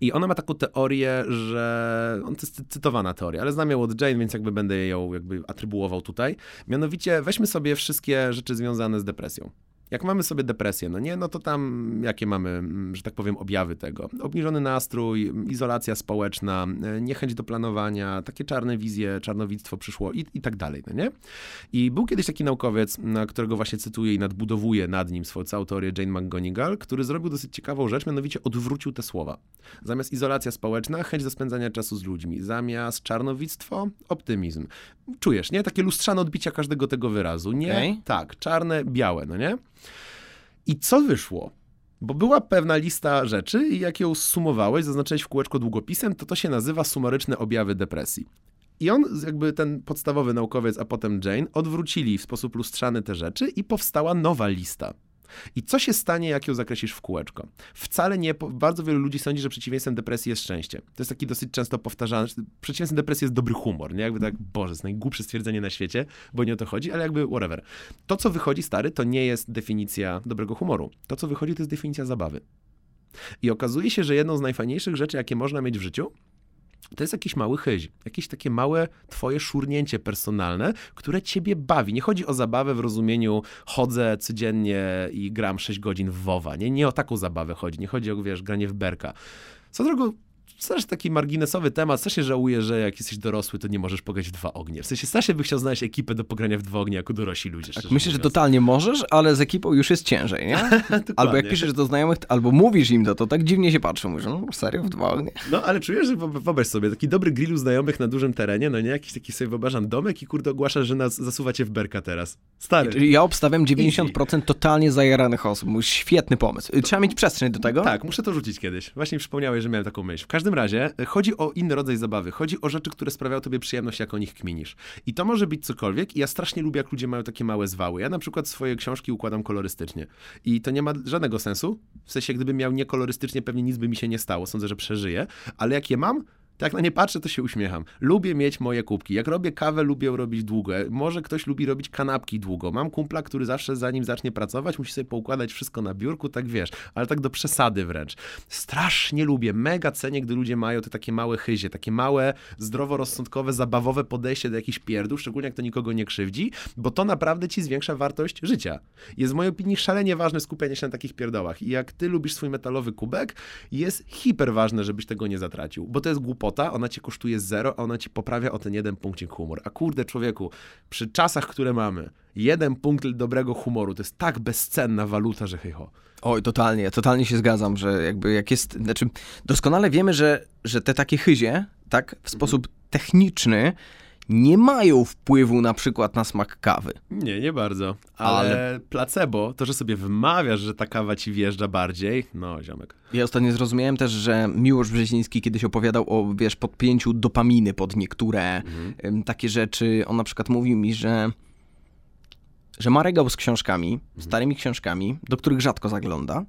I ona ma taką teorię, że. On to jest cy- cytowana teoria, ale znam ją od Jane, więc jakby będę ją jakby atrybuował tutaj. Mianowicie weźmy sobie wszystkie rzeczy związane z depresją. Jak mamy sobie depresję, no nie, no to tam jakie mamy, mm, że tak powiem, objawy tego? Obniżony nastrój, izolacja społeczna, e, niechęć do planowania, takie czarne wizje, czarnowictwo przyszło i, i tak dalej, no nie? I był kiedyś taki naukowiec, na którego właśnie cytuję i nadbudowuję nad nim swoją całą teorię Jane McGonigal, który zrobił dosyć ciekawą rzecz, mianowicie odwrócił te słowa. Zamiast izolacja społeczna, chęć do spędzania czasu z ludźmi. Zamiast czarnowictwo, optymizm. Czujesz, nie? Takie lustrzane odbicia każdego tego wyrazu. Nie? Okej. Tak, czarne, białe, no nie? I co wyszło? Bo była pewna lista rzeczy i jak ją sumowałeś, zaznaczyłeś w kółeczko długopisem, to to się nazywa sumaryczne objawy depresji. I on, jakby ten podstawowy naukowiec, a potem Jane, odwrócili w sposób lustrzany te rzeczy i powstała nowa lista. I co się stanie, jak ją zakreślisz w kółeczko? Wcale nie, bardzo wielu ludzi sądzi, że przeciwieństwem depresji jest szczęście. To jest taki dosyć często powtarzany, przeciwieństwem depresji jest dobry humor, nie? Jakby tak, boże, jest najgłupsze stwierdzenie na świecie, bo nie o to chodzi, ale jakby whatever. To, co wychodzi, stary, to nie jest definicja dobrego humoru. To, co wychodzi, to jest definicja zabawy. I okazuje się, że jedną z najfajniejszych rzeczy, jakie można mieć w życiu, to jest jakiś mały chyź, jakieś takie małe twoje szurnięcie personalne, które ciebie bawi. Nie chodzi o zabawę w rozumieniu chodzę codziennie i gram 6 godzin w WoWa. Nie, nie o taką zabawę chodzi. Nie chodzi o, wiesz, granie w berka. Co drogą, też taki marginesowy temat. Strasznie żałuję, że jak jesteś dorosły, to nie możesz pograć w dwa ognie. W sensie strasznie by chciał znaleźć ekipę do pogrania w dwa ognie jako dorośli ludzie. Tak, myślę, że totalnie możesz, ale z ekipą już jest ciężej, nie? Albo jak piszesz do znajomych, albo mówisz im to, to tak dziwnie się patrzą. Mówisz, no serio, w dwa ognie? No, ale czujesz, że wyobraź sobie, taki dobry grill u znajomych na dużym terenie, no nie, jakiś taki sobie wyobrażam domek i kurde ogłaszasz, że nas zasuwacie w berka teraz. Stary. Ja obstawiam 90% totalnie zajaranych osób. Świetny pomysł. Trzeba mieć przestrzeń do tego. Tak, muszę to rzucić kiedyś. Właśnie przypomniałeś, że miałem taką myśl. W każdym razie e, chodzi o inny rodzaj zabawy. Chodzi o rzeczy, które sprawiają tobie przyjemność, jak o nich kminisz. I to może być cokolwiek. I ja strasznie lubię, jak ludzie mają takie małe zwały. Ja na przykład swoje książki układam kolorystycznie. I to nie ma żadnego sensu. W sensie, gdybym miał niekolorystycznie, pewnie nic by mi się nie stało. Sądzę, że przeżyję. Ale jak je mam, to jak na nie patrzę, to się uśmiecham. Lubię mieć moje kubki. Jak robię kawę, lubię robić długo. Może ktoś lubi robić kanapki długo. Mam kumpla, który zawsze zanim zacznie pracować, musi sobie poukładać wszystko na biurku, tak wiesz, ale tak do przesady wręcz. Strasznie lubię, mega cenię, gdy ludzie mają te takie małe chyzie, takie małe, zdroworozsądkowe, zabawowe podejście do jakichś pierdów, szczególnie jak to nikogo nie krzywdzi, bo to naprawdę ci zwiększa wartość życia. Jest w mojej opinii szalenie ważne skupianie się na takich pierdołach. I jak ty lubisz swój metalowy kubek, jest hiper ważne, żebyś tego nie zatracił, bo to jest głupota, ona cię kosztuje zero, a ona ci poprawia o ten jeden punkcik humor. A kurde, człowieku, przy czasach, które mamy, jeden punkt dobrego humoru to jest tak bezcenna waluta, że chycho. Oj, totalnie, totalnie się zgadzam, że jakby jak jest, znaczy doskonale wiemy, że, że te takie chyzie, tak, w sposób techniczny nie mają wpływu na przykład na smak kawy. Nie, nie bardzo. Ale, placebo, to, że sobie wmawiasz, że ta kawa ci wjeżdża bardziej, no ziomek. Ja ostatnio zrozumiałem też, że Miłosz Brzeziński kiedyś opowiadał o, wiesz, podpięciu dopaminy pod niektóre em, takie rzeczy. On na przykład mówił mi, że że ma regał z książkami, starymi książkami, do których rzadko zagląda.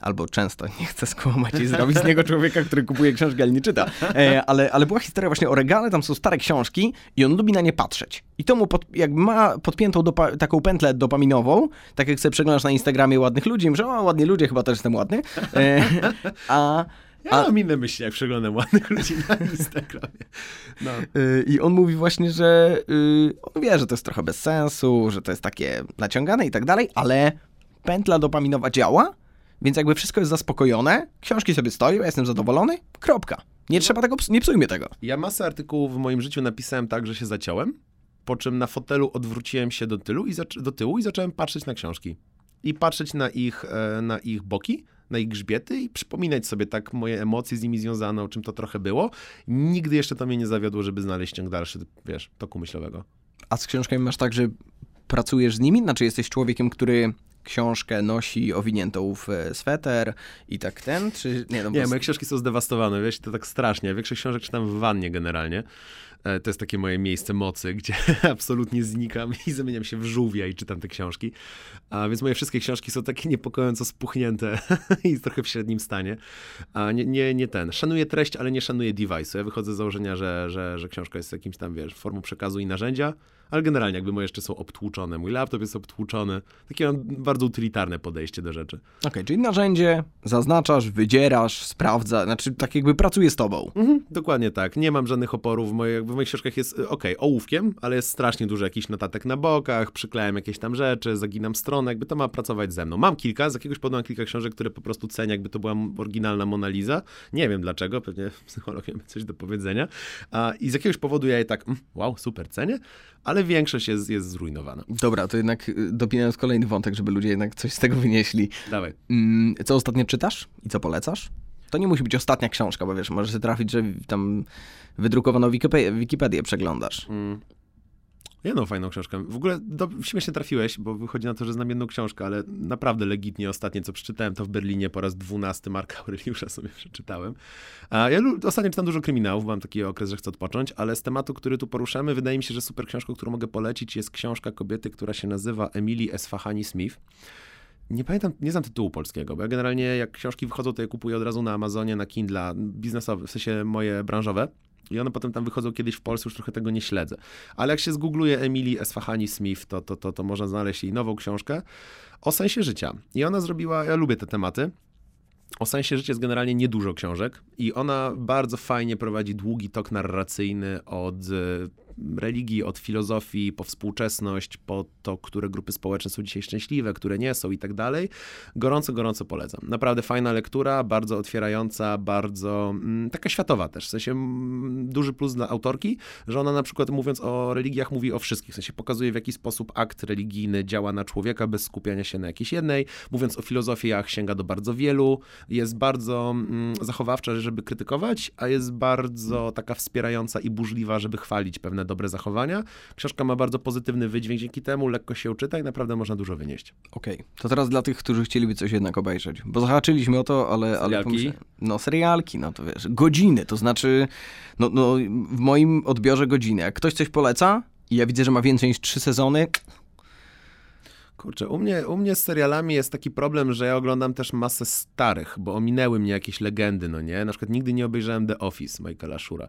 Albo często, nie chcę skłamać i zrobić z niego człowieka, który kupuje książki, ale nie czyta. E, ale, ale była historia właśnie o regale, tam są stare książki i on lubi na nie patrzeć. I to mu, pod, jak ma podpiętą dopa, taką pętlę dopaminową, tak jak sobie przeglądasz na Instagramie ładnych ludzi, że o, ładni ludzie, chyba też jestem ładny. E, a, Ja mam inne myśli, jak przeglądam ładnych ludzi na Instagramie. No. Y, I on mówi właśnie, że y, on wie, że to jest trochę bez sensu, że to jest takie naciągane i tak dalej, ale pętla dopaminowa działa, więc jakby wszystko jest zaspokojone, książki sobie stoją, ja jestem zadowolony, kropka. Nie trzeba tego, nie psujmy tego. Ja masę artykułów w moim życiu napisałem tak, że się zaciąłem, po czym na fotelu odwróciłem się do tyłu i, do tyłu i zacząłem patrzeć na książki. I patrzeć na ich, e, na ich boki, na ich grzbiety i przypominać sobie tak moje emocje z nimi związane, o czym to trochę było. Nigdy jeszcze to mnie nie zawiodło, żeby znaleźć ciąg dalszy, wiesz, toku myślowego. A z książkami masz tak, że pracujesz z nimi? Znaczy jesteś człowiekiem, który książkę nosi owiniętą w e, sweter i tak ten, czy nie? No, bo Nie, moje książki są zdewastowane, wiesz, to tak strasznie. Większość książek czytam w wannie generalnie. E, To jest takie moje miejsce mocy, gdzie absolutnie znikam i zamieniam się w żółwia i czytam te książki. A więc moje wszystkie książki są takie niepokojąco spuchnięte i trochę w średnim stanie. A nie, nie, nie ten. Szanuję treść, ale nie szanuję device'u. Ja wychodzę z założenia, że, że, że książka jest jakimś tam, wiesz, formą przekazu i narzędzia, ale generalnie jakby moje jeszcze są obtłuczone. Mój laptop jest obtłuczony. Takie mam bardzo utylitarne podejście do rzeczy. Okej, czyli narzędzie, zaznaczasz, wydzierasz, sprawdza, znaczy tak jakby pracuje z tobą. Mhm, dokładnie tak. Nie mam żadnych oporów. W, moje, w moich książkach jest, ok, ołówkiem, ale jest strasznie dużo jakichś notatek na bokach, przyklejam jakieś tam rzeczy, zaginam stronę, jakby to ma pracować ze mną. Mam kilka, z jakiegoś powodu mam kilka książek, które po prostu cenię, jakby to była oryginalna Mona Lisa. Nie wiem dlaczego, pewnie psycholog ma coś do powiedzenia. I z jakiegoś powodu ja je tak, mm, wow, super cenię, ale większość jest, jest zrujnowana. Dobra, to jednak y, dopinając kolejny wątek, żeby ludzie jednak coś z tego wynieśli. Dawaj. Mm, Co ostatnio czytasz i co polecasz? To nie musi być ostatnia książka, bo wiesz, może się trafić, że tam wydrukowaną Wikipedię, Wikipedię przeglądasz. Mm. Jedną fajną książkę. W ogóle do, śmiesznie trafiłeś, bo wychodzi na to, że znam jedną książkę, ale naprawdę legitnie ostatnie, co przeczytałem, to w Berlinie po raz dwunasty Marka Aureliusza sobie przeczytałem. A ja ostatnio czytam dużo kryminałów, mam taki okres, że chcę odpocząć, ale z tematu, który tu poruszamy, wydaje mi się, że super książką, którą mogę polecić, jest książka kobiety, która się nazywa Emily Esfahani Smith. Nie pamiętam, nie znam tytułu polskiego, bo ja generalnie jak książki wychodzą, to je kupuję od razu na Amazonie, na Kindle, biznesowe, w sensie moje branżowe. I one potem tam wychodzą kiedyś w Polsce, już trochę tego nie śledzę. Ale jak się zgoogluje Emily Esfahani Smith, to, to, to, to można znaleźć jej nową książkę o sensie życia. I ona zrobiła, ja lubię te tematy, O sensie życia jest generalnie niedużo książek i ona bardzo fajnie prowadzi długi tok narracyjny od religii, od filozofii, po współczesność, po to, które grupy społeczne są dzisiaj szczęśliwe, które nie są i tak dalej. Gorąco, gorąco polecam. Naprawdę fajna lektura, bardzo otwierająca, bardzo mm, taka światowa też. W sensie mm, duży plus dla autorki, że ona na przykład mówiąc o religiach mówi o wszystkich. W sensie pokazuje w jaki sposób akt religijny działa na człowieka bez skupiania się na jakiejś jednej. Mówiąc o filozofiach sięga do bardzo wielu. Jest bardzo mm, zachowawcza, żeby krytykować, a jest bardzo taka wspierająca i burzliwa, żeby chwalić pewne dobre zachowania. Książka ma bardzo pozytywny wydźwięk dzięki temu, lekko się czyta i naprawdę można dużo wynieść. Okej, to teraz dla tych, którzy chcieliby coś jednak obejrzeć, bo zahaczyliśmy o to, ale... ale Serialki? pomyślałem- no serialki, no to wiesz, godziny, to znaczy, no, no w moim odbiorze godziny. Jak ktoś coś poleca i ja widzę, że ma więcej niż trzy sezony, Kurczę, u mnie, u mnie z serialami jest taki problem, że ja oglądam też masę starych, bo ominęły mnie jakieś legendy, no nie? Na przykład nigdy nie obejrzałem The Office Michaela Shura,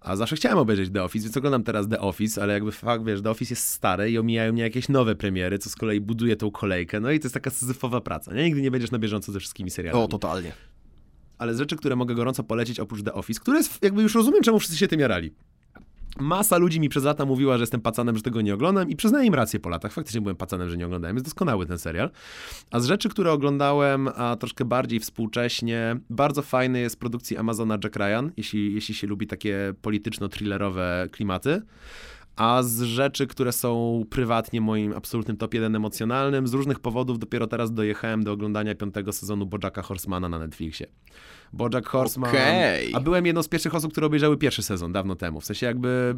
a zawsze chciałem obejrzeć The Office, więc oglądam teraz The Office, ale jakby fakt, wiesz, The Office jest stare i omijają mnie jakieś nowe premiery, co z kolei buduje tą kolejkę, no i to jest taka syzyfowa praca, nie? Nigdy nie będziesz na bieżąco ze wszystkimi serialami. o, totalnie. ale z rzeczy, które mogę gorąco polecić oprócz The Office, które jest, jakby już rozumiem, czemu wszyscy się tym jarali. Masa ludzi mi przez lata mówiła, że jestem pacanem, że tego nie oglądam i przyznaję im rację po latach. Faktycznie byłem pacanem, że nie oglądałem. Jest doskonały ten serial. A z rzeczy, które oglądałem a troszkę bardziej współcześnie, bardzo fajny jest produkcji Amazona Jack Ryan, jeśli, jeśli się lubi takie polityczno-thrillerowe klimaty. A z rzeczy, które są prywatnie moim absolutnym top 1 emocjonalnym, z różnych powodów dopiero teraz dojechałem do oglądania piątego sezonu Bojacka Horsemana na Netflixie. Bojack Horseman. Okej. A byłem jedną z pierwszych osób, które obejrzały pierwszy sezon dawno temu. W sensie jakby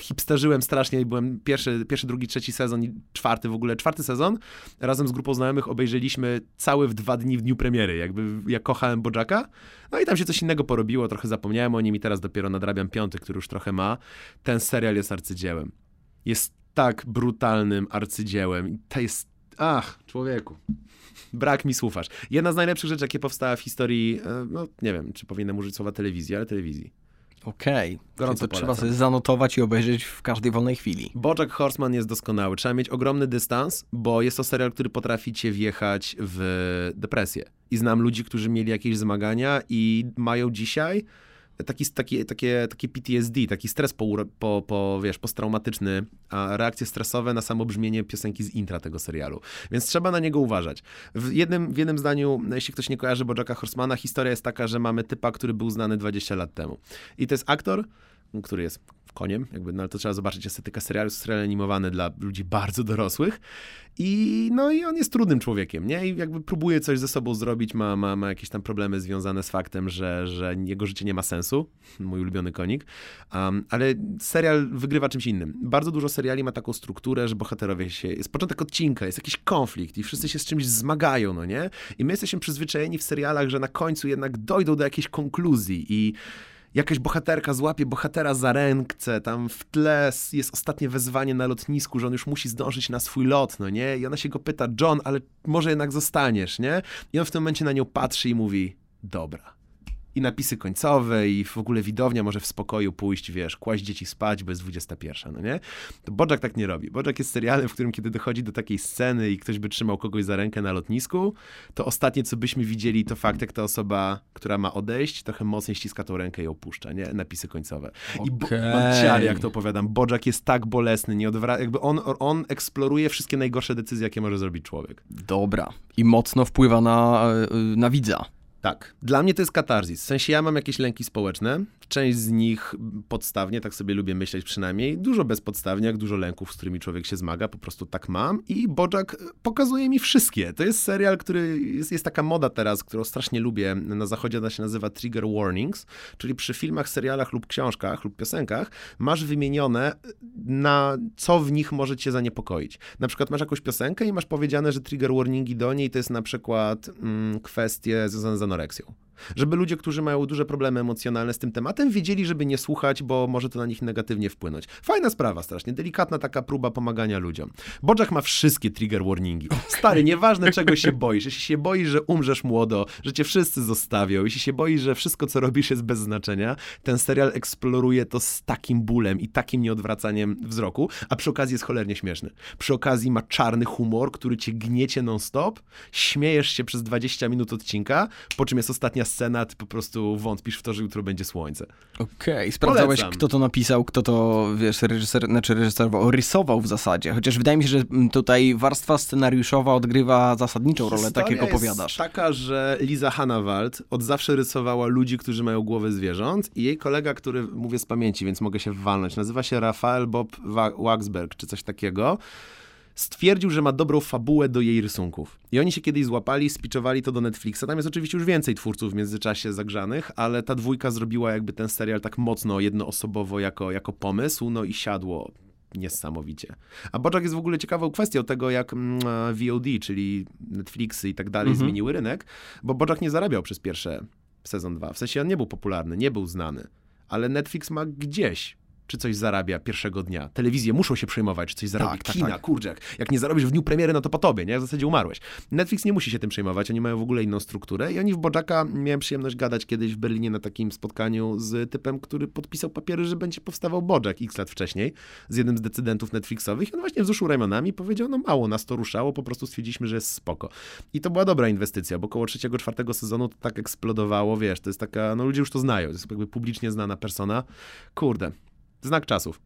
hipsterzyłem strasznie i byłem pierwszy, pierwszy, drugi, trzeci sezon i czwarty w ogóle. Czwarty sezon razem z grupą znajomych obejrzeliśmy cały w dwa dni w dniu premiery. Jakby ja kochałem Bojacka. No i tam się coś innego porobiło, trochę zapomniałem o nim i teraz dopiero nadrabiam piąty, który już trochę ma. Ten serial jest arcydziełem. Jest tak brutalnym arcydziełem. I to jest... Ach, człowieku. Brak mi słów aż. Jedna z najlepszych rzeczy, jakie powstała w historii, e, no nie wiem, czy powinienem użyć słowa telewizji, ale telewizji. Okej, Gorąco to trzeba sobie zanotować i obejrzeć w każdej wolnej chwili. Bojack Horseman jest doskonały. Trzeba mieć ogromny dystans, bo jest to serial, który potrafi cię wjechać w depresję. I znam ludzi, którzy mieli jakieś zmagania i mają dzisiaj taki, taki, takie, takie PTSD, taki stres po, po, po, wiesz, posttraumatyczny, a reakcje stresowe na samo brzmienie piosenki z intra tego serialu. Więc trzeba na niego uważać. W jednym, w jednym zdaniu, jeśli ktoś nie kojarzy Bojacka Horsemana, historia jest taka, że mamy typa, który był znany 20 lat temu. I to jest aktor, który jest koniem, jakby, no ale to trzeba zobaczyć estetykę serialu, serial animowany dla ludzi bardzo dorosłych i no i on jest trudnym człowiekiem, nie? I jakby próbuje coś ze sobą zrobić, ma, ma, ma jakieś tam problemy związane z faktem, że, że jego życie nie ma sensu, mój ulubiony konik, um, ale serial wygrywa czymś innym. Bardzo dużo seriali ma taką strukturę, że bohaterowie się, jest początek odcinka, jest jakiś konflikt i wszyscy się z czymś zmagają, no nie? I my jesteśmy przyzwyczajeni w serialach, że na końcu jednak dojdą do jakiejś konkluzji i jakaś bohaterka złapie bohatera za rękę, tam w tle jest ostatnie wezwanie na lotnisku, że on już musi zdążyć na swój lot, no nie? I ona się go pyta, John, ale może jednak zostaniesz, nie? I on w tym momencie na nią patrzy i mówi, dobra. I napisy końcowe i w ogóle widownia może w spokoju pójść, wiesz, kłaść dzieci spać, bo jest 21, no nie? To Bojack tak nie robi. Bojack jest serialem, w którym kiedy dochodzi do takiej sceny i ktoś by trzymał kogoś za rękę na lotnisku, to ostatnie, co byśmy widzieli, to fakt, jak ta osoba, która ma odejść, trochę mocniej ściska tą rękę i opuszcza, nie? Napisy końcowe. I bo, Okej. mam ciary, jak to opowiadam. Bojack jest tak bolesny, nie odwra- jakby on, on eksploruje wszystkie najgorsze decyzje, jakie może zrobić człowiek. Dobra. I mocno wpływa na, y, na widza. Tak. Dla mnie to jest katarzis. W sensie ja mam jakieś lęki społeczne. Część z nich podstawnie, tak sobie lubię myśleć przynajmniej. Dużo bezpodstawnie, jak dużo lęków, z którymi człowiek się zmaga. Po prostu tak mam. I Bojack pokazuje mi wszystkie. To jest serial, który... Jest, jest taka moda teraz, którą strasznie lubię. Na zachodzie ona się nazywa trigger warnings. Czyli przy filmach, serialach lub książkach lub piosenkach masz wymienione na co w nich może cię zaniepokoić. Na przykład masz jakąś piosenkę i masz powiedziane, że trigger warningi do niej to jest na przykład mm, kwestie związane z anoreksją. Żeby ludzie, którzy mają duże problemy emocjonalne z tym tematem, wiedzieli, żeby nie słuchać, bo może to na nich negatywnie wpłynąć. Fajna sprawa strasznie, delikatna taka próba pomagania ludziom. Bojack ma wszystkie trigger warningi. Stary, nieważne czego się boisz, jeśli się boisz, że umrzesz młodo, że cię wszyscy zostawią, jeśli się boisz, że wszystko co robisz jest bez znaczenia, ten serial eksploruje to z takim bólem i takim nieodwracaniem wzroku, a przy okazji jest cholernie śmieszny. Przy okazji ma czarny humor, który cię gniecie non-stop, śmiejesz się przez 20 minut odcinka, po czym jest ostatnia scena, ty po prostu wątpisz w to, że jutro będzie słońce. Okej, sprawdzałeś, Polecam. kto to napisał, kto to, wiesz, reżyser, znaczy reżyserował, rysował w zasadzie. Chociaż wydaje mi się, że tutaj warstwa scenariuszowa odgrywa zasadniczą rolę, tak jak Historia opowiadasz. Jest taka, że Liza Hannawald od zawsze rysowała ludzi, którzy mają głowy zwierząt i jej kolega, który, mówię z pamięci, więc mogę się walnąć, nazywa się Rafael Bob Wa- Waxberg, czy coś takiego, stwierdził, że ma dobrą fabułę do jej rysunków. I oni się kiedyś złapali, spiczowali to do Netflixa. Tam jest oczywiście już więcej twórców w międzyczasie zagrzanych, ale ta dwójka zrobiła jakby ten serial tak mocno, jednoosobowo jako, jako pomysł, no i siadło niesamowicie. A Bojack jest w ogóle ciekawą kwestią tego, jak mm, VOD, czyli Netflixy i tak dalej Mhm. zmieniły rynek, bo Bojack nie zarabiał przez pierwsze sezon 2. W sensie on nie był popularny, nie był znany, ale Netflix ma gdzieś czy coś zarabia pierwszego dnia. Telewizje muszą się przejmować, czy coś zarabia. Tak, tak, Kina, tak. kurczę, jak- jak nie zarobisz w dniu premiery, no to po tobie, nie? W zasadzie umarłeś. Netflix nie musi się tym przejmować, oni mają w ogóle inną strukturę i oni w Bojacka, miałem przyjemność gadać kiedyś w Berlinie na takim spotkaniu z typem, który podpisał papiery, że będzie powstawał Bojack x lat wcześniej, z jednym z decydentów Netflixowych i on właśnie wzruszył ramionami i powiedział, no mało nas to ruszało, po prostu stwierdziliśmy, że jest spoko. I to była dobra inwestycja, bo koło trzeciego, czwartego sezonu to tak eksplodowało, wiesz, to jest taka, no ludzie już to znają, to jest jakby publicznie znana persona. Kurde, znak czasów.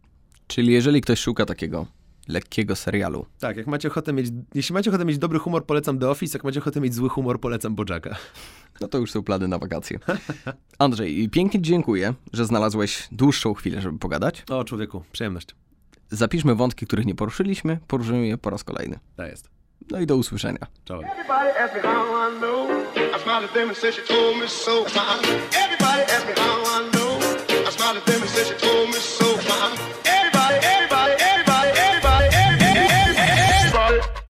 Czyli jeżeli ktoś szuka takiego lekkiego serialu, Tak, jak macie ochotę mieć, jeśli macie ochotę mieć dobry humor, polecam The Office, jak macie ochotę mieć zły humor, polecam Bojacka. no to już są plany na wakacje. Andrzej, pięknie dziękuję, że znalazłeś dłuższą chwilę, żeby pogadać. O, człowieku, przyjemność. Zapiszmy wątki, których nie poruszyliśmy, poruszymy je po raz kolejny. To jest. No i do usłyszenia. Czołem. Everybody Told me so. Everybody, everybody.